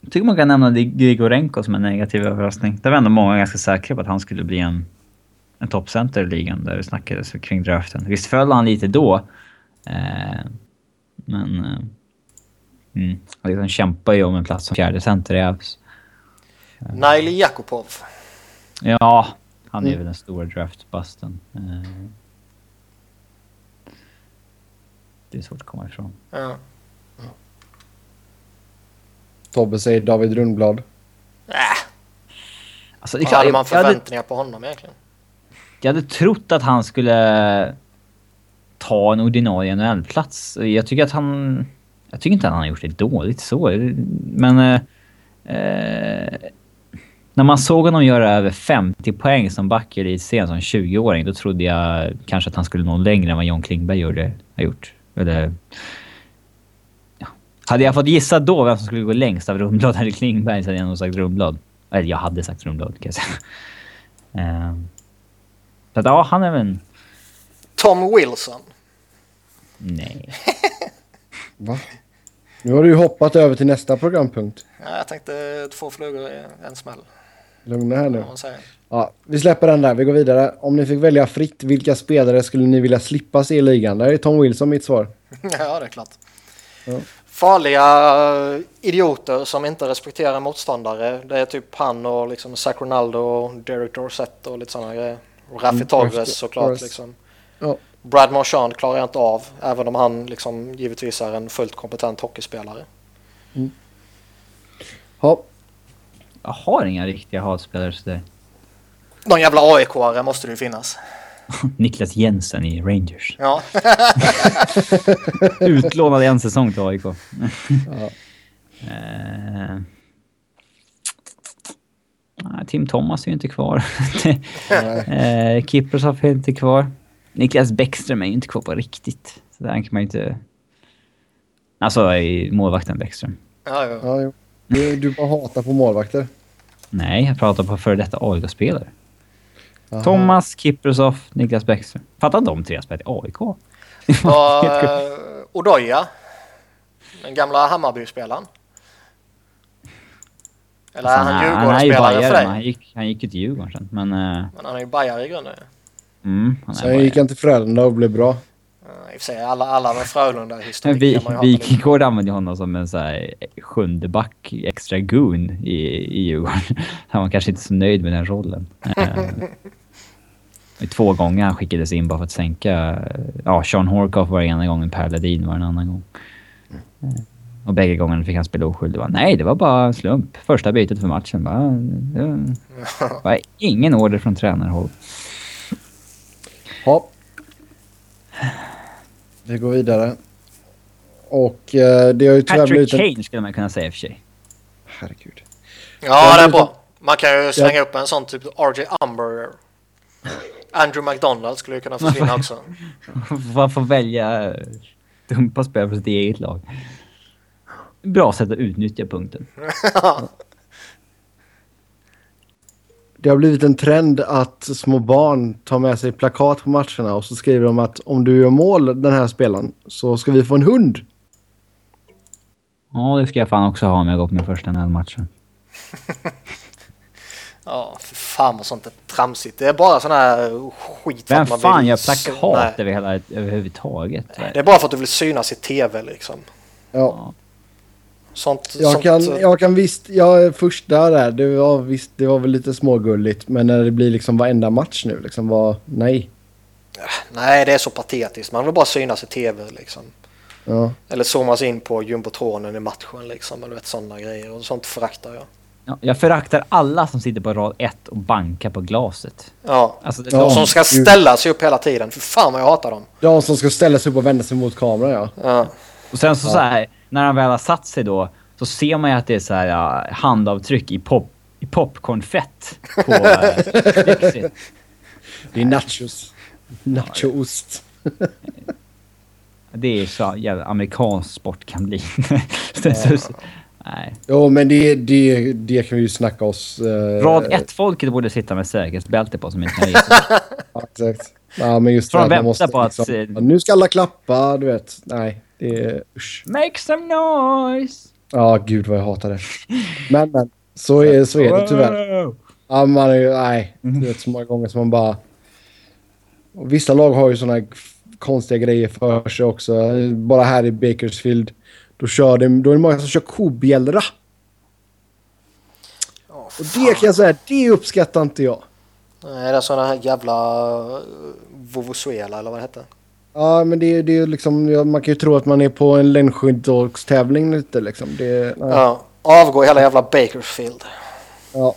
Jag tycker man kan nämna Grigorenko som en negativ överraskning. Där var ändå många ganska säkra på att han skulle bli en, en toppcenter i ligan där det snackades kring draften. Visst föll han lite då. Eh, men... Eh, mm, han liksom kämpar ju om en plats som fjärde center i Avs. Naili Jakubov. Ja, han är Mm. väl den stora draftbusten. Eh, det är svårt att komma ifrån. Ja. Tobbe säger David Rundblad. Äh, Alltså, det är vad klart, hade man jag, hade, förväntningar på honom egentligen? jag hade trott att han skulle ta en ordinarie NHL-plats. Jag tycker att han... Jag tycker inte att han har gjort det dåligt så. Men... Eh, eh, När man såg honom göra över 50 poäng som back i elitserien som 20-åring, då trodde jag kanske att han skulle nå längre än vad John Klingberg gjorde, har gjort. Eller... Ja. Hade jag fått gissa då vem som skulle gå längst av Rundblad eller Klingberg så hade jag nog sagt Rundblad. Eller jag hade sagt Rundblad kan jag säga. Um, så att, ja, han är väl en... Tom Wilson. Nej. Va? Nu har du ju hoppat över till nästa programpunkt. Ja, jag tänkte två flugor i en smäll. Lugna här nu. Ja, vi släpper den där. Vi går vidare. Om ni fick välja fritt, vilka spelare skulle ni vilja slippa se i ligan? Där är Tom Wilson mitt svar. Ja, det är klart. Ja. Farliga idioter som inte respekterar motståndare. Det är typ han och liksom Zach Ronaldo och Derek Dorsett och lite sådana grejer. Och Raffi Mm, Torres såklart. Liksom. Ja. Brad Marchand klarar jag inte av, även om han liksom givetvis är en fullt kompetent hockeyspelare. Ja, Jag har inga riktiga hatspelare sådär. Någon jävla AIK-are måste det ju finnas. Niklas Jensen i Rangers. Ja, Utlånad en säsong till AIK. ja. Eh, nej, Tim Thomas är ju inte kvar. Eh, Kiprusoff är inte kvar. Niklas Bäckström är ju inte kvar på riktigt. Så där kan man ju inte... Alltså målvakten Bäckström. ja, ja. Ja, jo. Du, du bara hatar på målvakter. Nej, jag pratar på före detta AIK-spelare. Thomas, Kiprusoff, Niklas Bäckström. Fatta att de tre spelat i AIK. Och, eh, Odoja. Den gamla Hammarby-spelaren. Eller är han Alltså, han är ju Djurgårdsspelare för dig? han gick, han gick ju till Djurgården sen. Men... eh, Men han är ju bajare i grunden. mm, han är Sen gick han till Frölunda och blev bra. Uh, I och för sig, alla, alla med Frölunda-historik kan man ju. Wikingård använde honom som en så här sjunde back, extra goon i, i Djurgården. Han var kanske inte så nöjd med den rollen. Eh, två gånger han skickades in bara för att sänka... Ja, Sean Horkoff var ena gången, Per Ledin var en annan gång. Eh, Och bägge gångerna fick han spela oskyldig. Nej, det var bara slump. Första bytet för matchen. Bara, det var ingen order från tränarhåll. Ja. Vi går vidare. Och eh, det har ju tyvärr Patrick blivit en... Kane skulle man kunna säga i och för sig. Herregud. Ja, det är bra. Man kan ju slänga upp en sån typ RJ Umber. Andrew McDonald skulle ju kunna försvinna också. Man får välja eh, dumpa spelare på sitt eget lag. Bra sätt att utnyttja punkten. Det har blivit en trend att små barn tar med sig plakat på matcherna och så skriver de att om du gör mål den här spelaren så ska vi få en hund. Ja, det ska jag fan också ha om jag går på min första NHL-matchen. Ja, för fan vad sånt är tramsigt. Det är bara sån här skit för Vem att man fan vill gör plakat över hela, överhuvudtaget? Det är bara för att du vill synas i tv liksom. Ja, Sånt, jag sånt, kan, jag kan visst, jag första där, det var visst, det var väl lite smågulligt. Men när det blir liksom varenda match nu liksom var, nej. Nej, det är så patetiskt. Man vill bara synas i tv liksom. Ja. Eller zoomas in på jumbotronen i matchen liksom. Eller vet sådana grejer. Och sånt föraktar jag. Ja, jag föraktar alla som sitter på rad ett och bankar på glaset. Ja. Alltså, det, Ja. De som ska ställa sig upp hela tiden. För fan vad jag hatar dem. De som ska ställa sig upp och vända sig mot kameran ja. Ja. Och sen så, Ja. så här, när han väl har satt sig då, så ser man ju att det är så här handavtryck i, pop, i popcornfett på eh, flexit. Det är nachos. Nachoost. Det är så jävla amerikansk sport kan bli. Så- så- så- Nej. Jo men det, det, det kan vi ju snacka oss. Eh, Rad 1-folket borde sitta med säkerhetsbälte på som inte kan. Ja, exakt. Ja, men just det. de måste på att liksom, ja, Nu ska alla klappa, du vet. Nej, det är... Usch. Make some noise! Ja, gud vad jag hatar det. Men, men. Så är, så är det tyvärr. Ja, man är ju... Nej. Du vet så många gånger som man bara... Och vissa lag har ju såna här konstiga grejer för sig också. Bara här i Bakersfield. Då, kör det, då är det många som kör kobjällra. Och det kan jag säga, det uppskattar inte jag. Nej, det är sådana här jävla uh, Vovozuela eller vad det hette. Ja, men det, det är liksom... ja, Man kan ju tro att man är på en längdskidåkstävling lite liksom. Det, nej. Ja. Avgå hela jävla Bakersfield. Ja.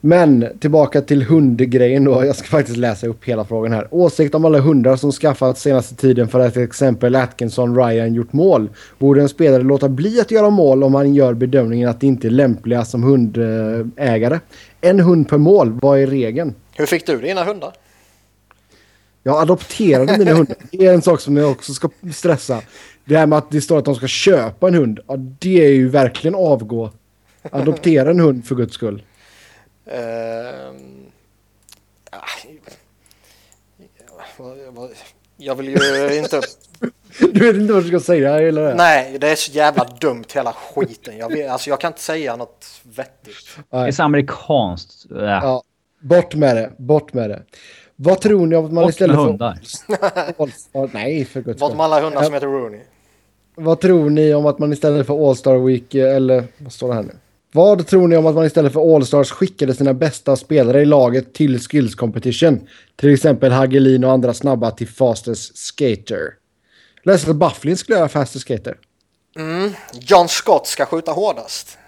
Men tillbaka till hundgrejen då. Jag ska faktiskt läsa upp hela frågan här. Åsikt om alla hundar som skaffats senaste tiden för att till exempel Atkinson Ryan gjort mål. Borde en spelare låta bli att göra mål om man gör bedömningen att de inte är lämpliga som hundägare? En hund per mål, vad är regeln? Hur fick du dina hundar? Jag adopterade mina hundar. Det är en sak som jag också ska stressa. Det här med att det står att de ska köpa en hund. Ja, det är ju verkligen avgå. Adoptera en hund för guds skull. Uh, jag vill ju inte... Du vet inte vad du ska säga eller det? Nej, det är så jävla dumt hela skiten. Jag, vet, alltså, jag kan inte säga något vettigt. Det är så amerikanskt. Ja. ja. Bort med det, bort med det. Vad tror ni om att man Bort istället hundar. för... Nej, för guds skull. med alla hundar som heter Rooney. Vad tror ni om att man istället för All-Star Week, eh, eller vad står det här nu? Vad tror ni om att man istället för All-Stars skickade sina bästa spelare i laget till Skills Competition? Till exempel Hagelin och andra snabba till Fastest Skater. Läste att Bufflin skulle göra Fastest Skater. Mm. John Scott ska skjuta hårdast.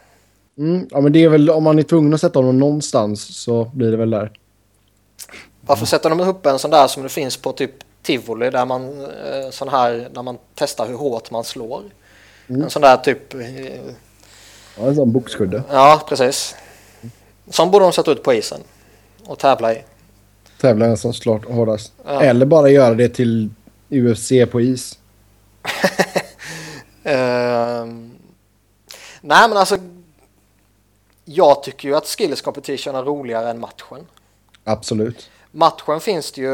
Mm, ja, men det är väl om man är tvungen att sätta honom någonstans så blir det väl där. Varför sätter de upp en sån där som det finns på typ tivoli där man eh, sån här där man testar hur hårt man slår? En sån där typ eh, Ja, en sån boxkudde. Ja, precis. Som borde de sätta ut på isen och tävla i. Tävlar den som slår hårdast. Ja. Eller bara göra det till UFC på is. Ehm, nej, men alltså. Jag tycker ju att skills competition är roligare än matchen. Absolut. Matchen finns det ju.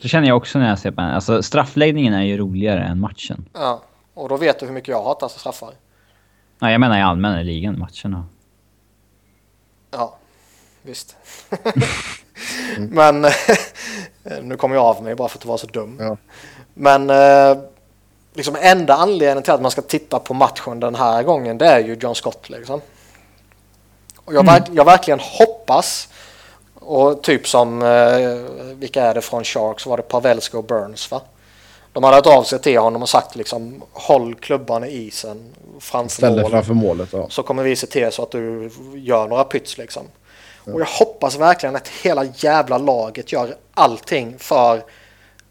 Så känner jag också när jag ser på den. Alltså straffläggningen är ju roligare än matchen. Ja, och då vet du hur mycket jag hatar straffar. Nej, jag menar i allmänna ligan, matcherna. Ja, visst. Men nu kommer jag av mig bara för att vara så dum. Ja. Men eh, liksom enda anledningen till att man ska titta på matchen den här gången det är ju John Scott liksom. Och jag, verk, jag verkligen hoppas och typ som eh, vilka är det från Sharks var det Pavelska och Burns va? De hade hört av sig till honom och sagt liksom håll klubban i isen framför Ställde mål framför målet. Ja. så kommer vi se till så att du gör några pyts liksom. Och jag hoppas verkligen att hela jävla laget gör allting för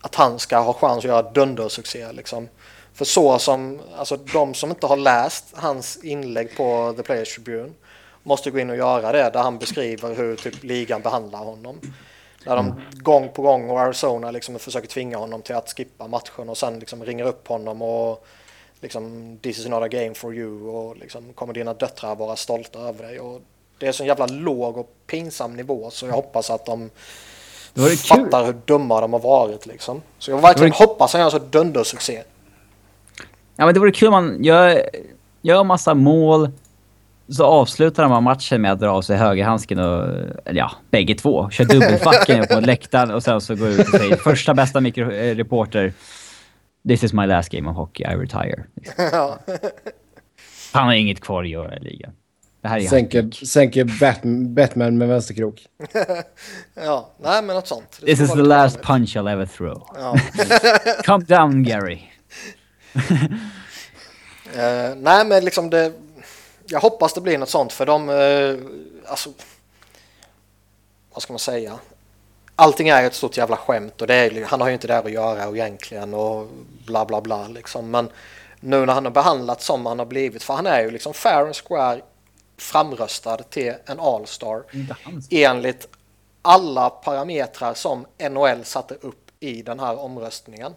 att han ska ha chans att göra dundersuccé liksom. För så som, alltså de som inte har läst hans inlägg på The Players Tribune måste gå in och göra det där han beskriver hur typ ligan behandlar honom. Där de gång på gång och Arizona liksom försöker tvinga honom till att skippa matchen och sen liksom ringer upp honom och liksom this is not a game for you och liksom kommer dina döttrar vara stolta över dig och det är så en jävla låg och pinsam nivå så jag hoppas att de fattar hur dumma de har varit liksom. Så jag verkligen Det hoppas han gör så dundersuccé. Ja men det vore kul om man gör, gör massa mål. Så avslutar man matchen med att dra av sig högerhandsken och, eller ja, bägge två. Kör dubbelfacken på läktaren och sen så går ut och säger första bästa mikro, eh, reporter. This is my last game of hockey, I retire. ja. Han har inget kvar att göra i ligan. Det här är Sänker, sänker Bat Batman med vänsterkrok. ja, nej men något sånt. Det This is the last punch I'll ever throw. Ja. Come down Gary. Eh, nej men liksom det, jag hoppas det blir något sånt för de, uh, alltså, vad ska man säga? Allting är ett stort jävla skämt och det är, han har ju inte där att göra egentligen och bla bla bla liksom. Men nu när han har behandlats som han har blivit, för han är ju liksom fair and square framröstad till en all-star enligt alla parametrar som NHL satte upp i den här omröstningen.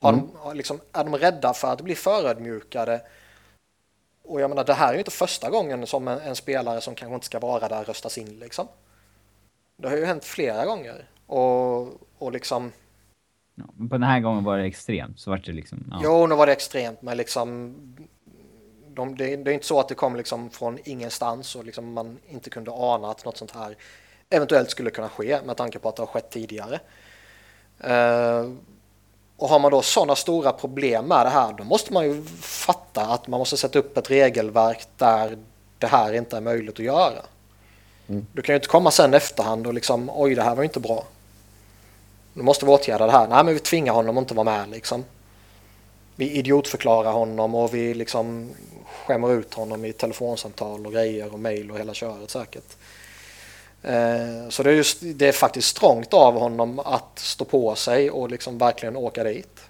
Har de, liksom, är de rädda för att bli förödmjukade? Och jag menar, det här är ju inte första gången som en, en spelare som kanske inte ska vara där röstas in liksom. Det har ju hänt flera gånger. Och, och liksom, Ja, men på den här gången var det extremt. Så vart det liksom... Ja. jo nu var det extremt men liksom de, det, det är inte så att det kom liksom från ingenstans och liksom man inte kunde ana att något sånt här eventuellt skulle kunna ske med tanke på att det har skett tidigare. Eh, och har man då sådana stora problem med det här då måste man ju fatta att man måste sätta upp ett regelverk där det här inte är möjligt att göra. Du kan ju inte komma sen efterhand och liksom oj det här var ju inte bra. Nu måste vi åtgärda det här. Nej men vi tvingar honom att inte vara med liksom. Vi idiotförklarar honom och vi liksom skämmer ut honom i telefonsamtal och grejer och mail och hela köret säkert. Eh, så det är, just, det är faktiskt strångt av honom att stå på sig och liksom verkligen åka dit.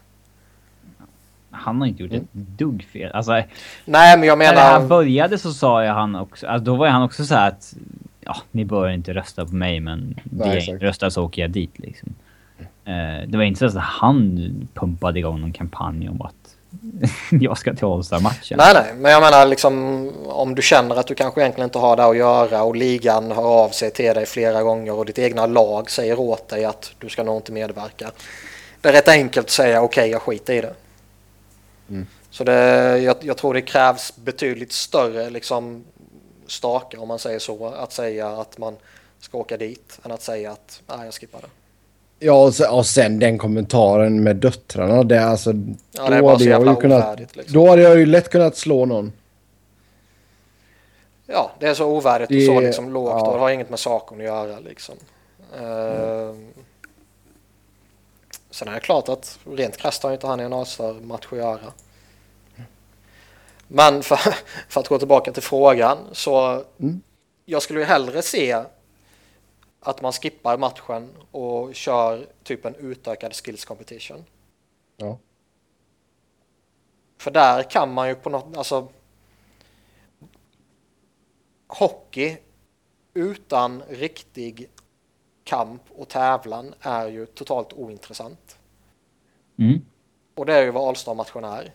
Han har inte gjort ett dugg fel. Alltså, Nej, men jag när menar... här började så sa jag han också, alltså då var han också så här att ja, ni bör inte rösta på mig men Nej, det exakt. röstar så åker jag dit liksom. Eh, det var inte så att han pumpade igång någon kampanj om att jag ska till All-Star-matchen. Nej, nej, men jag menar liksom om du känner att du kanske egentligen inte har det att göra och ligan hör av sig till dig flera gånger och ditt egna lag säger åt dig att du ska nog inte medverka. Det är rätt enkelt att säga okej, jag skiter i det. Mm. Så det, jag, jag tror det krävs betydligt större liksom stake om man säger så, att säga att man ska åka dit än att säga att nej, jag skippar det. Ja, och sen, och sen den kommentaren med döttrarna. Det, är alltså, Ja, det då bara hade jag ju kunnat. Liksom. Då hade jag ju lätt kunnat slå någon. Ja, det är så ovärdigt och Det- så liksom lågt ja. och det har inget med saken att göra liksom. Eh, sen är det klart att rent krasst har inte han en All-Star-match att göra. Men för, för att gå tillbaka till frågan så Mm. jag skulle ju hellre se att man skippar matchen och kör typ en utökad skills competition. Ja. För där kan man ju på något, alltså hockey utan riktig kamp och tävlan är ju totalt ointressant. Mm. Och det är ju vad All-Star-matchen är.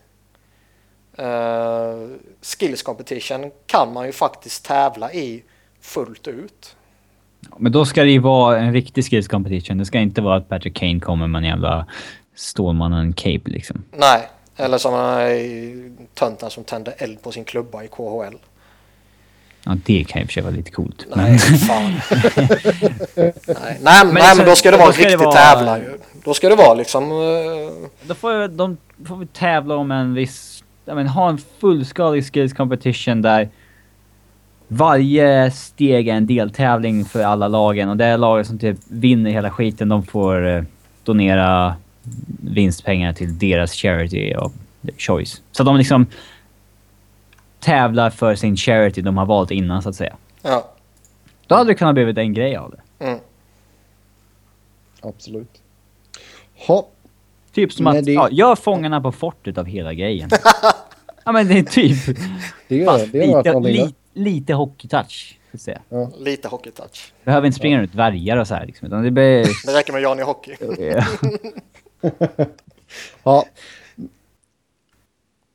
Uh, skills competition kan man ju faktiskt tävla i fullt ut. Men då ska det ju vara en riktig skills competition. Det ska inte vara att Patrick Kane kommer med en jävla Stålmannen-cape liksom. Nej, eller som tönten som tände eld på sin klubba i KHL. Ja, det kan i och för sig vara lite coolt. Nej, Men, fan. nej, nej, men, nej, så- men då ska det vara en riktig vara- tävlan ju. Då ska det vara liksom... eh, då får, ju- de, får vi tävla om en viss... Jag men, ha en fullskalig skills competition där varje steg är en deltävling för alla lagen och det är laget som typ vinner hela skiten, de får eh, donera vinstpengar till deras charity of choice. Så de liksom tävlar för sin charity de har valt innan så att säga. ja. Då hade det kunnat blivit en grej av det. Mm. Absolut. Ha. Typ som Men att, det- ja, gör Fångarna på fortet av hela grejen. ja men det är typ... Det gör Fast det. Varit lite, någonting. li, där. Lite hockeytouch. säga. Lite hockeytouch. Behöver inte springa runt dvärgar och så här liksom, utan det blir... Det räcker med Johnny Hockey. Ja.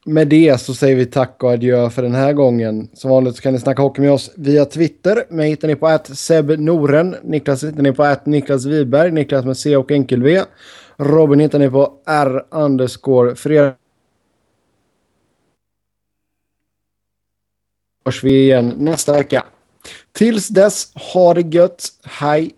Med det så säger vi tack och adjö för den här gången. Som vanligt så kan ni snacka hockey med oss via Twitter. Mig hittar ni på att Seb Noren. Niklas hittar ni på att Niklas Wiberg. Niklas med C och enkel V. Robin hittar ni på R underscore fredag. Hörs vi igen nästa vecka. Tills dess, ha det gött. Hej!